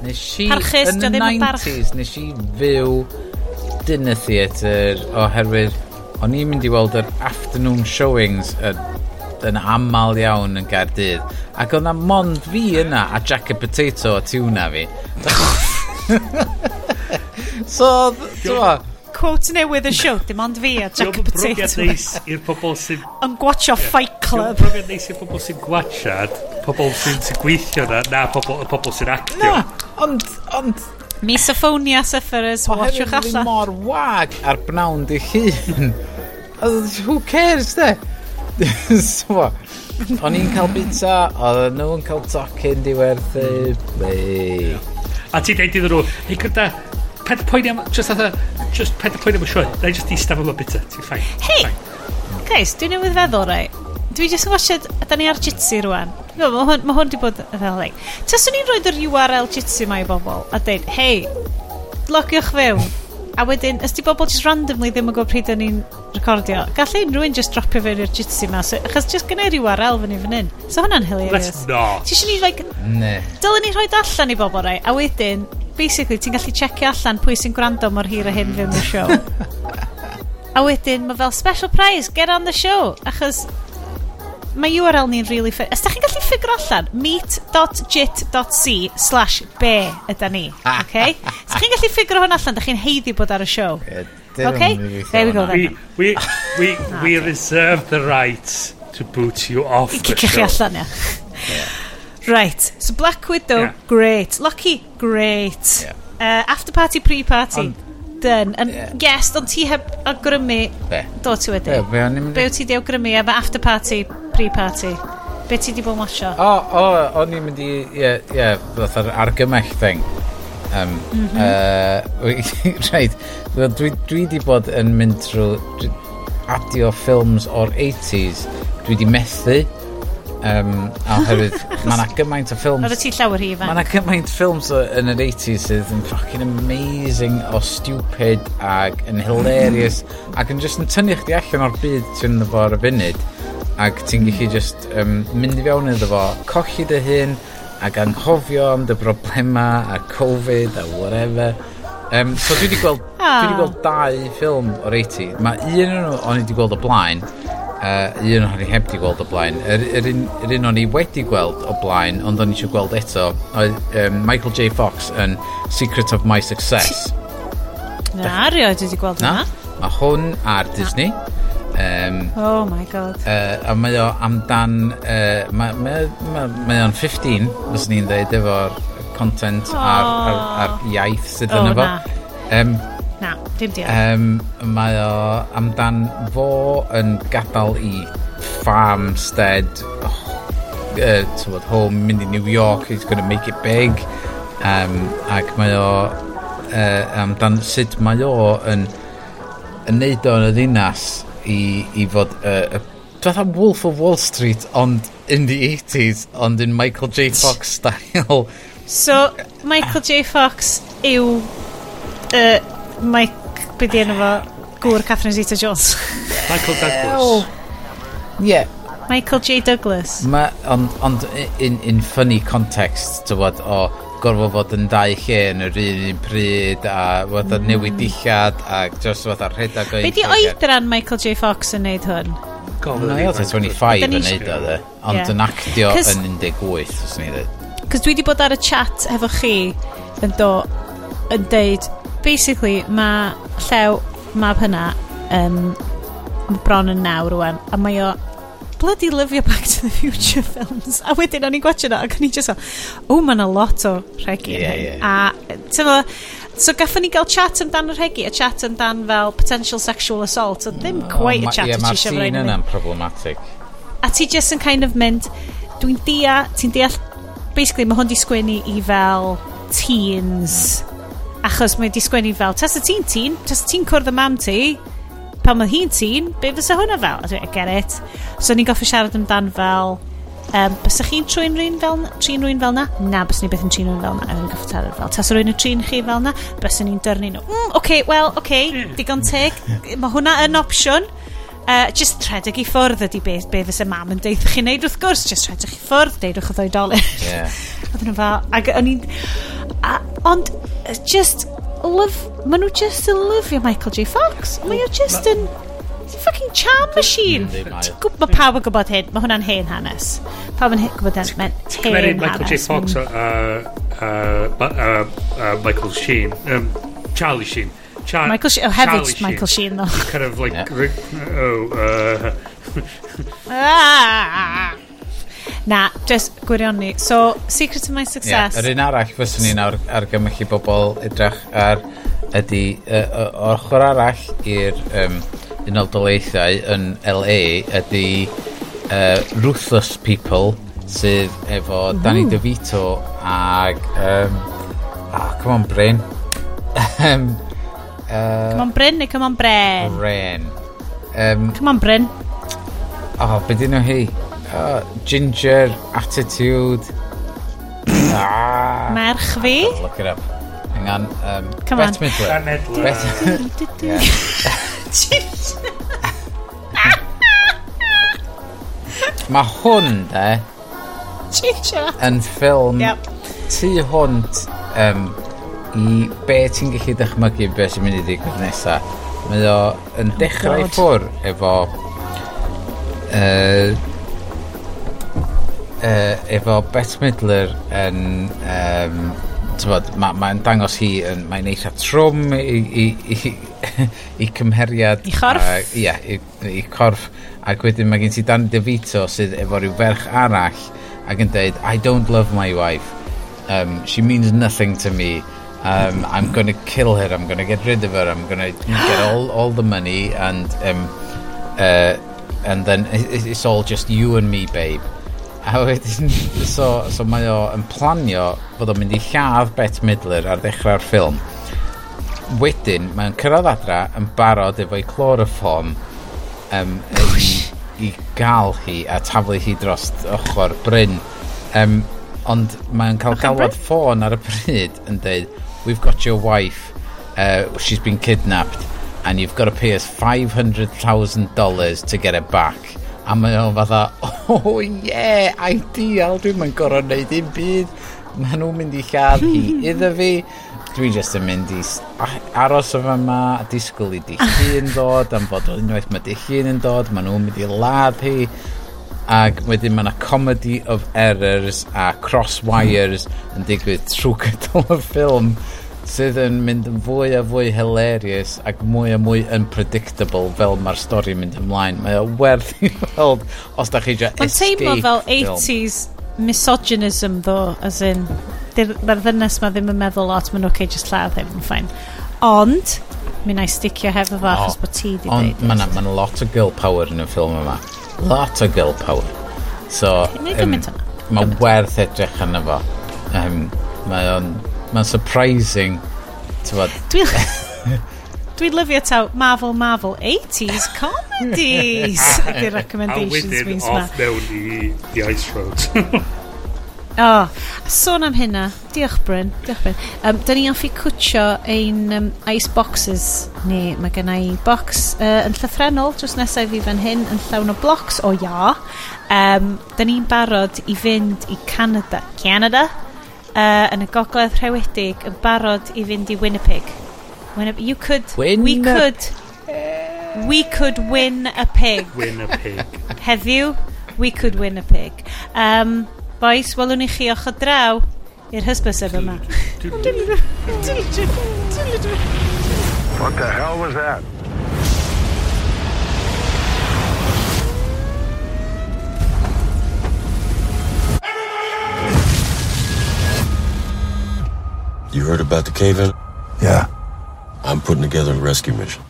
nes i yn y 90s, nes i fyw dinner theatre oherwydd o'n i'n mynd i weld yr afternoon showings yn, yn aml iawn yn Gaerdydd. Ac o'na mond fi yna a Jack a Potato a tuna fi. so, dwi'n quote newydd y siw, dim ond fi a Jack Potato. Diolch yn brofiad neis i'r pobol sy'n... Yn gwatcho yeah. Fight Club. Diolch yn brofiad neis i'r pobol sy'n gwachad, pobol sy'n sy gweithio na, na pobol, pobol sy'n actio. Na, ond, ond... Misophonia sufferers, watchwch allan. Oherwydd mor wag ar bnawn di hun. Who cares, de? so, o'n i'n cael pizza, oedd nhw'n cael tocyn diwerthu. A ti'n dweud iddyn nhw, hei gyda, ped poeni am, just atho, just ped poeni am y sioe. Na i just eistedd am y bita, ti'n ffain. Hei, Chris, dwi'n newydd feddwl rai. Dwi just yn watched, a da ni ar Jitsi rwan. No, mae hwn, ma hwn di bod y fel leig. Tas ni'n i'n rhoi yr URL Jitsi mae i bobl, a dweud, hei, logiwch fewn. A wedyn, ysdi bobl just randomly ddim yn gwybod pryd o'n i'n recordio. Gallai unrhyw un just dropio fewn i'r jitsi ma. So, achos just gynnau rhyw arel fyny fan hyn. So hwnna'n hilarious. Let's not. Ti eisiau ni, like... Ne. Dylen ni rhoi allan i bobl rai. A wedyn, basically, ti'n gallu checio allan pwy sy'n gwrando mor hir a hyn fewn y siow. a wedyn, mae fel special prize, get on the show, achos mae URL ni'n really ffyr... Os da chi'n gallu ffigur allan, meet.jit.c slash be yda ni, oce? Okay? Os chi'n gallu ffigur hwn allan, da chi'n heiddi bod ar y siow. Okay, there we go then. We, we, we, we reserve the right to boot you off the show. I cicio chi allan, ia. Yeah. Right, so Black Widow, yeah. great. Lucky, great. Yeah. Uh, after party, pre-party. Done. And yeah. yes, ond ti heb agrymu... Be? Do ti wedi. Be, be, o'n i'n mynd... be wyt ti di agrymu efo after party, pre-party? Be ti di bod yn watcho? O, o, o'n i'n mynd i... Ie, ie, fatha'r argymell thing. Um, mm -hmm. uh, right, well, dwi, dwi di bod yn mynd trwy adio ffilms o'r 80s. Dwi di methu Um, a hefyd mae yna gymaint o ffilms... Roedd ti llawer hi fan. Mae yna gymaint ffilms yn yr 80s sydd yn fucking amazing o stupid ac yn hilarious mm. ac yn just yn tynnu chdi allan o'r byd sy'n yn ar y funud ac ti'n mm. gallu just um, mynd i fewn iddo fo, colli dy hun ac anghofio am dy broblema a Covid a whatever. Um, so dwi wedi gweld, dwi wedi ah. gweld dau ffilm o'r 80. Mae un o'n nhw o'n i wedi gweld o blaen, uh, un o'n i heb di gweld o blaen. Yr, yr, un, yr un o'n i wedi gweld o blaen, ond o'n i eisiau gweld eto, oedd um, Michael J Fox yn Secret of My Success. Na, rioed wedi gweld na. na. Mae hwn ar Disney. Na. Um, oh my god. Uh, a mae o amdan... Uh, mae mae, mae, mae o'n 15, fes ni'n dweud, efo'r content oh. a'r, ar, ar iaith sydd oh, yn efo Na. Um, Na, dim diolch. Um, mae o amdan fo yn gadael i farmstead, oh, uh, tywod, home, mynd i New York, he's going to make it big. Um, ac mae o uh, amdan sut mae o yn, yn neud o'n y ddinas i, i fod uh, y Wolf of Wall Street ond in the 80s ond in Michael J Fox style So Michael J Fox yw uh, Mike, be di enw fo? Gŵr Catherine Zeta-Jones. Michael Douglas. Oh. Yeah. Michael J. Douglas. Ma, ond ond in, in funny context, tywod, o gorfod fod yn dau lle yn yr un un pryd a fod yn newid mm. dillad a just fod ar rhedag o un. Be di oedran Michael J. Fox yn neud hwn? Gofyn no, 25 yn neud o dde, ond yn actio yn 18, os ni dweud Cos dwi wedi bod ar y chat efo chi yn do, yn deud, basically, mae llew mab hynna um, bron yn nawr rwan, a mae o bloody lyfio Back to the Future films. A wedyn o'n i'n gwachio na, ac o'n i'n just o, o, mae yna lot o regi yeah, yeah, yeah. A, tyfo, so gaffon ni gael chat amdan yr hegi, a chat amdan fel potential sexual assault, a ddim quite a chat yeah, mae'r scene yna'n problematic. A ti just yn kind of mynd, dwi'n deall, ti'n deall, basically mae hwn di sgwini i fel teens, Achos mae wedi sgwennu fel, tas y ti'n tîn, tas y ti'n cwrdd y mam ti, pan mae hi'n tîn, be fysa hwnna fel? A dwi'n get it. So ni'n goffi siarad amdan fel, um, bys chi'n trwy'n rwy'n fel, na trin rwy'n fel na? Na, bys ni beth yn trin rwy'n fel na. A dwi'n goffi siarad fel, tas rwy'n y trin chi fel na? Bys ni'n dyrnu nhw. Mm, okay, well, okay, digon teg. Mae hwnna yn opsiwn. Uh, just rhedeg i ffwrdd ydy beth be fysa mam yn deith chi wneud wrth gwrs. Just rhedeg i ffwrdd, deudwch y ddoedolyn. Yeah. Oedden nhw fel, ac o'n i'n... Ond, just, love, maen nhw just yn lyfio Michael J Fox. Mae o just yn... It's a fucking charm machine. Mae pawb yn gwybod hyn. Mae hwnna'n hen hanes. Pawb yn gwybod hyn. Mae'n hen hanes. Michael J Fox mm. a Michael Sheen. Um, Charlie Sheen. Char Michael Sheen. Oh, hefyd Michael Sheen, though. Kind of like... Oh, uh... Ah! Na, just gwirionni. So, secret to my success. Yeah, yr un arall fyswn ni'n ar, argymell i bobl edrych ar ydy uh, ochr arall i'r um, unol doleithiau yn LA ydy uh, Ruthless People sydd efo Ooh. Danny DeVito ag um, oh, come on Bryn um, uh, come on Bryn neu come on Bren Bryn um, come on Bryn oh be dyn nhw hi Uh, ginger, attitude. ah, Merch fi. Look it up. Hang on. Um, Come Bet on. Midler. Dan Edler. Bet, Yeah. mae hwn, de, Ginger. yn ffilm Yep. tu hwnt um, i be ti'n gallu dychmygu be sy'n mynd i ddigwydd nesa. Mae o yn dechrau i God. ffwr efo uh, uh, efo Beth Midler yn... Um, Mae'n ma, ma dangos hi, mae'n eitha trwm i, i, i, i cymheriad. I chorff? Ie, yeah, i, i corff. Ac wedyn mae gen ti Dan DeVito sydd efo rhyw ferch arall ac yn dweud, I don't love my wife. Um, she means nothing to me. Um, I'm going to kill her. I'm going to get rid of her. I'm going to get all, all the money and... Um, uh, and then it's all just you and me, babe. A wedyn, so, so mae o yn planio fod o'n mynd i lladd Bet Midler ar ddechrau'r ffilm. Wedyn, mae'n cyrraedd adra yn barod efo'i chloroform um, i, i gael hi a taflu hi dros ochr Bryn. Um, ond mae'n cael galwad ffôn ar y pryd yn dweud we've got your wife, uh, she's been kidnapped, and you've got to pay us $500,000 to get it back A mae o'n fatha, oh yeah, ideal, dwi'n mynd gorau wneud un byd. Mae nhw'n mynd i lladd hi iddo fi. Dwi just yn mynd i aros o yma a disgwyl i di hun dod am fod unwaith mae di hun yn dod. Mae nhw'n mynd i ladd hi. Ac wedyn mae yna comedy of errors a cross wires yn digwydd trwy gydol y ffilm sydd yn mynd yn fwy a fwy hilarious ac mwy a mwy unpredictable fel mae'r stori mynd ymlaen. Mae o werth i weld os da chi eisiau escape. Mae'n teimlo fel 80s misogynism ddo, as in, mae'r ddynes ma ddim yn meddwl lot, mae'n okay, just lladd hyn, yn ffain. Ond, mi na i sticio hefo fo, achos bod ti di Ond, mae'n ma lot o girl power yn y ffilm yma. Lot o girl power. So, um, mae werth edrych yn fo. Um, mae o'n mae'n surprising. Dwi'n... Dwi'n lyfio taw Marvel Marvel 80s comedies ydy'r recommendations mis ma. A wedyn off mewn i The Ice Road. O, oh, sôn am hynna. Diolch Bryn, diolch Bryn. Um, da ni offi cwtio ein um, ice boxes ni. Mae gen i box uh, yn llythrenol, jyst nesaf fi fan hyn, yn llawn o blocs o ia. Um, da ni'n barod i fynd i Canada. Canada? uh, yn y gogledd rhewedig yn barod i fynd i Winnipeg. Winnipeg you could, Win we could, we could win a pig. Win a pig. Heddiw, we could win a pig. Um, boys, welwn i chi ochr draw i'r hysbyseb yma. What the hell was that? You heard about the cave-in? Yeah. I'm putting together a rescue mission.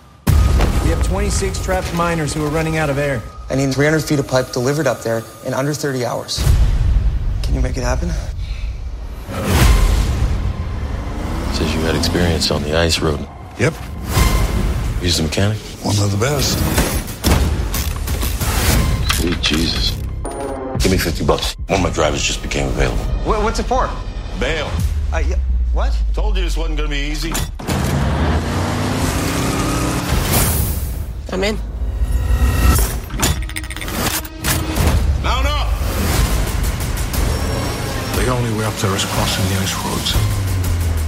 We have 26 trapped miners who are running out of air. I need 300 feet of pipe delivered up there in under 30 hours. Can you make it happen? Says you had experience on the ice road. Yep. He's a mechanic. One of the best. Sweet Jesus. Give me 50 bucks. One of my drivers just became available. What's it for? Bail. Uh, yeah, what? Told you this wasn't gonna be easy. I'm in. Now, no! The only way up there is crossing the ice roads.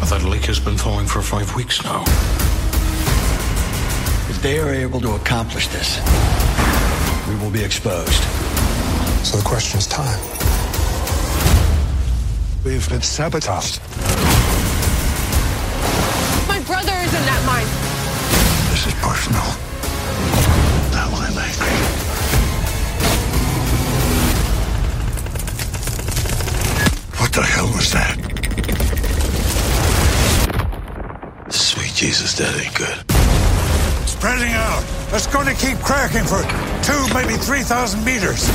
But that leak has been thawing for five weeks now. If they are able to accomplish this, we will be exposed. So the question is time. We've been sabotaged. My brother is in that mine. This is personal. Now I'm angry. What the hell was that? Sweet Jesus, that ain't good. Spreading out. That's going to keep cracking for two, maybe 3,000 meters.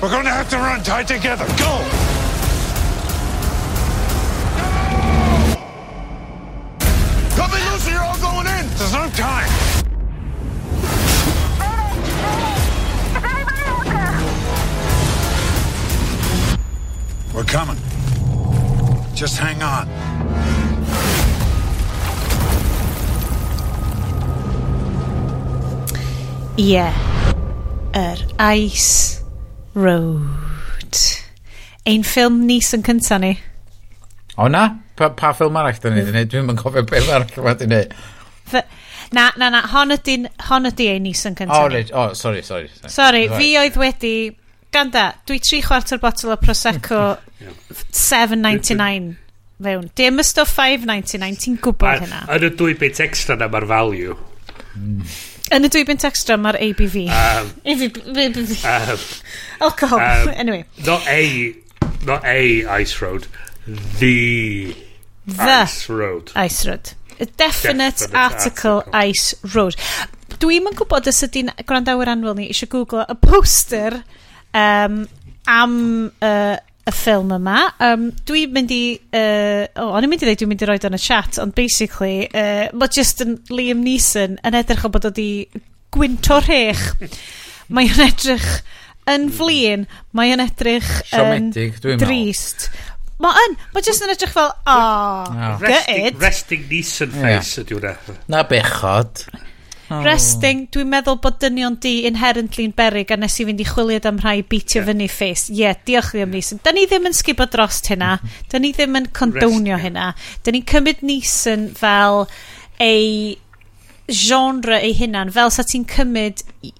We're going to have to run tight together. Go! Just hang on. Ie. Yeah. Yr er Ice Road. Ein ffilm nis yn cynta ni. O na? Pa, pa ffilm arall da ni wedi gwneud? Dwi'n mynd cofio beth arall yma wedi gwneud. Na, na, na, hon ydy, hon ydy ein nis yn cyntaf. O, oh, right. oh, sorry, sorry. Sorry, sorry. fi oedd wedi... Ganda, dwi tri chwarter botol o Prosecco 7.99 fewn. Dim y stuff 5.99, ti'n gwybod hynna. Yn y dwy bit extra na mae'r value. Mm. Yn y dwy bint extra mae'r ABV. Um, ABV. Um, Alcohol. Um, anyway. Not A, not A ice road. The, the ice road. Ice road. A definite, definite article, article ice road. Dwi'm yn gwybod os ydy'n gwrandawyr anwyl ni eisiau googlo y poster um, am uh, y ffilm yma. Um, dwi'n mynd i... Uh, oh, o'n i'n mynd i ddweud, dwi'n mynd i roed yn y chat, ond basically, uh, mae just yn Liam Neeson yn edrych o bod o di gwynto rhech. mae o'n edrych yn flin, mae o'n edrych yn drist. Mae yn, mae jyst yn edrych fel, oh, oh. Resting, resting Neeson face yeah. ydy hwnna. Na bechod. Oh. Resting, dwi'n meddwl bod dynion di inherently'n berig a nes i fynd i chwiliad am rhai beatio yeah. fyny ffis. Ie, yeah, diolch ddim Neeson. Da ni ddim yn sgubo drost hynna. Mhm. Da ni ddim yn condownio Rest, hynna. Da ni'n cymryd Neeson fel ei genre ei hunan, fel sa ti'n cymryd i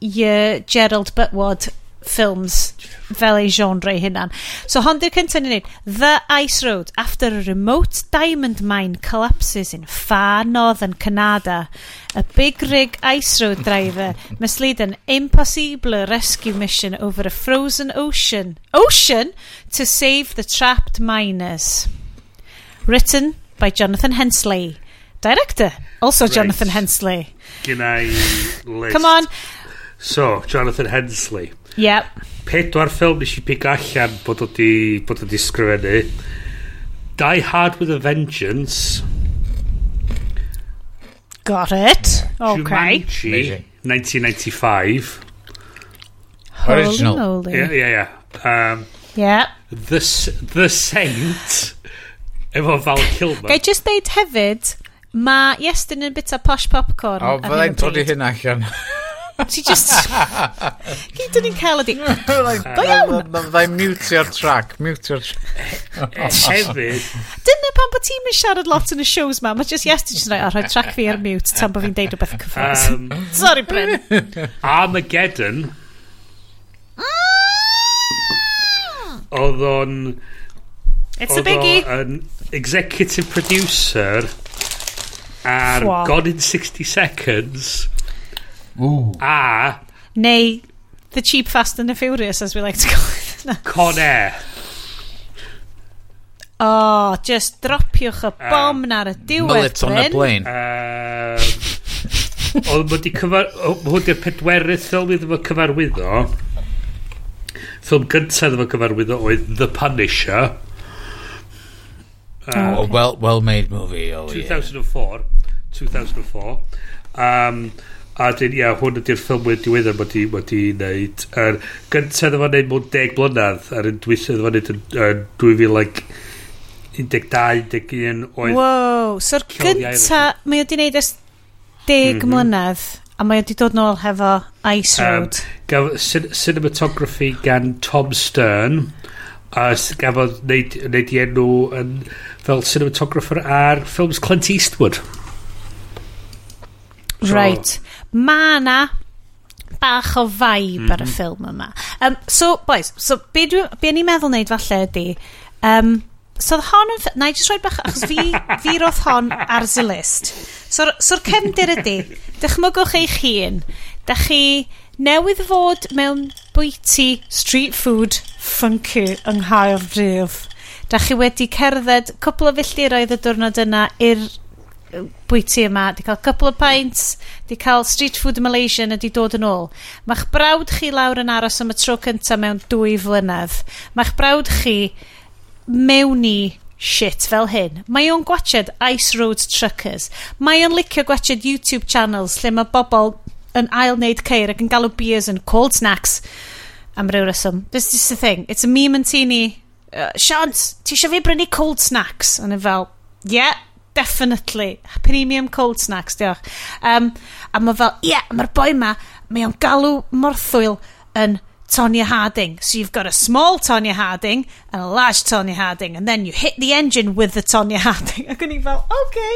Gerald Butwood films fel ei genre ei hunan. So hon di'r cyntaf ni'n neud. The Ice Road. After a remote diamond mine collapses in far northern Canada, a big rig ice road driver must lead an impossible rescue mission over a frozen ocean. Ocean to save the trapped miners. Written by Jonathan Hensley. Director, also Right. Jonathan Hensley. Gyna i list. Come on. So, Jonathan Hensley. Yep. Pedwar ffilm nes i pig allan bod o di, bod o di sgrifennu. Die Hard with a Vengeance. Got it. Okay. Jumanji, Amazing. 1995. Holy Original. Holy. Yeah, yeah, yeah. Um, yeah. The, the Saint. efo Val Kilmer. Gai just deud hefyd, mae Iestyn yn bita posh popcorn. O, fydda i'n trodi hyn allan. Ti just... Gyd yn ni'n cael ydi. Go iawn! Ddau mutio'r track. Mutio'r track. Hefyd. Dyna pan bod ti'n mynd siarad lot yn y shows ma. Mae just yes, ti'n just rhaid rhoi track fi ar mute tan bod fi'n deud rhywbeth cyffroes. Um, Sorry, Bryn. Armageddon. Oedd o'n... It's a biggie. Oedd executive producer ar Fwa. God in 60 Seconds. Ooh. A... Neu The Cheap, Fast and the Furious, as we like to call it. Con Air. Oh, just dropiwch y bom um, na'r y diwedd. Mullet on a plane. Um, oedd wedi cyfar... Hwn di'r pedwerydd ffilm iddo fo cyfarwyddo. Ffilm gyntaf iddo fo cyfarwyddo oedd The Punisher. Um, oh, well, well made movie, oh 2004, yeah. 2004. 2004. Um, A dyn, ia, hwn ydy'r ffilmwyr diweddar mae di, mae di wneud. Er, gyntaf ddefo wneud mewn 10 blynedd, a'r un dwyllu ddefo wneud yn, yn 2000, like, 12-11 oedd... Wow, so'r gynta, mae o di wneud ys deg mm -hmm. mlynedd, a mae o di dod nôl hefo Ice Road. Um, gaf cin cinematography gan Tom Stern, a gafodd wneud, wneud i enw yn, fel cinematographer ar ffilms Clint Eastwood. So, right mae na bach o vibe mm -hmm. ar y mhm. ffilm yma. Um, so, boys, so, be, dwi, be ni'n meddwl wneud falle ydy... Um, so, hon yn... Na i just roi bach... Achos fi, fi roedd hon ar y list. So'r so, so cefndir ydy, dychmygwch eich hun. Da chi newydd fod mewn bwyty street food funky yng Nghaerdydd. Da chi wedi cerdded cwpl o filltiroedd y diwrnod yna i'r bwyty yma, di cael couple of pints, di cael street food Malaysian a di dod yn ôl. Ma'ch brawd chi lawr yn aros am y tro cyntaf mewn dwy flynedd. Ma'ch brawd chi mewn i shit fel hyn. Mae o'n gwachod Ice Road Truckers. Mae o'n licio gwachod YouTube channels lle mae bobl yn ail wneud ceir ac yn galw beers yn cold snacks am ryw reswm. This is the thing. It's a meme and tini. Uh, Sian, ti eisiau fi brynu cold snacks? Ond yn fel, yeah, definitely. Premium cold snacks, diolch. Um, a mae fel, ie, yeah, mae'r boi ma, mae o'n galw morthwyl yn Tonya Harding. So you've got a small Tonya Harding and a large Tonya Harding, and then you hit the engine with the Tonya Harding. Ac o'n i fel, okay.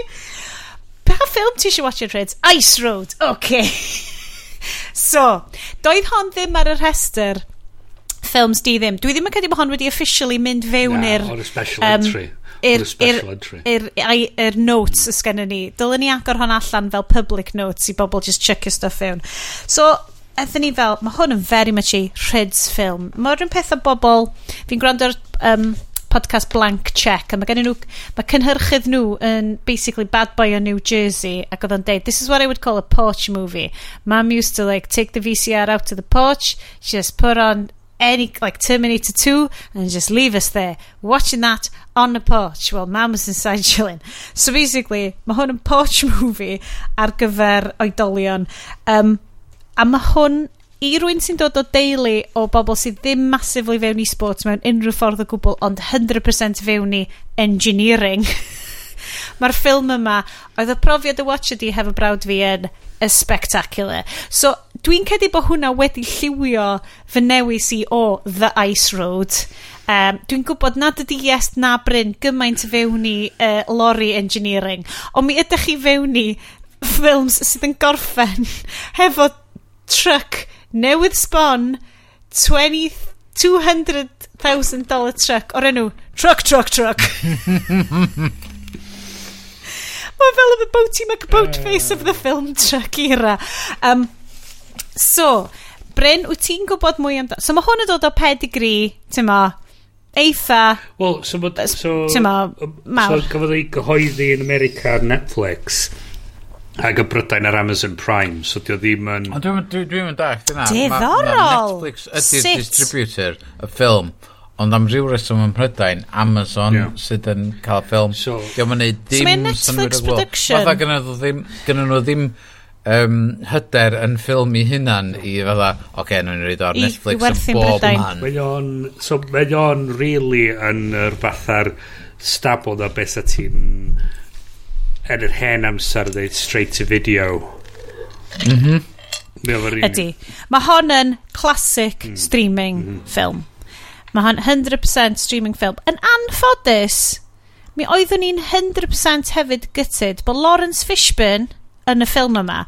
Pa ffilm ti eisiau watch your kids? Ice Road, okay. so, doedd hon ddim ar y rhestr ffilms di ddim. Dwi ddim yn credu bod hon wedi officially mynd fewn i'r... Na, o'r special um, entry i'r er, er, notes ys gen ni. Dylen ni agor hon allan fel public notes i bobl just check stuff fewn. So, eithon ni fel, mae hwn yn very much i Rhyd's film. Mae'r un peth o bobl, fi'n gwrando ar um, podcast Blank Check a mae gen nhw mae cynhyrchydd nhw yn basically bad boy o New Jersey ac oedd o'n deud this is what I would call a porch movie mum used to like take the VCR out to the porch just put on any like Terminator 2 and just leave us there watching that on the porch while mam was inside chilling. So basically, mae hwn yn porch movie ar gyfer oedolion. Um, a mae hwn i rwy'n sy'n dod o deulu o bobl sydd ddim massively fewn i sports mewn unrhyw ffordd o gwbl ond 100% fewn i engineering. Mae'r ffilm yma, oedd y profiad y watch ydi hefo brawd fi yn spectacular So Dwi'n cedi bod hwnna wedi lliwio fy newis i o The Ice Road. Um, dwi'n gwybod nad ydy yes na Bryn gymaint fewn i uh, lorry engineering, ond mi ydych chi fewn i ffilms sydd yn gorffen hefo truck newydd sbon 200,000 dollar truck o'r enw truck, truck, truck. Mae fel y boaty McBoatface of the film truck era. Um, So, Bryn, wyt ti'n gwybod mwy amdano... So, mae hwn yn dod o pedigree, ti'n ma, eitha... Wel, so, ma, so, ti'n ma, mawr. So, gafodd ei gyhoeddi yn America ar Netflix ac y brydain ar Amazon Prime, so dio ddim yn... Ond dwi'n dwi, dwi dach, dyna. Diddorol! Netflix ydy'r distributor y ffilm, ond am rhyw reswm yn Prydain, Amazon yeah. sydd yn cael ffilm. So, Diolch yn neud dim... So mae'n Netflix production. Fatha gynnu nhw ddim, gynnu nhw ddim um, hyder yn ffilm i hunan i fydda, oce, okay, nhw'n rhaid o'r Netflix yn bob man. Mae o'n, so, mae o'n really yn yr fatha'r stabl na beth ti'n yn yr hen amser dweud straight to video. Mhm. Mm Ydy. Mae hon yn classic mm. streaming mm -hmm. film. Mae hon 100% streaming film. Yn anffodus, mi oeddwn ni'n 100% hefyd gytid bod Lawrence Fishburne yn y ffilm yma.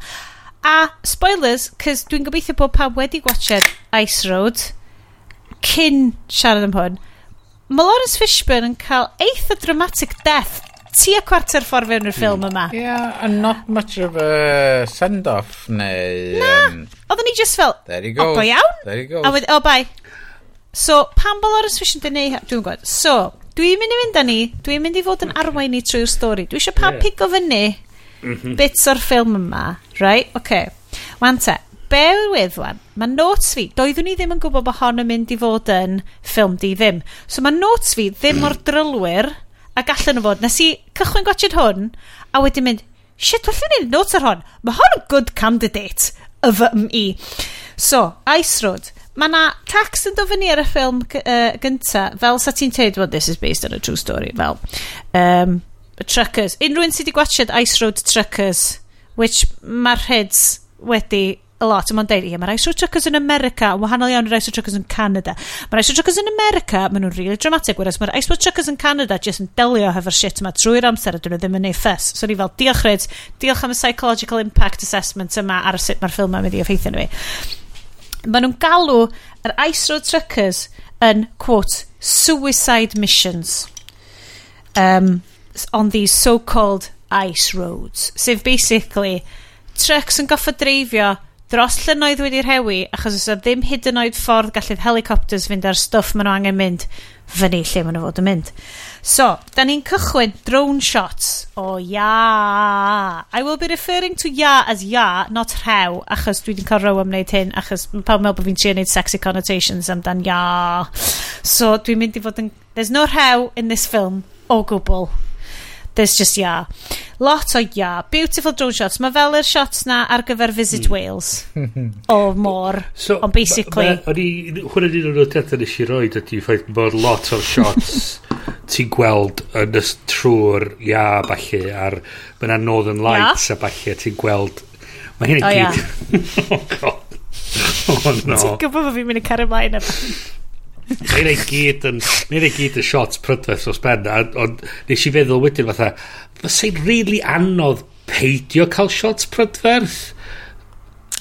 A spoilers, cys dwi'n gobeithio bod pawb wedi gwachod Ice Road cyn siarad am hwn. Mae Lawrence Fishburne yn cael eitha dramatic death tu a cwarter ffordd fewn i'r hmm. ffilm yma. Yeah, and not much of a send-off, neu... Na, um, oedden ni just fel, there he goes, go iawn. There he goes. A wedi, o, oh, bye. So, pan bod Lawrence Fishburne yn neud, dwi'n gwybod, so, dwi'n mynd i fynd â ni, dwi'n mynd i fod yn arwain i trwy'r stori. Dwi eisiau pa yeah. pigo fyny -hmm. bits o'r ffilm yma, right? Okay. Wan te, be with weddwan? Mae notes fi, doeddwn ni ddim yn gwybod bod hon yn mynd i fod yn ffilm di ddim. So mae notes fi ddim o'r drylwyr a allan nhw fod. Nes i cychwyn gwachod hwn, a wedyn mynd, shit, wrth i notes ar hon. Mae hon yn good candidate y fy i. So, Ice Road. Mae na tax yn dod fyny ar y ffilm uh, gynta, fel sa ti'n teud, well, this is based on a true story, fel. Um, Truckers. Unrhyw'n sydd wedi gwachod Ice Road Truckers, which mae'r heads wedi a lot, Mae'n deud, ie, mae'r ISO Truckers yn America, yn wahanol iawn i'r road Truckers yn Canada. Mae'r ISO Truckers yn America, maen nhw'n really dramatic, whereas mae'r ISO Truckers yn Canada jyst yn delio hefo'r shit yma trwy'r amser a dyn nhw ddim yn ei ffys. So ni fel, diolch Ryd, diolch am y psychological impact assessment yma ar sut mae'r ffilm yma'n mynd i effeithio ni. Maen nhw'n galw yr ISO Truckers yn, quote, suicide missions. Um, on these so-called ice roads, sef basically trucks yn goffa dreifio dros llynoedd wedi'r hewi achos oes o ddim hyd yn oed ffordd gallu'r helicopters fynd ar stwff maen nhw angen mynd fyny lle maen nhw fod yn mynd. So, da ni'n cychwyn drone shots o ia. I will be referring to ia as ia, not rhew, achos dwi wedi cael row am wneud hyn, achos pawb meddwl bod fi'n trio wneud sexy connotations amdan ia. So, dwi'n mynd i fod yn... There's no rhew in this film, o gwbl. There's just ia. Lot o ia. Beautiful drone shots. Mae fel yr shots na ar gyfer Visit mm. Wales. o môr. So, Ond basically... Ma, O'n hwnna dyn o'r nodiadau nes i roed ydy ffaith bod lot o'r shots ti'n gweld yn y trwy'r ia falle ar mae Northern Lights yeah. a falle ti'n gweld mae hyn yn oh, gyd yeah. oh god oh no ti'n gwybod bod fi'n mynd i cario mlaen yma Mae'n ei gyd yn... Mae'n ei gyd yn shots prydferth os ben. Ond nes i feddwl wedyn fatha, fysa'n really anodd peidio cael shots prydferth?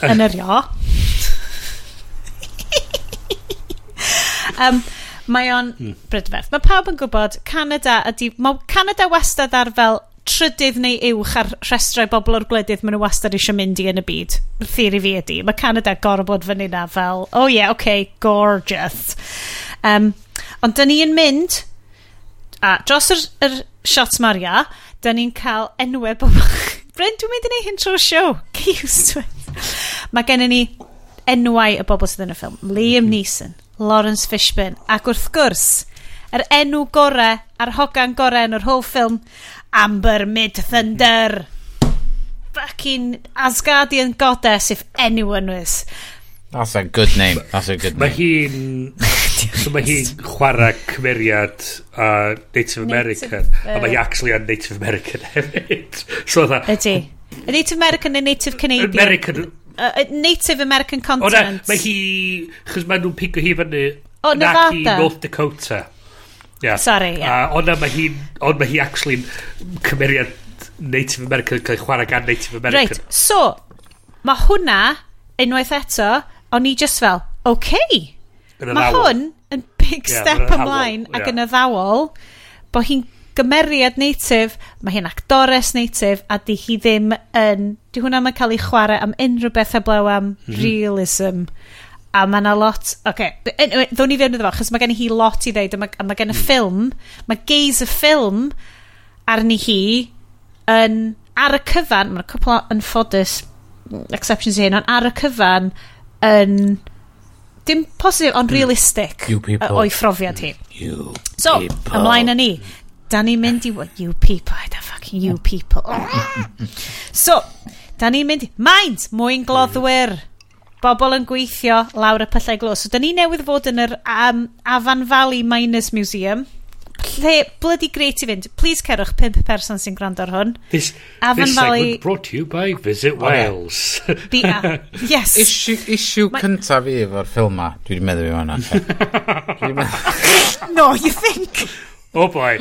Yn yr io. um, mae o'n hmm. brydferth. Mae pawb yn gwybod Canada ydy... Mae Canada wastad ar fel trydydd neu uwch ar rhestrau bobl o'r gwledydd maen nhw wastad eisiau mynd i yn y byd. Theori fi ydy. Mae Canada gorau bod fan hynna fel, oh yeah, okay, gorgeous. Um, ond dyn ni'n mynd, a dros yr, yr shots maria, dyn ni'n cael enwau bobl... Bryn, dwi'n mynd i neud hyn trwy'r siow. Get used to it. Mae gennym ni enwau y bobl sydd yn y ffilm. Liam mhm. Neeson, Lawrence Fishburne, ac wrth gwrs, yr enw gorau a'r hogan gorau yn yr holl ffilm Amber Mid Thunder. Fucking Asgardian Goddess, if anyone was. That's a good name. That's a good name. Mae hi'n... so mae hi'n chwarae cymeriad uh, Native American. Native, uh, a mae hi actually yn Native American hefyd. so dda... Ydy. A Native American neu Native Canadian? American. Uh, uh Native American continent. O na, mae hi... Chos mae nhw'n pigo hi fyny... O, Nevada. Nac i North Dakota. Yeah. Sorry, yeah. Uh, ond mae hi, on mae hi actually cymeriad Native American cael ei chwarae gan Native American. Right, so, mae hwnna, unwaith eto, o'n i just fel, okay. Mae hwn yn big yeah, step ymlaen yeah. ac yn y ddawol, bod hi'n gymeriad native, mae hi'n actores native, a di hi ddim yn... Di hwnna mae'n cael ei chwarae am unrhyw beth heblaw am mm -hmm. realism a mae yna lot... Oce, okay. ddwn ni fewn iddo fo, chos mae gen i hi lot i ddeud, a mae, a mae gen y hmm. ffilm, mae geis y ffilm arni hi yn, ar y cyfan, mae'n cwpl o unffodus mm, exceptions i hyn, ond ar y cyfan yn... Dim positif, ond hmm. realistic o'i phrofiad hi. Hmm. You so, people. ymlaen â ni. Da ni'n mynd i... You people, I don't fucking you people. so, da ni'n mynd i... Mind, mwyn gloddwyr. Mm bobl yn gweithio lawr y pyllau glo. So, da ni newydd fod yn yr um, Afan Valley Miners Museum. Lle, bloody great i fynd. Please cerwch pimp person sy'n gwrando ar hwn. This, Afan this Valley... segment brought to you by Visit oh, Wales. Yeah. Uh, yes. Issue, issue Ma... cyntaf fi efo'r ffilm ma. Dwi wedi meddwl i hwnna. no, you think? Oh boy.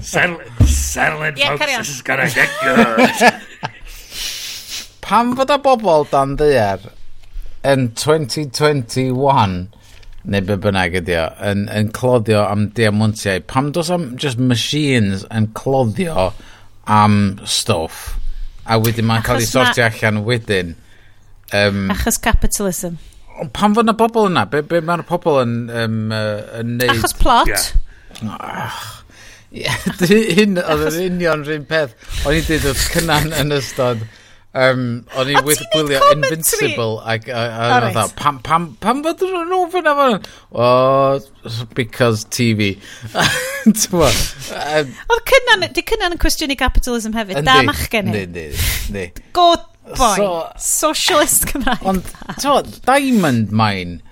settle, settle in, yeah, folks. This is gonna get good. Pam fod y bobl dan ddeir yn 2021, neu be bynnag ydi o, yn, yn cloddio am diamantiau, pam dos am just machines yn cloddio am stuff a wedyn mae'n cael ei sortio allan wedyn. Um, Achos capitalism. Pam fod na bobl yna? Be, be mae'r pobl yn, um, uh, yn neud? Achos plot. Yeah. Ie, dy- Hyn oedd yr union rhywun peth. O'n i'n dweud wrth cynnan yn ystod Um, o'n i with gwylio Invincible ac o'n dda, pam, pam, pam fod yn nhw fy na fan? O, because TV. Oedd cynnan, di cynnan yn cwestiynu capitalism hefyd, da machgen ni. Ni, ni, ni. Good boy, so, socialist Cymraeg. Ond, ti'n diamond mine,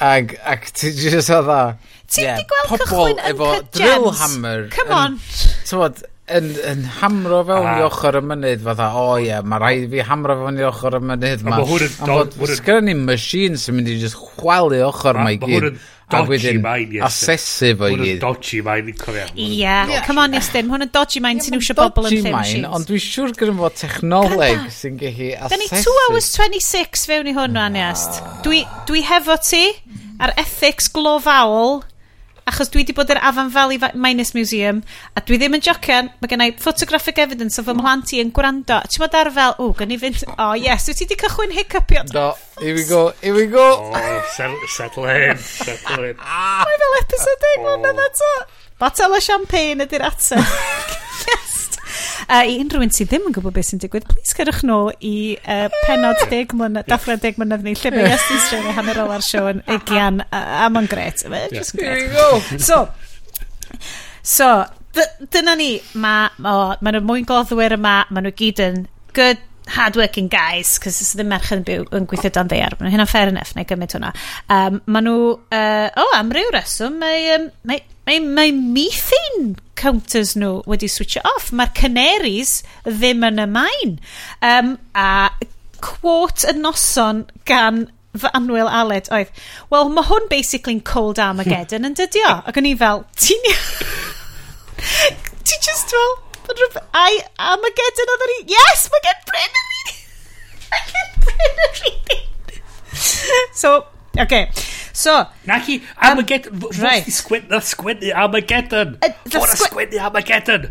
ac, ac ti just oedd dda, Ti'n yeah, di gweld cychwyn yn cydians? Drill hammer. Come on. Ti'n yn, yn hamro fewn ah. i ochr y mynydd fatha, o oh, ie, yeah, mae rhaid fi hamro fewn i ochr y mynydd ma. Sgrin ni machine sy'n mynd i just chwalu ochr ah, ma i gyd. A wedyn asesu fo i gyd. Hwn yn dodgy main, ni'n cofio. Ie, come on Iestyn, hwn yn dodgy mind sy'n iwsio bobl yn thin machines. Ond dwi'n siŵr gyda fo technoleg sy'n gallu asesu. Da ni 2 hours 26 fewn i hwn rhan Iest. Dwi hefo ti ar ethics glofawl achos dwi wedi bod yr Afan Valley Minus Museum, a dwi ddim yn jocian, mae gen i photographic evidence o fy mhlant i yn gwrando. Ti'n bod ar fel, o, gan i fynd, o, oh, yes, wyt ti wedi cychwyn hiccupio? Do, here we go, here we go. Oh, settle in, settle in. Mae fel episode 1 oh. ond yna to. Botel o champagne ydy'r ateb. yes. Uh, I unrhyw un sydd ddim yn gwybod beth sy'n digwydd, please cyrwch nôl i uh, penod 10 mlynedd, dathra 10 mlynedd ni, lle mae Iestyn Strain hanner ôl ar yn egian, a mae'n gret. Just gret. So, so, dyna ni, mae ma, ma nhw mwyn gloddwyr yma, mae nhw gyd yn good hard-working guys, cos ys ddim merch yn byw yn gweithio dan ddeiar. Mae hynna'n fair enough, neu gymryd hwnna. Um, mae nhw, uh, o, oh, am ryw reswm, mae, um, mae mae, mae methane counters nhw wedi switcho off. Mae'r canaries ddim yn y main. Um, a quote y noson gan fy anwyl Aled oedd, well, mae hwn basically'n cold Armageddon yn dydio. Ac o'n i fel, ti'n... ti just fel, bod rhywbeth, I Armageddon oedd o'n i, yes, mae gen Bryn yn reading! Mae gen Bryn yn reading! so, okay. So... Na chi, Armageddon. Um, right. Sgwennu, sgwennu Armageddon. Uh, Fwrdd sgwennu Armageddon.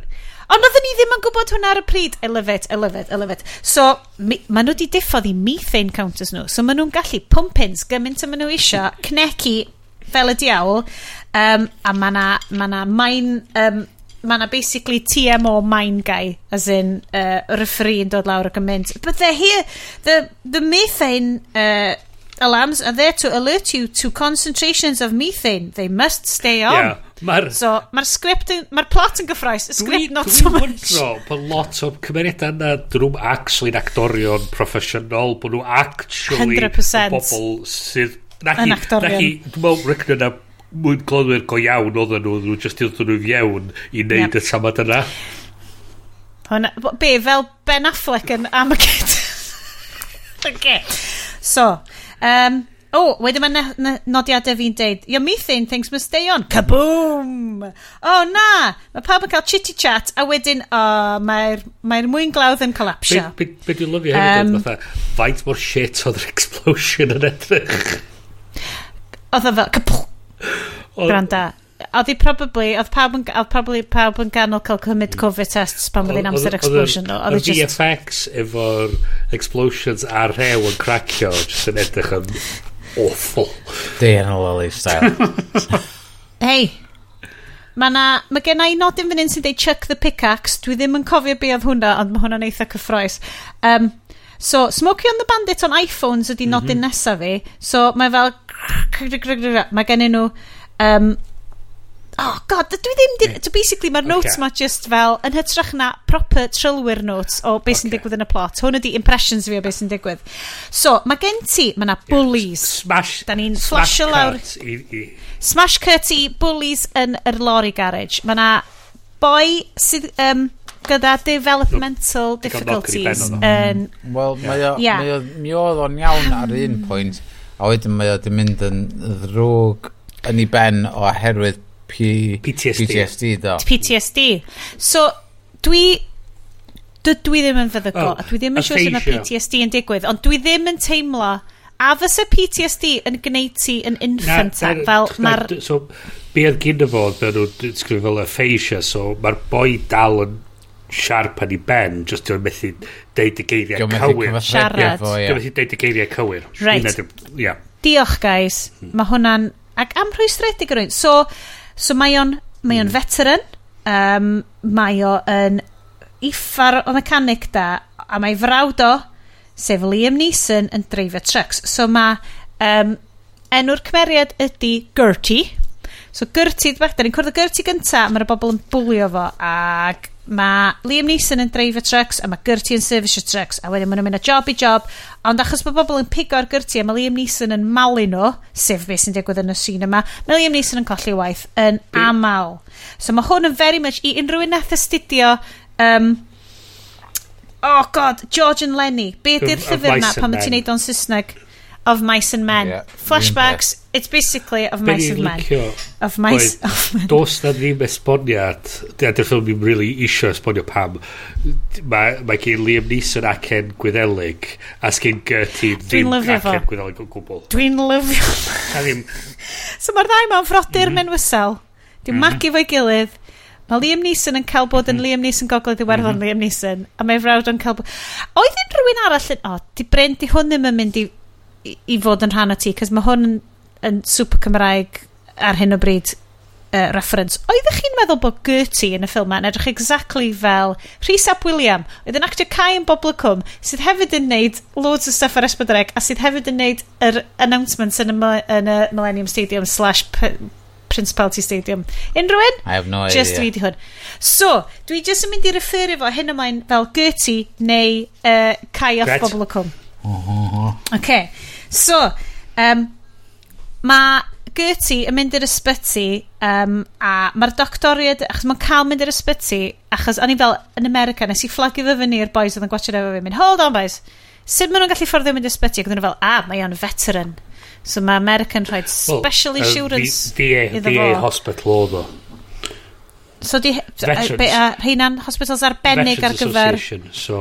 Ond oedden ni ddim yn gwybod hwnna ar y pryd. I love it, I love it, I love it. So, mi, maen nhw wedi diffodd i methane counters nhw. So, maen nhw'n gallu pumpins gymaint y maen nhw isio, cnecu fel y diawl. Um, a mae na, ma na mine, um, mae na basically TMO mine guy, as in uh, referee yn dod lawr ac yn mynd. But they're here, the, the methane uh, alarms are there to alert you to concentrations of methane. They must stay on. Yeah. Mae'r so, ma sgript, yn... mae'r plot yn gyffroes, y sgript not so much. Dwi'n wondro, mae lot o cymeriadau yna, dyn nhw'n actually'n actorion proffesiynol, bod nhw actually 100%. bobl sydd... Yn actorion. Dwi'n meddwl, Rickner na mwyn clonwyr go iawn oedden nhw, nhw jyst oedden nhw'n iawn i wneud yep. y tamad yna. Hwna, be, fel Ben Affleck yn Armageddon. okay. So, Um, oh, wedyn mae na, na, nodiadau fi'n deud, your methane thinks must stay on. Kaboom! Oh, na! Mae pawb yn cael chitty chat, a wedyn, oh, mae'r mae mwyn glawdd yn colapsio. Be, be, be dwi'n lyfio hefyd, um, fatha, faint mor shit oedd yr explosion yn edrych. Oedd o fel, kapw! Granda, oedd hi probably, oedd pawb yn, oedd probably pawb yn ganol cael cymryd Covid tests pan bydd hi'n amser explosion nhw. Oedd y VFX efo'r explosions a rhew yn cracio, jyst yn edrych yn awful. Day yn lolly style. Hei, Mae na, mae gen i nodyn fan hyn sy'n dweud chuck the pickaxe. Dwi ddim yn cofio be oedd hwnna, ond mae hwnna'n eitha cyffroes. Um, so, Smokey on the Bandit on iPhones ydy mm -hmm. nodyn mhm. nesaf fi. So, mae fel... Mae gen nhw um, oh god, dwi ddim... Di... So basically, mae'r okay. notes ma just fel, yn hytrach na proper trylwyr notes o beth sy'n okay. digwydd yn y plot. Hwn ydi impressions fi o beth sy'n digwydd. So, mae gen ti, mae na bullies. Yeah. Smash, da ni'n flasio lawr. I, i. Smash cut i bullies yn yr lorry garage. Mae na boi sydd... Um, gyda developmental nope. difficulties yn... Mm. Wel, mae o, mi oedd o'n iawn ar un mm. pwynt, a wedyn mae o di mynd yn ddrwg yn ei ben oherwydd P PTSD. PTSD, do. PTSD. So, dwi... Dydw i ddim yn feddygol, oh, a dwi ddim yn siŵr sy'n PTSD yn digwydd, ond dwi ddim yn teimlo a fysa PTSD yn gwneud ti yn infantile, fel mae'r... So, be oedd gyda fo, dyn nhw'n disgrifio fel aphasia, so mae'r boi dal yn siarp yn ei ben, jyst dwi'n methu deud y geiriau cywir. Siarad. Dwi'n methu deud y geiriau cywir. Right. Yeah. Diolch, guys. Hmm. Mae hwnna'n... Ac am rhwystredig yr un. So, So mae o'n, mae o'n hmm. veteran, um, mae o yn iffar o mechanic da, a mae frawd o, sef Liam Neeson, yn dreifio trucks. So mae um, enw'r cymeriad ydy Gertie. So Gertie, dwi'n ni'n cwrdd o Gertie gynta, mae'r bobl yn bwlio fo, ac mae Liam Neeson yn dreifio trucks a mae Gertie yn servicio trucks a wedyn maen nhw'n mynd o job i job. Ond achos bod bobl yn pigo ar Gertie a mae Liam Neeson yn malu nhw sef beth sy'n digwydd yn y sîn yma mae Liam Neeson yn colli waith yn aml. So mae hwn yn very much i unrhyw un nath astudio um, oh god George and Lenny. Be ydy'r llyfr yna pan mae ti'n neud o'n Saesneg? of mice and men. Yeah, Flashbacks, it's basically of mice and men. Of mice of men. Dos na ddim esboniad, dyna'r ffilm i'n really isio esbonio pam. Mae ma gen Liam Neeson ac en Gwyddelig, a sgyn Gertie ddim ac en Gwyddelig o gwbl. Dwi'n lyfio. so mae'r ddau mewn frodyr mm. menwysel. Dwi'n mhm. magu fo'i gilydd. Mae Liam Neeson yn cael bod yn mhm. Liam Neeson gogledd Iwerddon mm -hmm. Liam Neeson, a mae frawd yn cael bod... Oedd yn rhywun arall yn... O, di brent di hwn ddim yn mynd i i, i fod yn rhan o ti, cos mae hwn yn, yn super Cymraeg ar hyn o bryd uh, reference. Oeddech chi'n meddwl bod Gertie yn y ffilm yn edrych exactly fel Rhys Ap William, oedd yn actio Cai yn Bobl Cwm, sydd hefyd yn neud loads o stuff ar Esbydreg, a sydd hefyd yn neud yr announcements yn y, yn y Millennium Stadium slash Principality Stadium. Unrhyw un? I have no idea. Just fi di hwn. So, dwi just yn mynd i referio fo hyn ymlaen fel Gertie neu uh, Cai off Bobl Cwm. Oce. Okay. So, um, mae Gertie yn mynd i'r ysbyty um, a mae'r doctoriad, achos mae'n cael mynd i'r ysbyty, achos o'n i fel yn America, nes i fflagio fy fyny i'r boys oedd yn gwachio efo fi, mynd, hold on boys, sut maen nhw'n gallu fforddio mynd i'r ysbyty? Ac oedden nhw fel, ah, mae o'n veteran. So mae American rhoi special well, insurance uh, VA, iddo VA fo. Hospital oedd o. So di, Veterans. a, be, a, rheina'n hospitals arbennig ar gyfer... Association. So,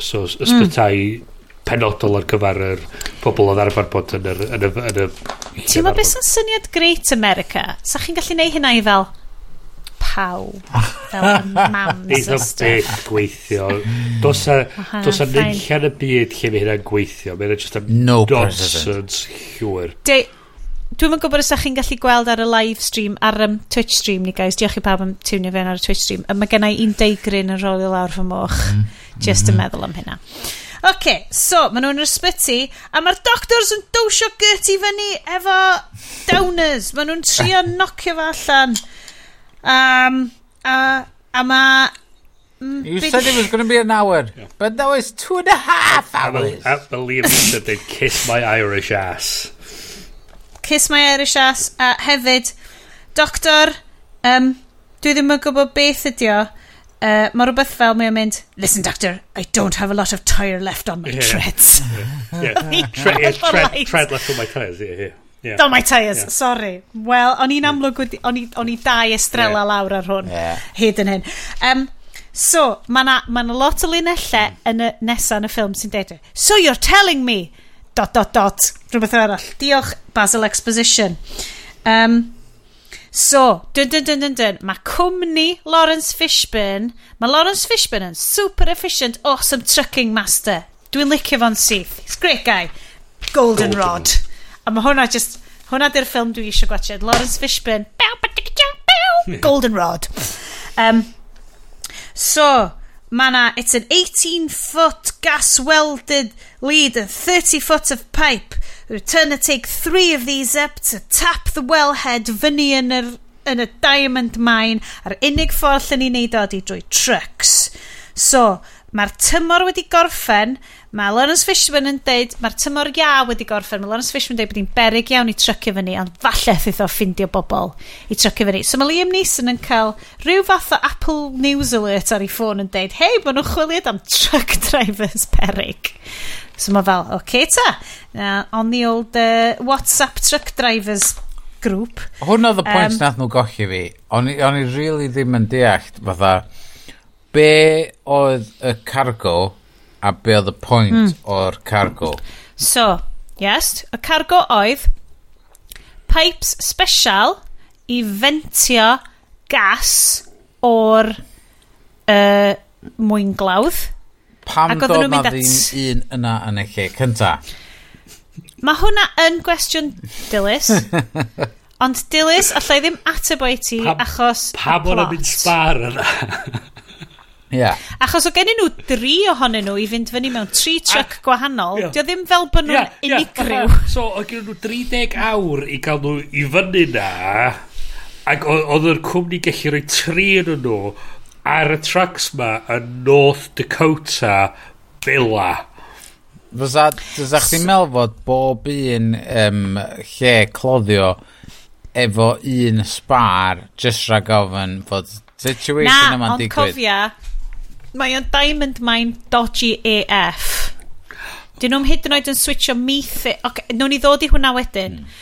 so ysbytai mm penodol ar gyfer yr pobl oedd arfer bod yn yr... Yn y, yn y, Ti'n meddwl beth sy'n syniad Great America? Sa chi'n gallu neud hynna i fel paw fel mams a stuff gweithio dos e, a dos e a nillian y byd lle mae hynna'n gweithio mae'n just a no nonsense llwyr Dwi'n yn gwybod os ydych chi'n gallu gweld ar y live stream, ar um, Twitch stream ni, guys. Diolch i pawb am tiwnio fewn ar y Twitch stream. Mae gennau un deigryn yn rolio lawr fy moch. Mm. Just mm. yn meddwl am hynna. OK, so, maen nhw'n yr ysbyty, a mae'r doctors yn dowsio gyrti fyny efo downers. Maen nhw'n trio nocio fo allan. Um, a, a ma... Mm, you said it was going to be an hour, yeah. but that was two and a half hours. I, I believe that they kiss my Irish ass. Kiss my Irish ass. A hefyd, doctor, um, dwi ddim yn gwybod beth ydi o, uh, mae rhywbeth fel mae'n mynd, listen doctor, I don't have a lot of tyre left on my yeah. treads. Yeah. yeah. Tre yeah. Tread, tread left on my tyres, yeah, yeah. Yeah. On my tyres, yeah. sorry. Wel, o'n i'n amlwg, o'n i dau estrela yeah. lawr ar hwn, yeah. hyd yn hyn. Um, so, mae yna ma lot o linellau mm. yn y, nesaf yn y ffilm sy'n deud, e. so you're telling me, dot, dot, dot, rhywbeth arall. Diolch, Basil Exposition. Um, So, dyn dyn dyn dyn dyn, mae cwmni Lawrence Fishburne, mae Lawrence Fishburne yn super efficient, awesome trucking master. Dwi'n licio fo'n syth. He's great guy. Golden, Golden. Rod. A mae hwnna just, hwnna di'r ffilm dwi eisiau gwachod. Lawrence Fishburne, bew, bew, hmm. Golden Rod. Um, so, mae na, it's an 18 foot gas welded lead and 30 foot of pipe Return to take three of these up to tap the wellhead fyny yn yr yn y Diamond Mine a'r unig ffordd lle ni'n neud o ydy drwy trucks. So, mae'r tymor wedi gorffen, mae Lawrence Fishman yn deud, mae'r tymor ia wedi gorffen, mae Lawrence Fishman yn deud bod hi'n berig iawn i trycio fyny, ond falle ddeth o ffindio bobl i trycio fyny. So mae Liam Neeson yn cael rhyw fath o Apple News Alert ar ei ffôn yn deud, hei, bod nhw'n chwiliad am truck drivers perig. So mae fel, oce okay, ta, uh, on the old uh, WhatsApp truck drivers group. Hwn oedd y pwynt um, nath nhw gochi fi. O'n, on i really ddim yn deallt fatha, be oedd y cargo a be oedd y pwynt mm. o'r cargo. So, yes, y cargo oedd pipes special i fentio gas o'r uh, mwynglawdd Pam dod na ddim un yna yn eich cynta? Mae hwnna yn gwestiwn dilys. ond dilys, allai ddim ateb o i ti pam, achos... Pa Pam o'n mynd spar yna? Yeah. Achos o gennyn nhw dri ohonyn nhw i fynd fyny mewn tri truck gwahanol, yeah. dio ddim fel bod nhw'n yeah, unigryw. Yeah. So, o gennyn nhw 30 awr i gael nhw i fyny na, ac oedd yr cwmni gallu rhoi tri yn nhw ar y tracks ma yn North Dakota Billa. Fysa, fysa chdi'n meddwl fod bob un um, lle cloddio efo un spar just rhag ofyn fod situation yma'n digwydd. Na, ond cofia, mae o'n Diamond Mine dodgy AF. Dyn nhw'n hyd yn oed yn switcho meth... Okay, Nw'n i ddod i hwnna wedyn. Mm.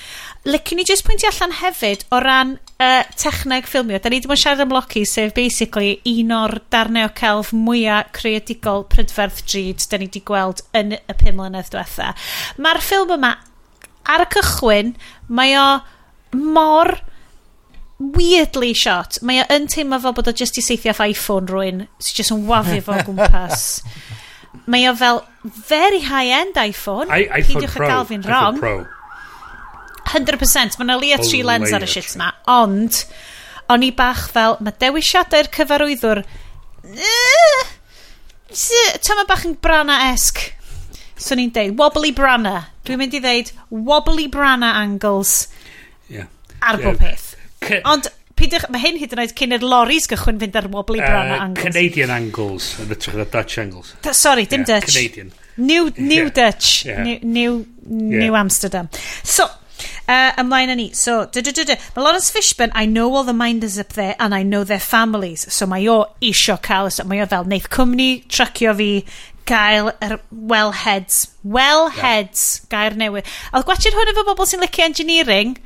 Licen ni just pwyntio allan hefyd o ran uh, techneg ffilmio. Da ni ddim yn siarad am Loki, sef basically un o'r darnau o celf mwyaf creadigol prydferth drud da ni wedi gweld yn y pum mlynedd diwetha. Mae'r ffilm yma, ar y cychwyn, mae o mor weirdly shot. Mae o yn teimlo fel bod o just i seithio off iPhone rwy'n sy'n just yn wafio fo gwmpas. mae o fel very high-end iPhone. I, iPhone Peidiwch Pro. Peidiwch gael fi'n wrong. Pro. 100% mae yna lia tri lens ar y shit yma ond o'n i bach fel mae dewisiadau'r cyfarwyddwr ta mae bach yn brana-esg so ni'n deud wobbly brana dwi'n mynd i ddeud wobbly brana angles yeah. ar bob yeah. peth ond pidwch, mae hyn hyd yn oed cyn i'r loris gychwyn fynd ar wobbly brana uh, angles. Canadian angles, yn y na Dutch angles. Da, sorry, dim yeah, Dutch. Canadian. New, new yeah. Dutch. Yeah. New, new, yeah. new Amsterdam. So, Uh, ymlaen â ni. So, dy, dy, dy, dy. Mae Lawrence Fishburne, I know all the minders up there and I know their families. So mae o isio cael, so mae o fel neith cwmni tracio fi gael yr wellheads. Wellheads, yeah. gair newydd. A gwachod hwn efo bobl sy'n licio engineering,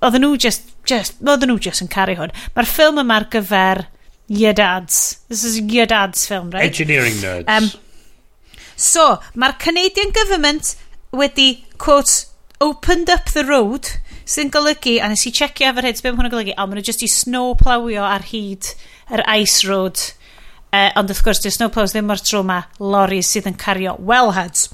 oedden nhw just, just, oedden nhw just yn caru hwn. Mae'r ffilm yma ar gyfer your dads. This is your dad's film, right? Engineering nerds. Um, so, mae'r Canadian government wedi, quote, opened up the road sy'n golygu, a nes i checio efo'r hyd beth mae hwnna'n golygu, a maen nhw jyst i snowplowio ar hyd yr ice road. Uh, ond wrth gwrs, dy'r snowplows ddim o'r tro ma lori sydd yn cario wellheads.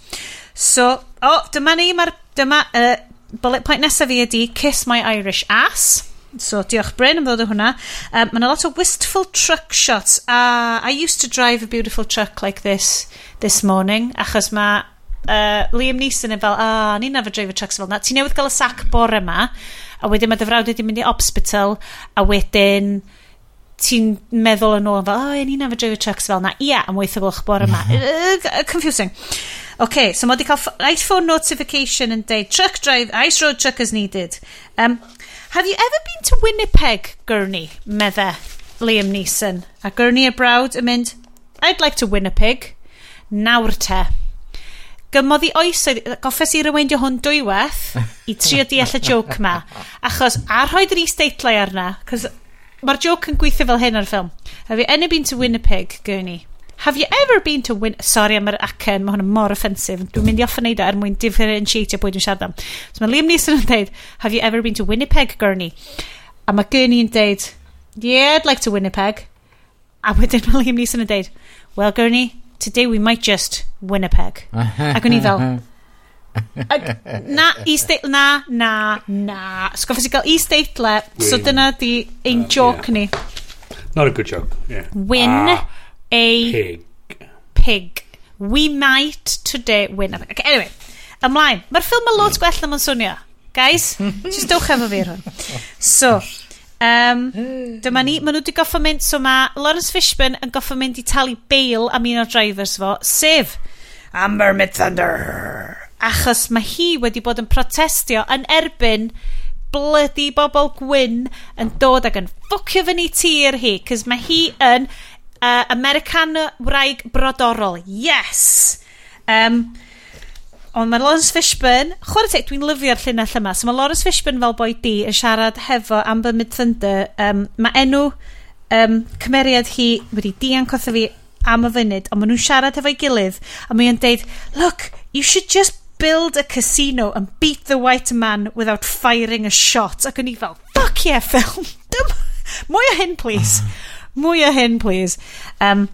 So, o, oh, dyma ni, mae'r, dyma, uh, bullet point nesaf fi ydi Kiss My Irish Ass. So, diolch Bryn am ddod o hwnna. Um, Mae'n a lot o wistful truck shots. Uh, I used to drive a beautiful truck like this this morning, achos mae uh, Liam Neeson yn fel, a, ni'n arfer dreifio trucks fel na. Ti newydd gael y sac bore yma, a wedyn mae dy frawd wedi mynd i hospital, a wedyn ti'n meddwl yn ôl fel, o, oh, ni'n arfer dreifio trucks fel na. Ia, am weithio fel bore yma. Mhm. Confusing. OK, so mae wedi cael iPhone phone notification yn deud, truck drive, ice road truck is needed. Um, have you ever been to Winnipeg, Gurney, medde Liam Neeson? A Gurney a brawd yn mynd, I'd like to Winnipeg. Nawr te. Gymodd i oesoedd, goffes i reweindio hwn dwywaith i trio deall y joke ma. Achos, a rhoed yr is-deitlau arna, cos mae'r joke yn gweithio fel hyn ar ffilm. Have you ever been to Winnipeg, Gurney? Have you ever been to Win... Sorry am yr acen, mae hwn yn mor offensif. Dwi'n mynd i off neud o er mwyn differentiatio bwyd yn siarad am. So mae Liam Neeson yn dweud, have you ever been to Winnipeg, Gurney? A mae Gurney yn dweud, yeah, I'd like to Winnipeg. A wedyn mae Liam Neeson yn dweud, well, Gurney, today we might just Winnipeg. Ac o'n i fel... na, East na, na, na. Sgoffes i gael East Deitle, so dyna di ein uh, joke yeah. ni. Not a good joke, yeah. Win ah, a pig. pig. We might today win a pig. Okay, anyway, ymlaen. Mae'r ffilm yn lot gwell na ma'n swnio. Guys, just dewch efo fi rhywun. So, Um, dyma ni, maen nhw wedi goffa mynd, so mae Lawrence Fishburne yn goffa mynd i talu bail am un o'r drivers fo, sef Amber Midthunder. Achos mae hi wedi bod yn protestio yn erbyn blydi bobl gwyn yn dod ac yn ffocio fyny tir hi, cys mae hi yn uh, American wraig brodorol. Yes! Um, Ond mae Lawrence Fishburne, chwarae teg, dwi'n lyfio'r llinell yma. So mae Lawrence Fishburne fel boi di yn siarad hefo Amber Mid Thunder. Um, mae enw um, cymeriad hi wedi dianc wrtho fi am y funud, ond maen nhw'n siarad efo'i gilydd, a mae deud, look, you should just build a casino and beat the white man without firing a shot. Ac o'n i fel, fuck yeah, film. Mwy o hyn, please. Mwy o hyn, please. Um,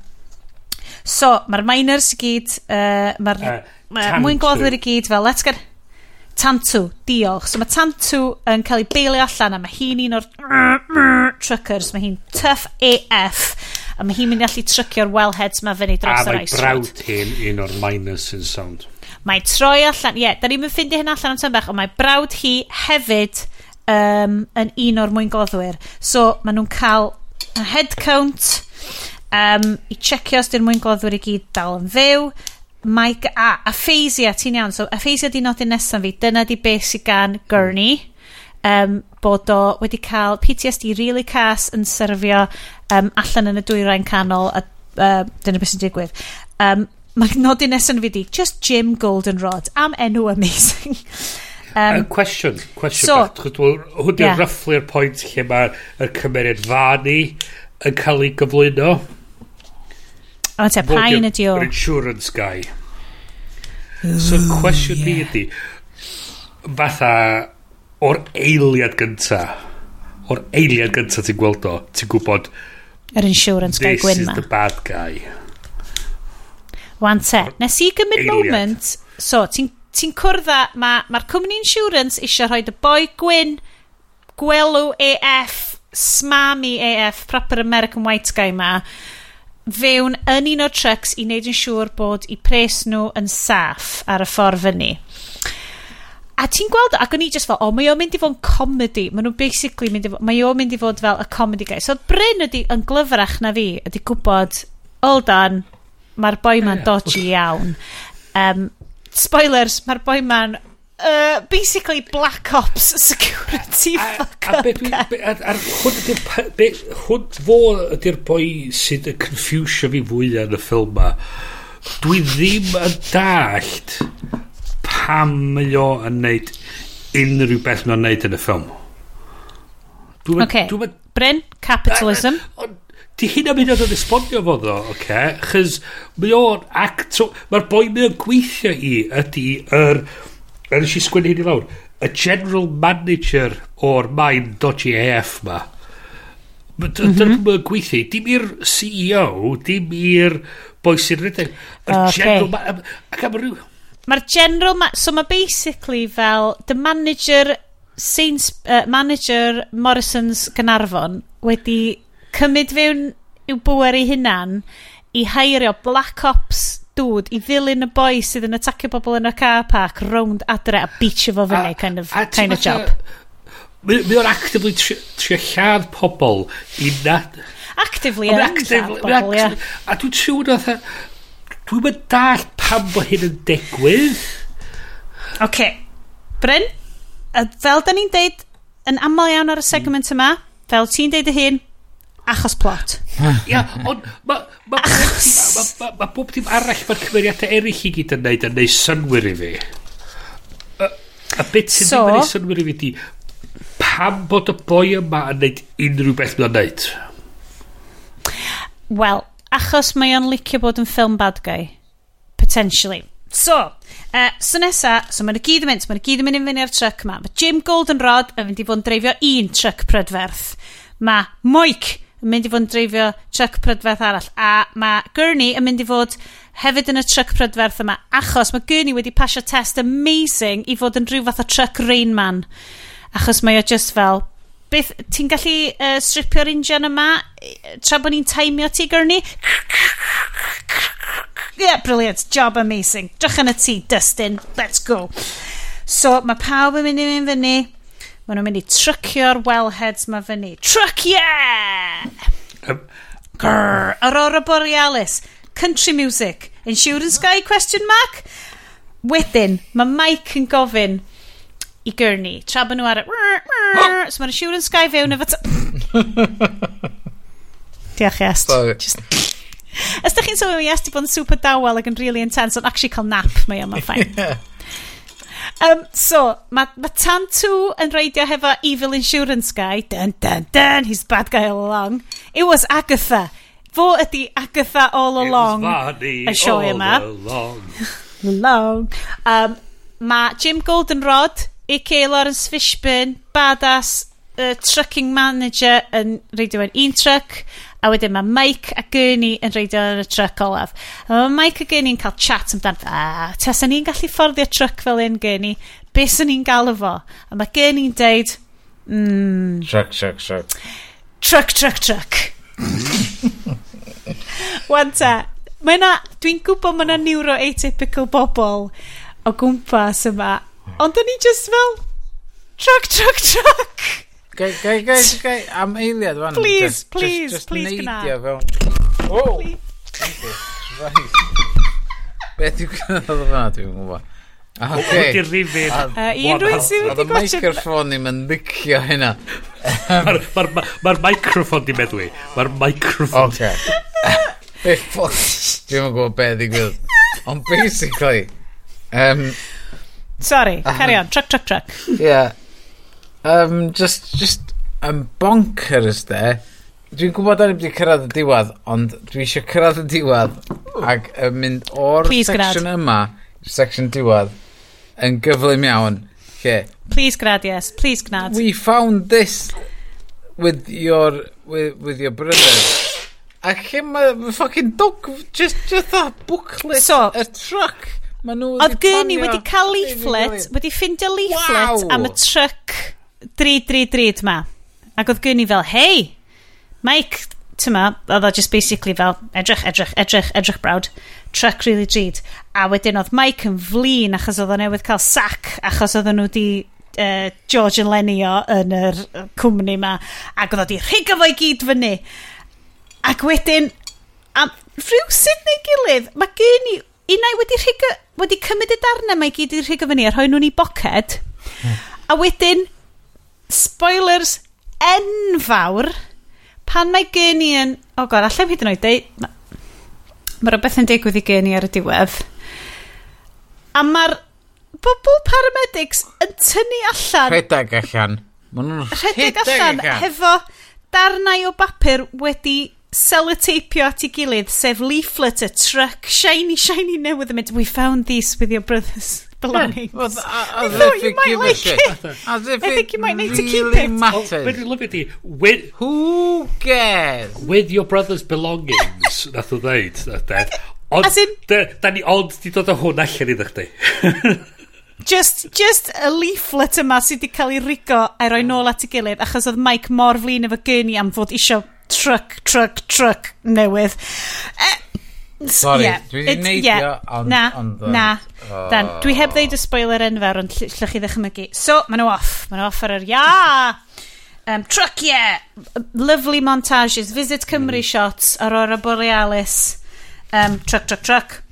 so, mae'r miners i gyd... Uh, mae'r... Uh, mwyn gloddwyr i gyd fel, let's get... Tantu, diolch. So mae Tantu yn cael ei beilio allan a mae hi'n un o'r truckers. Mae hi'n tough AF a mae hi'n mynd i allu trycio'r wellheads mae fyny dros yr ice. A mae brawd hi'n un o'r minus yn sound. Mae troi allan, ie, yeah, da ni'n mynd ffindi hyn allan am tymach, ond mae brawd hi hefyd um, yn un o'r mwyn mwyngoddwyr. So, maen nhw'n cael head count um, i checio os di'r mwyngoddwyr i gyd dal yn fyw Mike A. Aphasia, ti'n iawn. So, aphasia di nodyn nesaf fi. Dyna di beth sydd gan Gurney. Um, bod o wedi cael PTSD really cas yn syrfio um, allan yn y dwyrain canol a uh, dyna beth sy'n digwydd. Um, Mae nodyn nesaf fi di, just Jim Goldenrod, am enw amazing. Um, uh, question, question so, hwn yeah. roughly'r pwynt lle mae'r cymeriad fani yn cael ei gyflwyno. O, te, pain ydi o. Yr insurance guy. So, cwestiwn yeah. ni ydi, fatha, o'r eiliad gynta, o'r eiliad gynta ti'n gweld o, ti'n gwybod... Yr insurance guy gwyn ma. This is the bad guy. Wan te, nes i gymryd moment, so, ti'n ti cwrdd â, mae'r ma cwmni insurance eisiau rhoi y boi gwyn, gwelw AF, smami AF, proper American white guy ma, fewn yn un o trucks i wneud yn siŵr bod i pres nhw yn saff ar y ffordd fyny. A ti'n gweld, ac o'n i just fel, o, mae o'n mynd i fod yn comedy. Mae nhw'n basically mynd i fod, mae o'n mynd i fod fel y comedy guy. So, Bryn ydy yn glyfrach na fi, ydy gwybod, hold on, mae'r boi ma'n dodgy iawn. Um, spoilers, mae'r boi ma'n uh, basically Black Ops security a, fuck a, up be, be, a, a, hwn ydy'r be, hwn fo ydy'r boi sydd yn confusio fi fwyaf yn y ffilm ma dwi ddim yn dallt pam mae o yn neud unrhyw beth mae'n neud yn y ffilm Dwi'n okay. dwi Bryn, capitalism. A, a, di hynna mynd o'n esbonio fo ddo, oce? Okay? Chys mae o'n actro... Mae'r boi mae o'n gweithio i ydy yr... Er, a nes i sgwennu hyn i lawr. Y general manager o'r main dodgy AF ma. Mhm. Dyna ddim yn gweithio dim i'r CEO dim i'r boi sy'n rhedeg. Y general ac am ryw mae'r general ma so mae basically fel the manager Saints, uh, manager Morrison's Gynarfon wedi cymryd fewn i'w bwer ei hunan i hairio Black Ops dŵd i ddilyn y boi sydd yn atacio bobl yn y car park rownd adre a beachio fo fyny kind of, a kind of job. Mae o'n actively trio tri lladd pobl i nad... Actively yn lladd pobl, ia. A dwi'n siŵr oedd... Dwi'n mynd dall pam bod hyn yn digwydd. OK. Bryn, fel da ni'n deud yn aml iawn ar y segment yma, fel ti'n deud y hyn, achos plot. Ia, ond mae ma, ma, ma, ma bob dim arall mae'r cymeriadau eraill i gyd yn neud yn neud synwyr i fi. A, a beth sy'n so, ddim yn neud synwyr i fi di, pam bod y boi yma yn neud unrhyw beth mae'n neud? Wel, achos mae o'n licio bod yn ffilm bad guy. Potentially. So, uh, so nesa, so mae'n gyd yn mynd, mae'n gyd yn mynd i fyny ar truck yma. Mae Jim Goldenrod yn mynd i fod yn dreifio un truck prydferth. Mae Moik yn mynd i fod yn dreifio truck prydferth arall. A mae Gurney yn mynd i fod hefyd yn y truck prydferth yma, achos mae Gurney wedi pasio test amazing i fod yn rhyw fath o truck rain man. Achos mae o just fel, beth, ti'n gallu uh, stripio'r injan yma tra bod ni'n taimio ti, Gurney? Yeah, brilliant. Job amazing. Drych yn y tŷ, Dustin. Let's go. So, mae pawb yn mynd i mynd fyny. Maen nhw'n mynd i trycio'r wellheads ma fyny. Truck yeah! Um, Grrr, Aurora Borealis, country music, insurance guy question mark? Wedyn, mae Mike yn gofyn i Gurney, tra bod nhw ar y... Oh. So mae'r insurance guy fewn efo... Diolch, Est. Sorry. Just... Os da chi'n sylwi, Est i bod yn super dawel ac yn really intense, ond actually cael nap mae yma, ffain. yeah. Um, so, mae ma Tantu yn reidio hefo Evil Insurance Guy. Dun, dun, dun, he's bad guy all along. It was Agatha. Fo ydi Agatha all along y sioe yma. Along. along. Um, mae Jim Goldenrod, a.k.a. Lawrence Fishburne, badass uh, trucking manager yn reidio yn un truck. A wedyn mae Mike a Gurney yn reidio yn y truck olaf. A mae Mike a Gurney yn cael chat amdan, a tas ni'n gallu fforddio truck fel un Gurney, beth sy'n ni'n galw fo? A mae Gurney'n deud, mm, Truck, truck, truck. Truck, truck, truck. Wan ta, mae na, dwi'n gwybod mae na neuro-atypical bobl o gwmpas yma, ond o'n i just fel, truck, truck, truck. Gai, gai, gai, gai, am eiliad fan. Please, just, please, just, just please gna. Just neidio fewn. Wow! Oh! Right. Beth yw gynnar o fan, dwi'n gwybod. Ah, ok. Wdi'r ah, eh, rifin. Un rwy'n sydd wedi gwachio... Mae'r microffon ni'n mynd licio hynna. Mae'r microffon di meddwi. Mae'r microffon. Ok. Beth ffwc. Dwi'n mynd gwybod beth i gwybod. Ond basically... Um, Sorry, carry on. Truck, truck, truck. Yeah um, just, just um, bonkers de. Dwi'n gwybod ar wedi cyrraedd y diwedd, ond dwi eisiau cyrraedd y diwedd ac yn mynd o'r Please, section grad. yma, section diwedd, yn gyflym iawn. Okay. Please grad, yes. Please grad. We found this with your, with, with your brother. A lle mae fucking dog, just, just that booklet, so, a truck. Oedd Gurney wedi cael leaflet, wedi ffindio leaflet wow. am y truck drid, drid, drid ma. Ac oedd gyn fel, hei, Mike, tyma, oedd o just basically fel, edrych, edrych, edrych, edrych brawd, truck really drid. A wedyn oedd Mike yn flin achos oedd o newydd cael sac, achos oedd nhw di uh, George yn Lenny o yn yr cwmni ma, ac oedd o di rhigo fo i gyd fyny. Ac wedyn, a rhyw sut neu gilydd, mae gen i unau wedi rhigo, wedi cymryd y darnau mae gyd i rhigo fyny a rhoi nhw'n i boced. Hmm. A wedyn, spoilers enfawr pan mae gen i yn... O oh god, allai hyd yn oed deud... Mae rhywbeth yn digwydd i gen i ar y diwedd. A mae'r bobl paramedics yn tynnu allan... Rhedeg allan. Rhedeg allan, hefo darnau o bapur wedi sellotapeio at ei gilydd, sef leaflet y truck, shiny, shiny newydd yn mynd, we found these with your brothers belongings. Well, I, I, I thought you might like it. it. As if I think you might need really to keep it. Matters. Oh, well, look at you. With, Who cares? With your brother's belongings, nath o ddeud. Ond, As in... Da da ni ond di dod o hwn allan iddo chdi. just, just a leaflet yma sydd wedi cael ei rigo er a'i roi nôl at ei gilydd achos oedd Mike mor flin efo gynni am fod isio truck, truck, truck newydd. E, Sorry, yeah, dwi wedi neidio yeah, on, Na, on the, na oh. Dan, dwi heb ddeud y spoiler enfawr Ond llych chi ddechmygu So, maen nhw off. Maen nhw off ar yr ia! Um, Truck yeah. Lovely montages. Visit Cymru mm. shots Aurora Borealis. Um, Truck, truck, truck.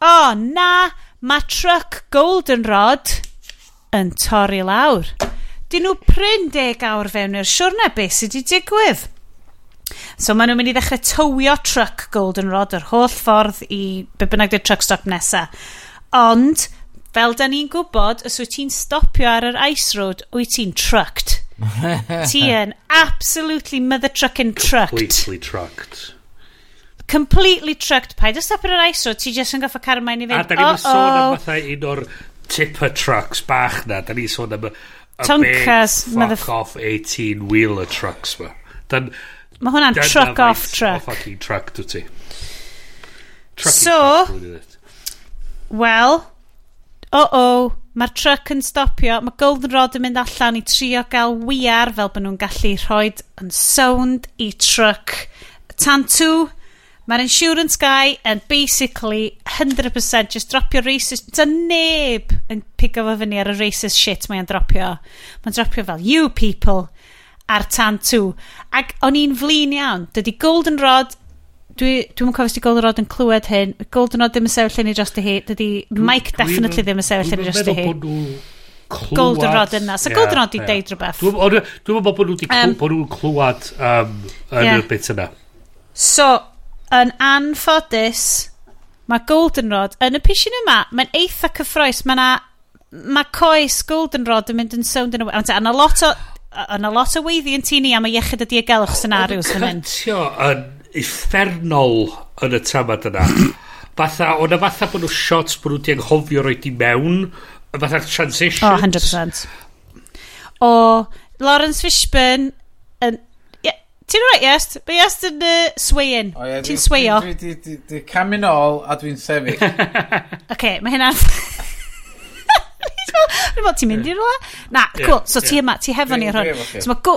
O, oh, na Mae truck Goldenrod Yn torri lawr. Dyn nhw pryn deg awr fewn i'r siwrna beth sydd wedi digwydd? So maen nhw'n mynd i ddechrau tywio truck Goldenrod yr holl ffordd i be bynnag dy'r truck stop nesaf. Ond, fel da ni'n gwybod, os wyt ti'n stopio ar yr ice road, wyt ti'n trucked. ti yn absolutely mother trucking trucked. Completely trucked. Completely trucked. Paid o stopio ar yr ice road, ti jyst yn goffa car mae'n i fynd. A da ni'n oh, sôn am fatha un o'r tipper trucks bach na. Da ni'n sôn am... Tonkas. Fuck mother... off 18 wheeler trucks ma. Dan, Mae hwnna'n truck off truck. O fucking truck, dwi ti. Truck so, wel, o-o, mae'r truck yn stopio, mae Goldenrod yn mynd allan i trio gael wiar fel bod nhw'n gallu rhoi yn sound i truck. Tan tŵ, mae'r insurance guy yn basically 100% just dropio racist. Dy neb yn pigo fo fyny ar y racist shit mae'n dropio. Mae'n dropio fel, you people, ar tan 2. Ac o'n i'n flin iawn. Dydy Goldenrod, dwi, dwi'n cofio sydd Goldenrod yn clywed hyn, Goldenrod ddim yn sefyll yn ei dros dy hi, dydy Mike definitely ddim yn sefyll yn ei dros dy hi. Clywed... Goldenrod yna. So yeah, Goldenrod di i deud rhywbeth. Dwi'n meddwl bod nhw wedi bod nhw'n clywed um, yn yeah. yr bit yna. So, yn anffodus, mae Goldenrod yn y pishin yma, mae'n eitha cyffroes, mae na mae coes Goldenrod yn mynd yn sound yn y... Ond yna lot o yna lot o weiddi yn tini am y iechyd y diogelwch scenarios yn mynd. Cytio yn effernol yn y tramad yna. fatha, o'na e fatha bod nhw shots bod nhw di anghofio roed i mewn, fatha'r transitions. O, oh, 100%. O, Lawrence Fishburne yn... Ti'n rhaid, yes? Be yes yn uh, swaying? Oh, yeah, Ti'n swayo? Dwi'n camu nôl a dwi'n sefyll. Oce, mae hynna... Rwy'n bod ti'n mynd i rhywle? Na, cool. So ti yma, ti hefo ni ar hwn. So mae go,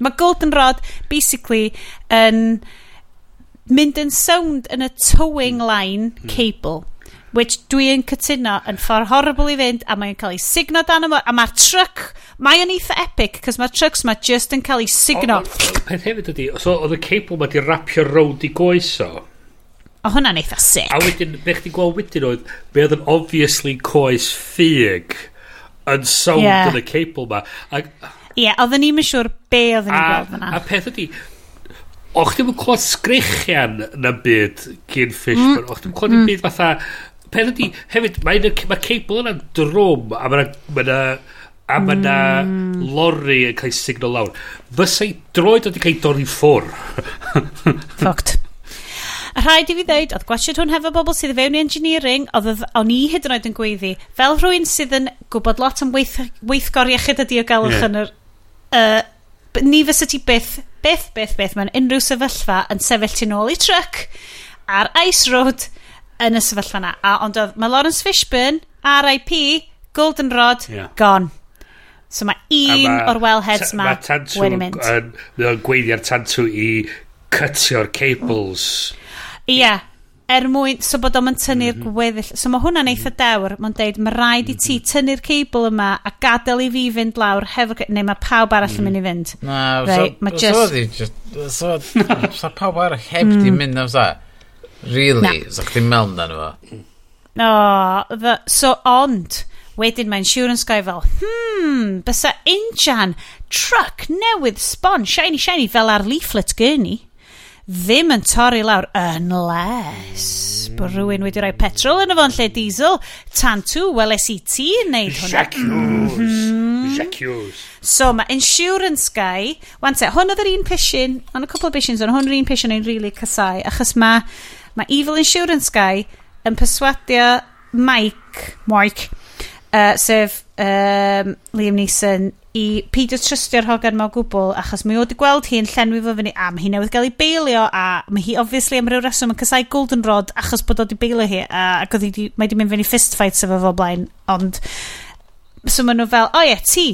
ma Goldenrod basically yn mynd yn sound yn y towing hmm. line hmm. cable which dwi yn cytuno yn ffordd horrible i fynd a mae'n cael ei signo dan yma a mae'r truck mae yn eitha epic cos mae'r trucks mae just yn cael ei signo Peth hefyd ydi so oedd y cable mae di rapio rownd i goes o O hwnna'n eitha sick. A wedyn, be chdi gweld wedyn oedd, be oedd yn obviously coes ffug yn sound yeah. yn y cable ma. Ie, yeah, oedden ni'n siŵr be oedden ni'n gweld fyna. A peth ydi, o'ch ddim yn clod sgrichian na byd gyn Fishburne, mm. o'ch ddim yn clod mm. byd fatha, peth ydi, hefyd, mae, ma cable yna'n drwm, a mae yna, a mae yna mm. lorri yn cael signal lawr. Fysa i droed wedi cael dorri ffwr. Fucked. A rhaid i fi ddeud, oedd gwasiad hwn hefo bobl sydd fewn i engineering, oedd o'n i hyd yn oed yn gweiddi, fel rhywun sydd yn gwybod lot am weith, weithgor iechyd a diogelwch yeah. yn yr... Uh, ni fysa ti byth, byth, byth, byth, mewn unrhyw sefyllfa yn sefyll tu nôl i truck ar ice road yn y sefyllfa na. A ond oedd, mae Lawrence Fishburne, RIP, Goldenrod, yeah. gone. So mae un ma, o'r wellheads ma, ma wedi mynd. Mae o'n gweiddi ar tantw i cytio'r cables Ie, er mwyn, so bod o'n tynnu'r mm -hmm. gweddill. So mae hwnna'n eitha mhm. dewr, mae'n deud, mae rhaid i ti mhm. tynnu'r cable yma a gadael i fi fynd lawr hefo, neu mae pawb arall yn mm. mynd i fynd. Na, right, so, just... so, so, so pawb arall heb mm. di mynd am sa. Really, na. so chdi mewn dan efo. No, the, so ond, wedyn mae insurance guy fel, hmm, bysa injan, truck newydd sbon, shiny, shiny, fel ar leaflet gyrni ddim yn torri lawr unless bod hmm. rhywun wedi rhoi petrol yn y fo'n lle diesel tan tu weles i ti wneud hwnna. Jacques Jacques mhm. so mae insurance guy wan te hwn oedd yr un pishin ond y cwpl o pishins ond hwn yr un pishin yn really casau achos mae ma evil insurance guy yn perswadio Mike Mike uh, sef um, Liam Neeson i peidio trystio'r hogan mewn gwbl achos mi wedi gweld hi'n llenwi fo fyny am hi newydd gael ei beilio a mae hi obviously am ryw reswm yn casau goldenrod achos bod o wedi beilio hi a, ac oedd mae wedi mynd fyny fistfights efo fo blaen ond so maen nhw fel o oh, ie yeah, ti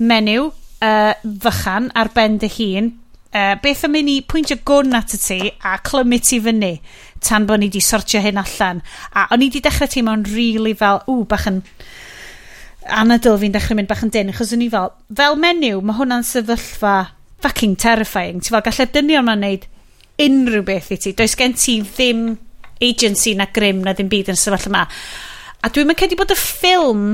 menyw uh, fychan ar ben dy hun uh, beth yn mynd i pwyntio gwn at y ti a clymu ti fyny tan bod ni wedi sortio hyn allan? A o'n i wedi dechrau teimlo'n rili really fel ww bach yn anadl fi'n dechrau mynd bach yn dyn, achos o'n i fel, fel menyw, mae hwnna'n sefyllfa fucking terrifying. Ti'n fel, gallai dynion ma'n neud unrhyw beth i ti. Does gen ti ddim agency na grim na ddim byd yn sefyllfa yma. A dwi'n mynd cedi bod y ffilm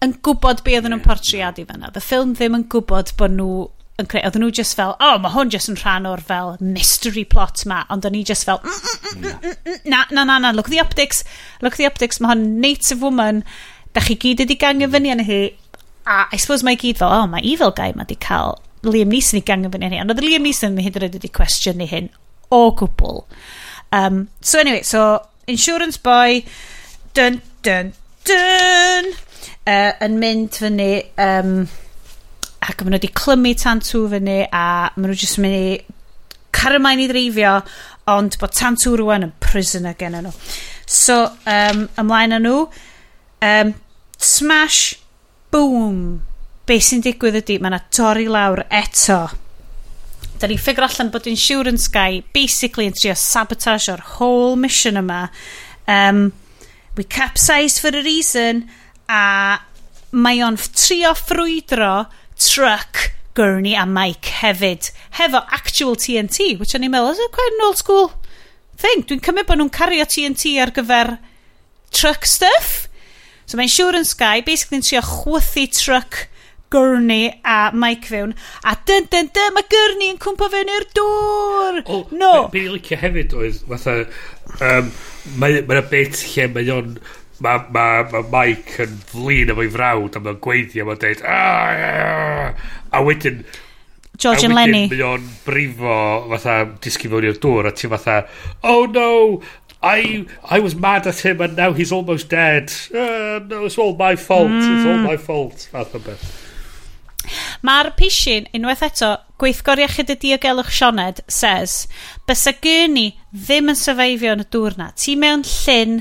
yn gwybod be oedden nhw'n portreadu fanna. The ffilm ddim yn gwybod bod nhw yn creu, oedden nhw just fel, oh, mae hwn just yn rhan o'r fel mystery plot ma, ond o'n i just fel, mm, mm mm, mm, mm, mm, na, na, na, na, look at the optics, look at the optics, mae hwn native woman, da chi gyd wedi gangio fyny yn hi, a I suppose mae gyd fel, oh, mae evil guy ma di cael Liam Neeson i gangio fyny yn hi, ond oedd Liam Neeson hyd yn oed wedi cwestiwn ni hyn o gwbl. Um, so anyway, so Insurance Boy, dun, dun, dun, uh, yn mynd fyny, um, ac maen nhw wedi clymu tantw fyny, a maen nhw jyst yn mynd i caramain i ddreifio ond bod tantw rwan yn prisoner gen nhw. So, um, ymlaen â nhw, Um, smash, boom. Be sy'n digwydd ydy, mae yna torri lawr eto. Da ni'n ffigur allan bod Insurance Guy basically yn trio sabotage o'r whole mission yma. Um, we capsized for a reason a mae o'n trio ffrwydro truck Gurney a Mike hefyd hefo actual TNT which o'n i'n meddwl is it quite an old school thing dwi'n cymryd bod nhw'n cario TNT ar gyfer truck stuff So mae'n siŵr yn Sky, yn trio chwythu truck Gurney a Mike fewn. A dyn, dyn, dyn, mae Gurney yn cwmpa fewn i'r dŵr! O, no! Be, be licio hefyd oedd, fatha, um, mae yna bit lle mae o'n, mae ma, ma Mike yn flin efo'i frawd a mae'n gweithio, mae'n dweud, ah, ah, ah. a wedyn, George and Lenny. A wedyn mae o'n brifo, fatha, disgu fewn i'r dŵr, a ti fatha, oh no, I I was mad at him and now he's almost dead. Uh, no, it's all my fault. Mm. It's all hmm. my fault. Fath o beth. Mae'r pishin, unwaith eto, gweithgor iechyd y diogelwch Sioned, says, bysa gyrni ddim yn syfeifio yn y dŵrna. Ti mewn llyn,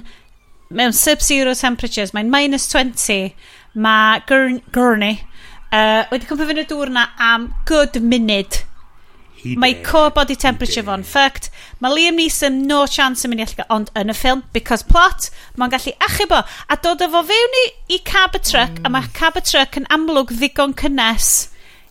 mewn sub-zero temperatures, mae'n minus 20, mae gyrni uh, wedi cwmpa fy'n y dŵrna am good munud He Mae core body temperature fo'n fucked. Mae Liam Neeson no chance yn mynd i allu ond yn y ffilm, because plot, mae'n gallu achub o. a dod efo fewn i, i cab y truck, mm. a mae cab y truck yn amlwg ddigon cynnes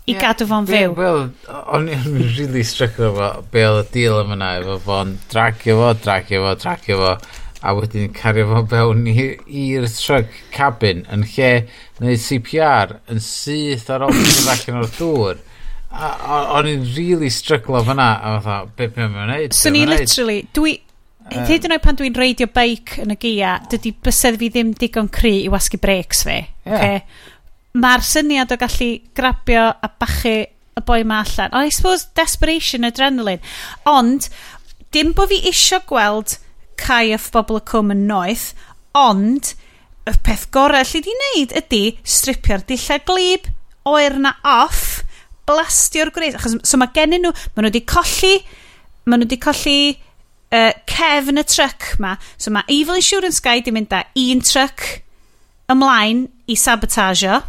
i yeah. gadw fo'n fyw. Wel, o'n i'n really struck fo, be oedd y deal yma na, efo fo'n dragio fo, dragio fo, dragio fo, a wedyn cario fo fewn i'r truck cabin yn lle neud CPR yn syth ar ôl yn o'r dŵr. O'n i'n really stryglo fyna, a fatha, beth mae'n mynd wneud? So ni literally, dwi, Hyd yn oed pan dwi'n reidio beic yn y gia, dydy bysedd fi ddim digon cry i wasgu breaks fi. Yeah. Okay? Mae'r syniad o gallu grabio a bachu y boi ma allan. Oh, I suppose desperation, adrenaline. Ond, dim bod fi isio gweld cae off bobl y cwm yn noeth, ond y peth gorau lle di wneud ydy stripio'r dillad glib, oer na off, blastio'r gwres. Achos, so mae gennyn nhw, maen nhw wedi colli, maen nhw wedi colli uh, cefn y truck ma. So mae Evil Insurance Guy di mynd â un truck ymlaen i sabotageio.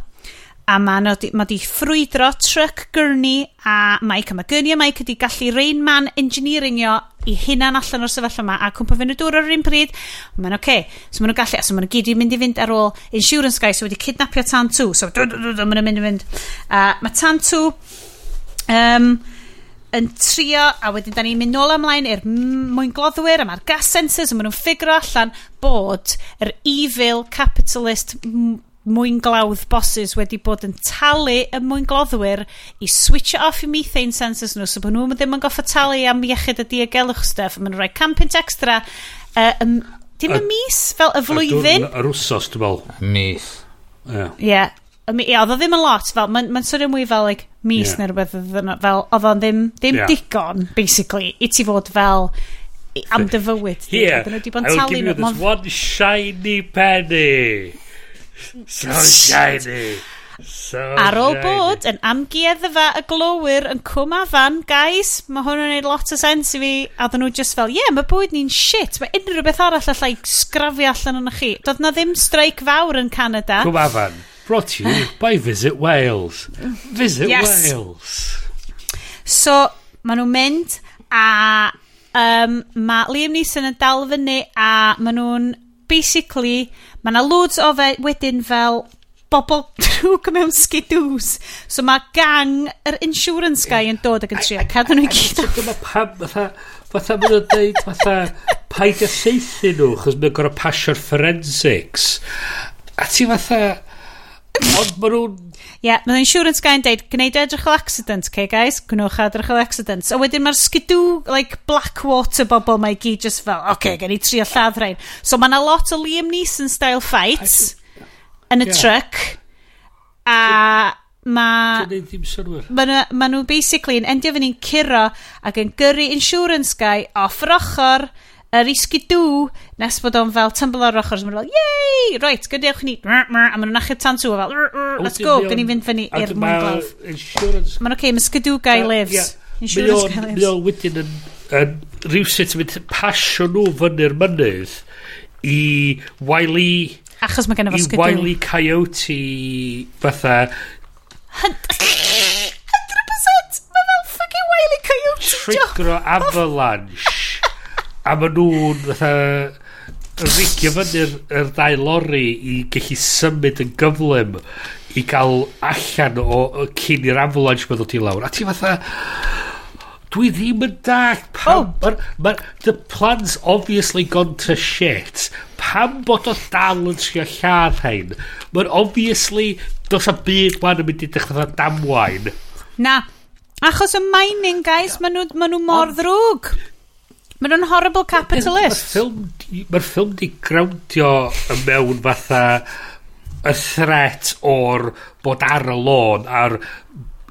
A mae nhw ma di ffrwydro truck Gurney a Mike. A mae Gurney a Mike wedi gallu Rain Man Engineeringio i hunan allan o'r sefyllfa yma a cwmpa fynd y dŵr ar yr un pryd. Mae'n oce. Okay. So maen nhw'n gallu, so maen nhw gyd i mynd i fynd ar ôl Insurance Guy, so wedi kidnapio Tan 2. So maen nhw'n mynd i fynd. Uh, mae Tan 2 Um, yn trio, a wedyn da ni'n mynd nôl ymlaen i'r mwyn gloddwyr a mae'r gas sensors, a maen nhw'n ffigro allan bod yr evil capitalist mwyn glawdd bosses wedi bod yn talu y mwyn gloddwyr i switch off i methane sensors nhw, so bod nhw ddim yn goffa talu am iechyd y diogelwch stuff, a maen nhw'n rhoi campint extra, uh, um, dim y mis, fel y flwyddyn. Yr wsos, dwi'n fel Mis. Ie. Yeah. yeah ie, oedd o ddim yn lot, fel, mae'n ma swnio mwy fel, like, mis yeah. neu rhywbeth, fel, oedd o'n ddim, ddim yeah. digon, basically, i ti fod fel, am dy fywyd. Here, I will give you this one shiny penny. So shiny. So Ar ôl bod yn amgueddfa y glowyr yn cwm afan, guys, mae hwn yn gwneud lot o sens i fi, a ddyn nhw just fel, ie, yeah, mae bwyd ni'n shit, mae unrhyw beth arall allai sgrafio allan o'n chi. Doedd na ddim streic fawr yn Canada. Cwm afan. Brought to you by Visit Wales. Visit Yes. Wales. So, maen nhw'n mynd a um, mae Liam Neeson yn dal fyny a maen nhw'n basically, mae yna loads o fe wedyn fel bobl drwg mewn skidws. So mae gang yr insurance guy yn dod ac yn trio cadw nhw i gyd. So dyma pam, fatha, fatha maen nhw'n dweud, fatha, paid a seithi nhw, chos mae'n gorau pasio'r forensics. A ti fatha, Ond maen nhw'n... Ie, yeah, mae'n insurance guy'n deud, gwneud e edrych o accident, okay guys? Gwnewch e edrych o accident. A wedyn mae'r skidoo, like, Blackwater bobl mae gyd just fel, okay, gen i trio lladd rhain. So mae yna lot o Liam Neeson style fights yn y yeah. truck. A mae... Mae nhw basically yn endio fy'n curo ac yn gyrru insurance guy off yr ochr yr isgidw, nes bod o'n fel tymble ar ochr, mae'n fel, yey reit, gydewch ni, a maen nhw'n achub tan tŵ, fel, let's go, gyn ni fynd fyny i'r mwyn glaf. Mae'n oce, mae sgidw guy lives. Insurance guy lives. Mae o'n wedyn yn, yn rhywsut yn mynd pasio nhw fyny'r mynydd i Wiley... Achos mae gen i fo sgidw. I Wiley Coyote fatha... 100%! Mae fel fucking Wiley Coyote! trigger avalanche a maen nhw'n fatha rigio fyny'r er ddau lori i gallu symud yn gyflym i gael allan o, o cyn i'r avalanche meddwl ti lawr. A ti fatha, dwi ddim yn dall, pam, oh. ma, ma, the plan's obviously gone to shit. Pam bod o dal yn trio lladd hein? Mae'n obviously, dos a byd wan yn mynd i ddechrau damwain. Na, achos y mining guys, maen nhw, ma nhw mor ddrwg. Mae'n nhw'n horrible capitalist. Mae'r ffilm di grawdio mewn fatha y threat o'r bod ar y lôn a'r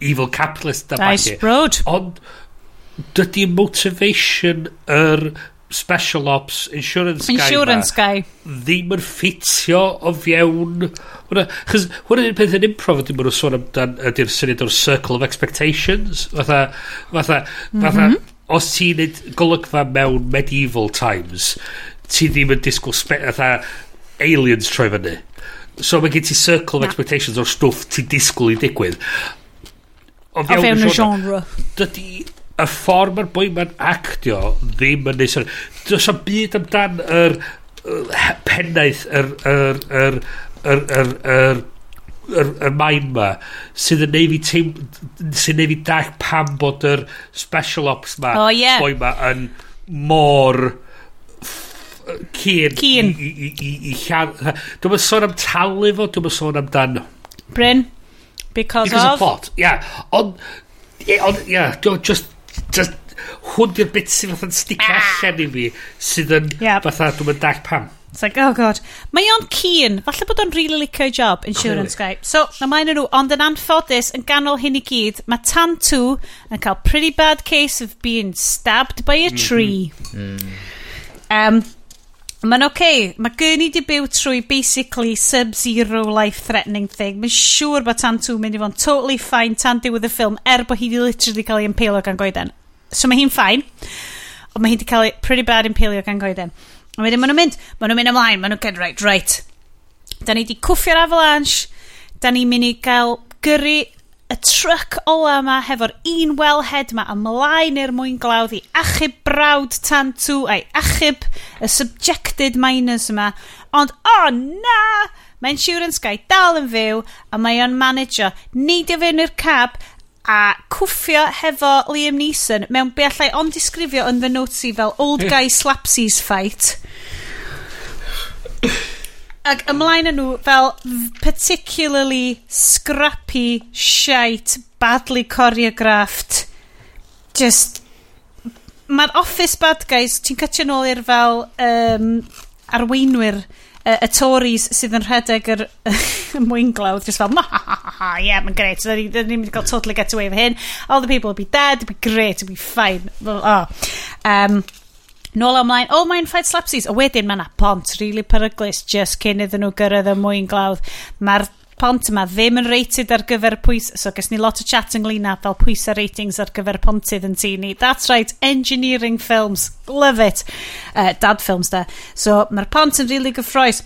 evil capitalist da nice road. Ond dydy motivation yr special ops insurance, insurance guy, guy. ddim yn ffitio o fiewn chys hwnna un peth yn improv ydy maen nhw'n sôn amdan ydy'r syniad o'r circle of expectations fatha fatha mhm. fatha mm -hmm os ti'n neud golygfa mewn medieval times, ti ddim yn disgwyl atha aliens troi fyny. So mae gen ti circle of Na. expectations o'r stwff ti'n disgwyl i digwydd. O fewn y genre. Dydy y ffordd mae'r boi ma'n actio ddim yn neud Does am byd amdan yr er, er, pennaeth, yr, er, yr, yr, yr, yr, yr yr, yr maen ma sydd yn neud fi teim sydd neud fi dach pam bod yr special ops ma oh, yeah. boi ma yn mor cyn cyn i, i, i, i llan dwi'n mynd sôn am talu fo dwi'n mynd sôn amdano Bryn because, because of, of plot yeah ond ond yeah just just hwn di'r bit sydd fatha'n sticio ah. allan i fi sydd yn yep. fatha dwi'n mynd dach pam It's like, oh god. Mae o'n cyn. Falle bod o'n really licio'i job, insurance guy. So, na mae'n nhw, ond yn anffodus, yn ganol hyn i gyd, mae tan yn cael pretty bad case of being stabbed by a mhm. tree. Mm -hmm. um, Mae'n oce, okay. mae gyn i di byw trwy basically sub-zero life-threatening thing. Mae'n siŵr bod tan two mynd i fod totally fine tan diwedd y ffilm er bod hi di literally cael ei impalio gan goeden. So mae hi'n fine, ond mae hi di cael ei pretty bad impalio gan goeden. A wedyn maen nhw'n mynd, maen nhw'n mynd ymlaen, maen nhw'n gen, right, right. Da ni wedi cwffio'r avalanche, da ni'n mynd i gael gyrru y truck ola yma hefo'r un wellhead yma ymlaen i'r mwyn glawdd i achub brawd tan tŵ a'i achub y subjected miners yma. Ond, o oh, na! Mae insurance guy dal yn fyw a mae o'n manager neidio fewn i'r cab a cwffio hefo Liam Neeson mewn be allai ond disgrifio yn the notes i fel old guy slapsies fight. Ac ymlaen yn nhw fel particularly scrappy, shite, badly choreographed, just... Mae'r office bad guys, ti'n cytio nôl i'r fel um, arweinwyr uh, y Tories sydd yn rhedeg yr mwynglawdd, just fel, ma ha ha ha yeah, mae'n great so ni'n mynd i gael totally get away with hyn, all the people will be dead, it'll be great, it'll be fine. Oh. Um, Nôl ymlaen, oh mae'n fight slapsies, a wedyn mae yna pont, really peryglis, just cyn iddyn nhw gyrraedd y mwyn glawdd. Mae'r pont yma ddim yn rated ar gyfer pwys... So, ges ni lot o chat ynglyn â fel pwysa ratings ar gyfer pontydd yn tu ni. That's right, engineering films. Love it. Uh, dad films, da. So, mae'r pont yn really gyffroes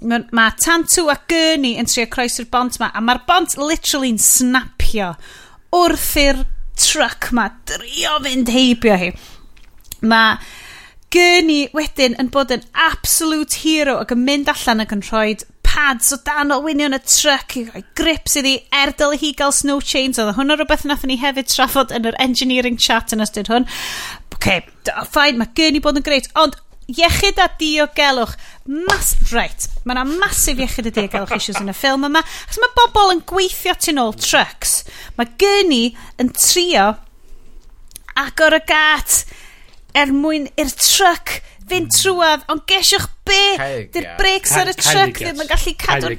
mae ma Tantu a Gurney yn trio croesi'r bont yma, a mae'r bont literally'n snapio wrth i'r truck ma drio fynd heibio hi. Mae Gurney wedyn yn bod yn absolute hero ac yn mynd allan ac yn rhoi pads o dan olwynion y truck i roi grips iddi erdal i hi gael snow chains oedd hwnna rhywbeth nath ni hefyd trafod yn yr engineering chat yn ystod hwn. Okay, fine, mae gen i bod yn greit ond iechyd a diogelwch mas, right, mae yna masif iechyd a diogelwch issues yn y ffilm yma achos mae bobl yn gweithio tu ôl trucks. Mae gen i yn trio agor y gat er mwyn i'r truck fynd trwad, ond gesiwch be, dy'r brakes ar y truck ddim yn gallu cadw...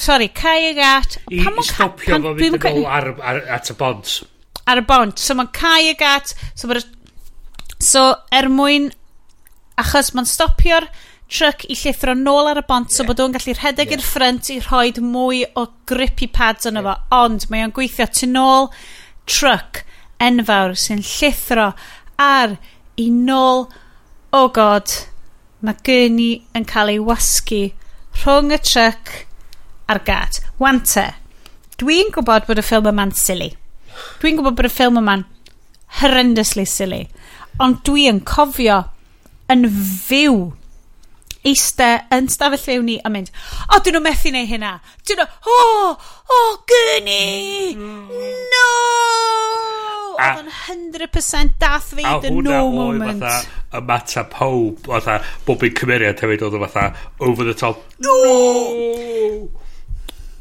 Sorry, cau y gat. I, i stopio fo fynd yn ôl ar, ar, at y bont. Ar y bont. So mae'n cau y gat. So, so er mwyn, achos mae'n stopio'r truck i llithro nôl ar y bont yeah. so bod o'n gallu rhedeg yeah. i'r ffrant i rhoi mwy o grippy pads yno yeah. fo ond mae o'n gweithio tu nôl truck enfawr sy'n llithro ar i nôl oh god, mae gurney yn cael ei wasgu rhwng y truck a'r gat. Wante, dwi'n gwybod bod y ffilm yma'n silly. Dwi'n gwybod bod y ffilm yma'n horrendously silly. Ond dwi yn cofio yn fyw eiste yn stafell fewn ni a mynd, o, dyn nhw methu neu hynna. Dyn nhw, o, oh, o, oh, gynni, mm. no! oedd yn 100% Darth Vader no moment. A hwnna oedd fatha mata pob, fatha bob un cymeriad hefyd oedd fatha over the top. No!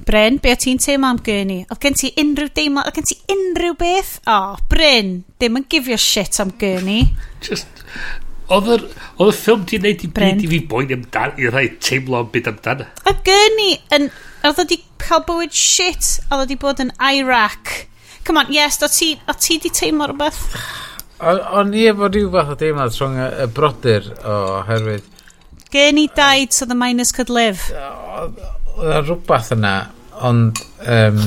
Bryn, be o ti'n teimlo am Gurney? Oedd gen ti unrhyw deimlo, oedd gen ti unrhyw beth? O, oh, Bryn, dim yn gifio shit am Gurney. Just, oedd y, ffilm di neud i byd i fi boen amdan, i rhai teimlo am byd amdan. A Gurney, yn, oedd wedi cael bywyd shit, oedd wedi bod yn Iraq Come on, yes, o ti, o ti di teimlo rhywbeth? O'n i efo rhyw fath o deimlad rhwng y brodyr o herwydd. Gen i died so the miners could live. Oedd rhywbeth yna, ond... Um,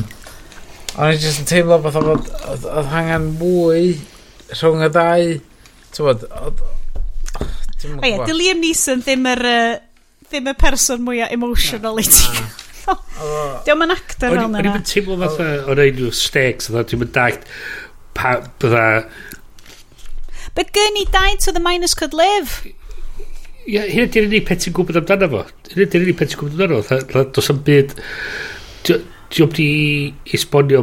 o'n i jyst yn teimlo fath o fod oedd hangen mwy rhwng y ddau. Ti'n bod, oedd... O ie, Liam Neeson ddim yr, uh, ddim y person mwyaf emotional i ti hollol. Diolch yn actor fel yna. O'n i'n teimlo fatha o ein nhw stakes, oedd ti'n mynd dagt pa bydda... But Gurney died so the miners could live. Ie, yeah, hyn ydy'r unig peth ti'n gwybod amdano fo. Hyn ydy'r unig peth ti'n gwybod amdano fo. Does am byd... Diolch di esbonio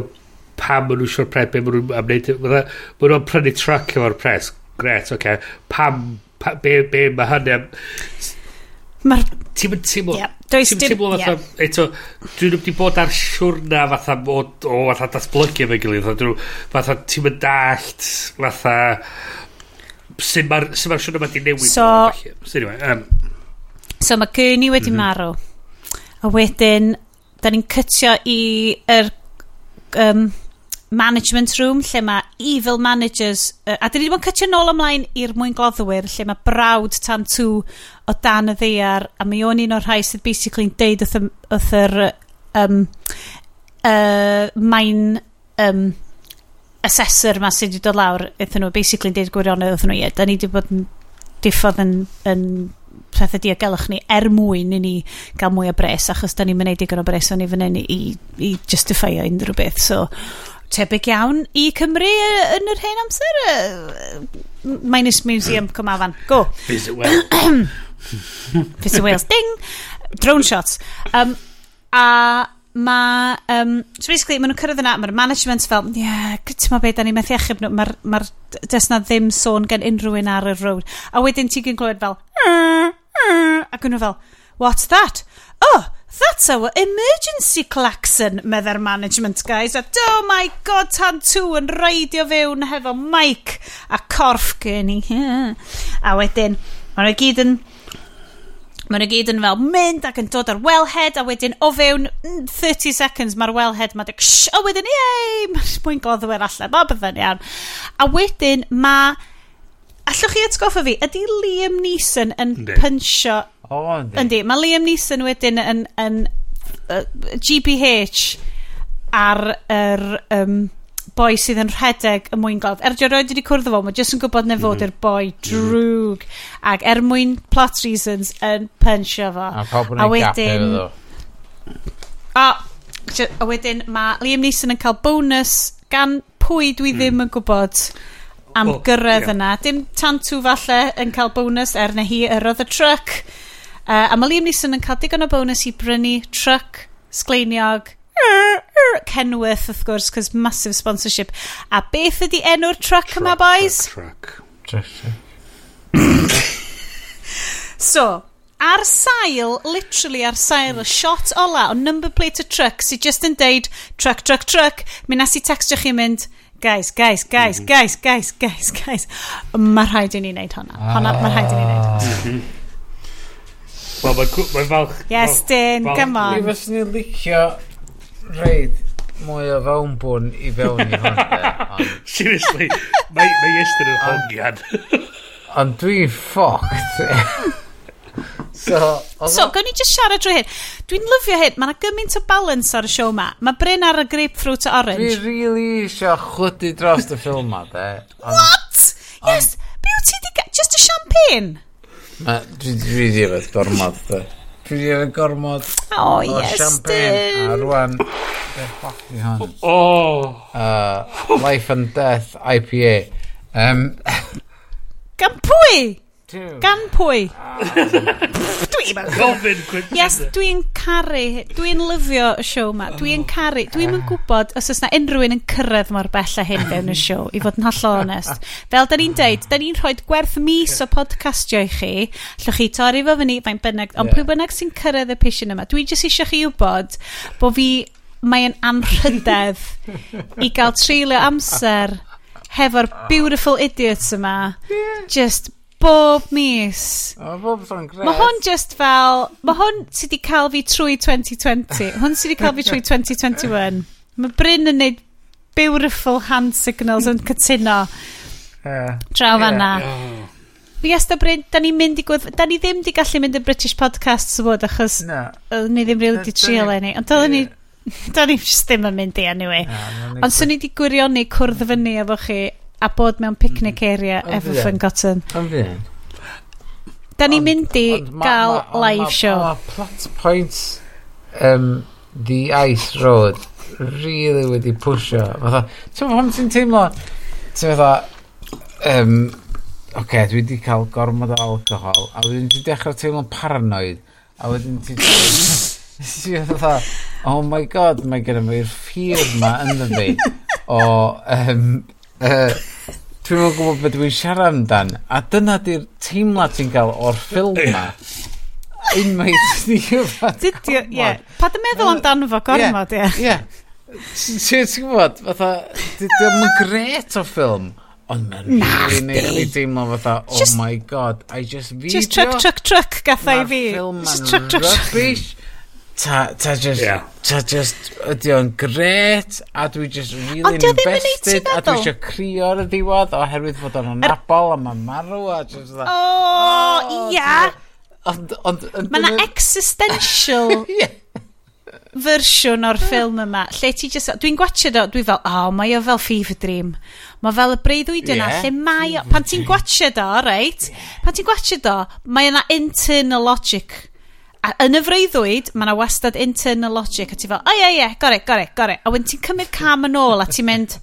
pam maen nhw'n siwr pres, be maen nhw'n amneud... Maen nhw'n prynu truck efo'r pres. Gret, oce. Okay. Pam... Pa, be, be mae hynny. Mae'r... Ti'n mynd teimlo... Yeah. Does dim... teimlo fatha... Yeah. Eto, dwi'n wedi bod ar siwrna fatha o, o fatha datblygu efo'i gilydd. Fatha ti'n mynd dallt fatha... Sut mae'r ma siwrna mae di newid. So... So, anyway, um, so mae Gurney wedi mm -hmm. marw. A wedyn, da ni'n cytio i... Er, um, management room lle mae evil managers uh, a dyn ni wedi bod yn cytio nôl ymlaen i'r mwyn gloddwyr lle mae brawd tan tŵ o dan y ddeiar a mae o'n un o'r rhai sydd basically'n deud wrth, wrth yr um, uh, main um, assessor ma sydd wedi dod lawr wrthyn nhw basically'n deud gwirionedd wrth nhw ie da ni wedi bod yn diffodd yn, yn pethau diogelwch ni er mwyn i ni gael mwy o bres achos da ni'n mynd i o bres o'n i fan hyn i, i justifio unrhyw beth. So tebyg iawn i Cymru yn yr hen amser. Minus Museum Cymafan. Go. Visit Wales. Visit Wales. Ding! Drone shots. Um, a Ma, Um, so basically, maen nhw'n cyrraedd yna, mae'r management fel, ie, yeah, ti'n ma beth, da ni'n methu achub nhw, mae'r... Ma Does na ddim sôn gen unrhyw un ar y road. A wedyn ti'n gwneud fel, ac nhw fel, what's that? Oh, That's our emergency klaxon, medda'r management guys. A oh my god, tan tŵ yn reidio fewn hefo mic a corff gen i. a wedyn, maen nhw gyd yn... Maen nhw gyd yn fel mynd ac yn dod ar wellhead a wedyn o fewn mm, 30 seconds mae'r wellhead mae'n dweud a wedyn yei, mae'n goddwyr allan, mae bydda'n iawn. A wedyn mae Allwch chi atgoffa fi, ydy Liam Neeson yn pynsio O, oh, yndi. Yndi, mae Liam Neeson wedyn yn, yn, yn uh, GBH ar yr um, boi sydd yn rhedeg y mwyn golf. Er diwrnod wedi cwrdd o fo, mae jyst yn gwybod neu fod mm-hmm. mm. i'r boi mm-hmm. drwg. Mm. Ac er mwyn plot reasons yn pensio fo. A pawb yn ei wedyn... A, a wedyn mae Liam Neeson yn cael bonus gan pwy dwi hmm. ddim mm. yn gwybod am oh, gyrraedd yeah. yna. Dim tantw falle yn cael bonus er na hi yr oedd y truck. Uh, a mae Liam Neeson yn cael digon o bonus i brynu truck, sgleiniog, Kenworth wrth gwrs, cos massive sponsorship. A beth ydi enw'r truck, truck yma, boys? Truck, so, ar sail, literally ar sail y shot ola o number plate y truck sydd just yn deud truck, truck, truck, mi nes i textio chi mynd guys, guys, guys, mhm. guys, guys, guys, guys, mae rhaid i ni wneud hwnna. Honna, mae rhaid i ni wneud. Wel, mae'n cw... Mae'n falch... Yes, Dyn, come on. Mi fyswn i'n licio reid mwy o fewnbwn i fewn i hwn. Seriously, mae ma Iestyn yn hongiad. Ond dwi'n ffoct. so, so gawn ni just siarad drwy hyn. Dwi'n lyfio hyn. Mae yna gymaint o balance ar y siow ma. Mae Bryn ar y grapefruit a orange. Dwi'n really eisiau chwydu dros y ffilm ma, de. What? Yes, be wyt ti di... Just a champagne? Dwi wedi yfed gormod, dwi. Dwi wedi yfed gormod o oh, yes, champagne. A rwan, Oh. Uh, Life and Death IPA. Um, Gan pwy? two. Gan pwy? Ah. Dwi'n Gofyn quick. Yes, dwi'n caru, dwi'n lyfio y siow ma. Dwi'n caru, dwi'n yn gwybod os oes na unrhyw un yn cyrraedd mor bell a hyn fewn y siow, i fod yn hollol onest. Fel da ni'n deud, da ni'n rhoi gwerth mis o podcastio i chi, llwch chi torri fo fyny, fain bynnag, ond pwy bynnag sy'n cyrraedd y pision yma. Dwi jyst eisiau chi wybod bod fi mae'n anrhydedd i gael treulio amser hefo'r beautiful idiots yma yeah. just bob mis. O, bob thro'n gret. Mae hwn just fel... Mae hwn sydd wedi cael fi trwy 2020. hwn sydd wedi cael fi trwy 2021. Mae Bryn yn neud beautiful hand signals yn cytuno. Uh, Draw yeah, fanna. Yeah. Yes, da Bryn, da ni'n mynd i gwedd... Da ni ddim di gallu mynd yn British Podcasts fod achos... No. Ni ddim rili di trio le ni. Ond da ni... Da ni just ddim yn mynd i anyway. Ond swn i di gwirioni cwrdd fyny efo chi a bod mewn picnic mm-hmm. area mm. efo Fun Cotton. Am fi. Da ni'n mynd i gael live show. Mae plot points um, The Ice Road really wedi pwysio. Fatha, ti'n fawr, ti'n teimlo, ti'n meddwl, um, oce, okay, dwi wedi cael gormod o alcohol, a wedyn ti'n dechrau teimlo'n paranoid, a wedyn ti... Ti'n fatha, oh my god, mae gyda mi'r ffyr ma yn fi o um, Uh, Dwi'n meddwl gwybod beth dwi'n siarad amdan. A dyna di'r teimlad ti'n cael o'r ffilm ma. Unwaith ni Dydio, ie. Pa dy meddwl amdano fo gormod, ie. Ie. Ti'n gwybod, fatha, dwi'n mwyn gret o ffilm. Ond mae'n rili neud i teimlo fatha, oh my god, I just video. Just truck, truck, truck, gathau i fi. ffilm Just truck, truck, truck ta, ta just, yeah. ta just, ydy o'n gret, a dwi just really Ond invested, a dwi eisiau crio ar y diwedd, oherwydd fod o'n anabol, a mae'n marw, a just that. O, ia! Ond, ond... ond Mae yna existential fersiwn o'r ffilm yma, lle ti just, dwi'n gwachod o, dwi fel, o, oh, mae o fel fever dream. Mae fel y breuddwyd yna, yeah. lle mae o, pan ti'n gwachod o, reit, pan ti'n gwachod o, mae yna internal logic A yn y freuddwyd, mae yna wastad internal logic, a ti fel, o ie, ie, gore, gore, gore. A wedyn ti'n cymryd cam yn ôl, a ti'n mynd,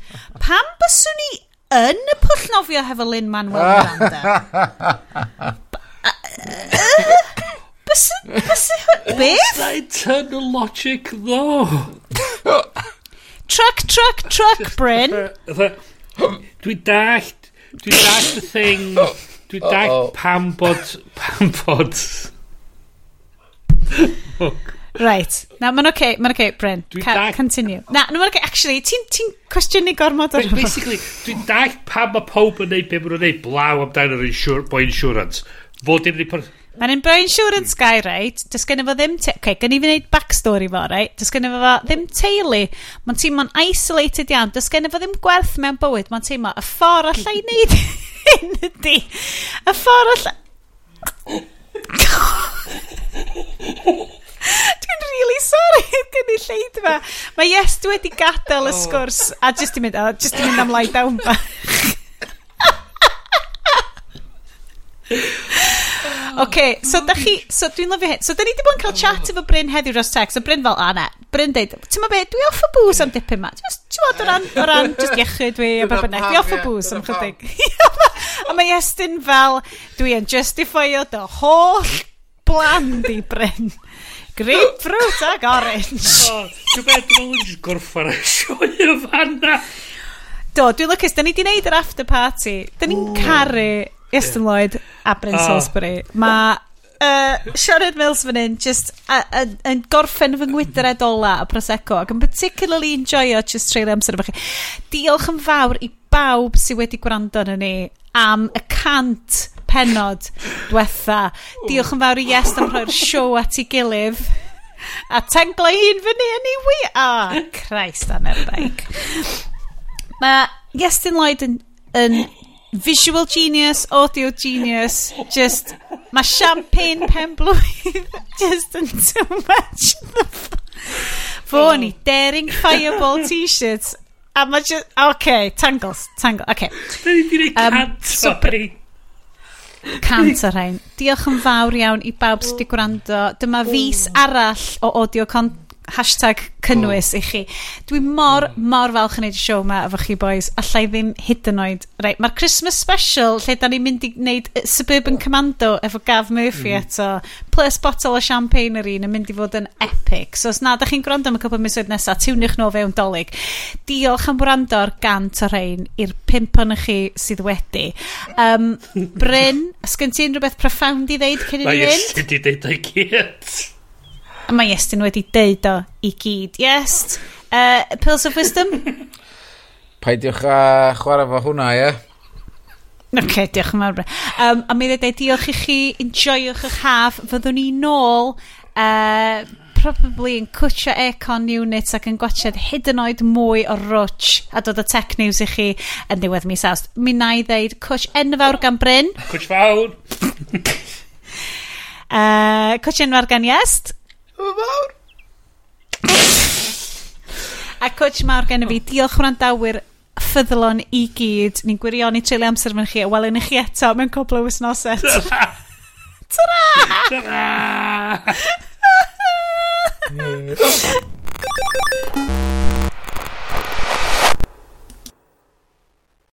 pam byswn ni yn y pwll nofio hefo Lyn Manuel Miranda? Byswn, byswn, beth? internal logic, ddo? Truck, truck, truck, Bryn. Dwi dallt, dwi dallt y thing, dwi dallt pam bod, pam bod Right. Na, mae'n oce, okay, mae'n oce, okay, Bryn. Dwi Ca dag... Continue. Na, no, mae'n oce, okay. actually, ti'n ti cwestiynu gormod o'r hwnnw. Basically, dwi'n dag pam mae pob yn neud beth maen nhw'n neud blaw amdano yr insur boi insurance. Fod yn rhywbeth... Mae'n un boi insurance hmm. guy, right? Does gen i fo ddim... Te... okay, gen i fi wneud backstory fo, right? Does gen i fo ddim teulu. Mae'n teimlo'n isolated iawn. Does gen i fo ddim gwerth mewn bywyd. Mae'n teimlo y ffordd allai wneud hyn ydi. Y ffordd allai... Dwi'n really sorry, gen i lleid fa. Mae yes, dwi wedi gadael y sgwrs a jyst i mynd, a jyst i mynd am lai down bach. okay, so da chi, so dwi'n lyfio hyn. So da ni wedi bod yn cael chat efo Bryn heddiw dros text, a Bryn fel, a ne, Bryn deud, ti'n ma be, dwi off y bws am dipyn ma. Just, ti'n bod o ran, o ran, just iechyd fi, a beth bynnag, dwi off y bws am chydig. a mae Estyn fel, dwi yn justifio dy holl bland i Bryn. Grapefruit ag orange. O, dwi'n beth dwi'n meddwl gorffa'r sioe y fanna. Do, dwi'n lwcus, da ni wedi gwneud yr after party. Da ni'n caru Iestyn Lloyd a Bryn oh. Ah. Salisbury. Mae uh, Sharon Mills fan hyn just yn gorffen fy ngwydred ola a Prosecco ac yn particularly enjoyo just treulio amser efo chi. Diolch yn fawr i bawb sydd wedi gwrando yn ni am y cant penod diwetha. Diolch yn fawr i Yes am rhoi'r siow at ei gilydd. A tenglo hi'n fyny yn ei wi. O, oh, Christ, anerbaig. Mae Iestyn Lloyd yn, yn Visual genius, audio genius, just... Mae champagne pen blwydd just yn too much. Fo ni, daring fireball t-shirts. A mae just... OK, tangles, tangos, OK. Da ni di um, cant, sorry. Cant ar rhain. Diolch yn fawr iawn i bawb sydd wedi gwrando. Dyma fus arall o audio content hashtag cynnwys mm. i chi. Dwi mor, mm. mor falch yn neud y siow yma efo chi boys, allai ddim hyd yn oed. Right, Mae'r Christmas special lle da ni'n mynd i wneud Suburban oh. Commando efo Gav Murphy mm. eto, plus bottle o champagne yr un yn mynd i fod yn epic. So os na, da chi'n gwrando am y cwbl misoedd nesaf, tiwnwch nhw fewn dolyg. Diolch am wrando'r gant o rhain i'r pimp o'n chi sydd wedi. Um, Bryn, os gen ti'n rhywbeth profound i ddeud cyn i ni fynd? Na, yes, di deud o'i gyd. A mae Iestyn wedi deud o i gyd. Yes. Uh, Pills of Wisdom? Paidiwch a chwarae fo hwnna, ie. Yeah? Ok, diolch yn fawr. Um, a mi ddweud diolch i chi, enjoywch eich haf. Fyddwn ni nôl uh, probably yn cwtio aircon units ac yn gwachod hyd yn oed mwy o rwtch a dod o tech news i chi yn ddiwedd mis awst. Mi na i ddeud cwtch enfawr gan Bryn. Cwtch fawr. uh, cwtch enfawr gan Iest. Yma mawr. A coach mawr gen i fi, diolch wrandawyr ffyddlon i gyd. Ni'n gwirion i treulio amser mewn chi, a welwn i chi eto mewn cwbl o wisnoset. Ta-ra! Ta-ra!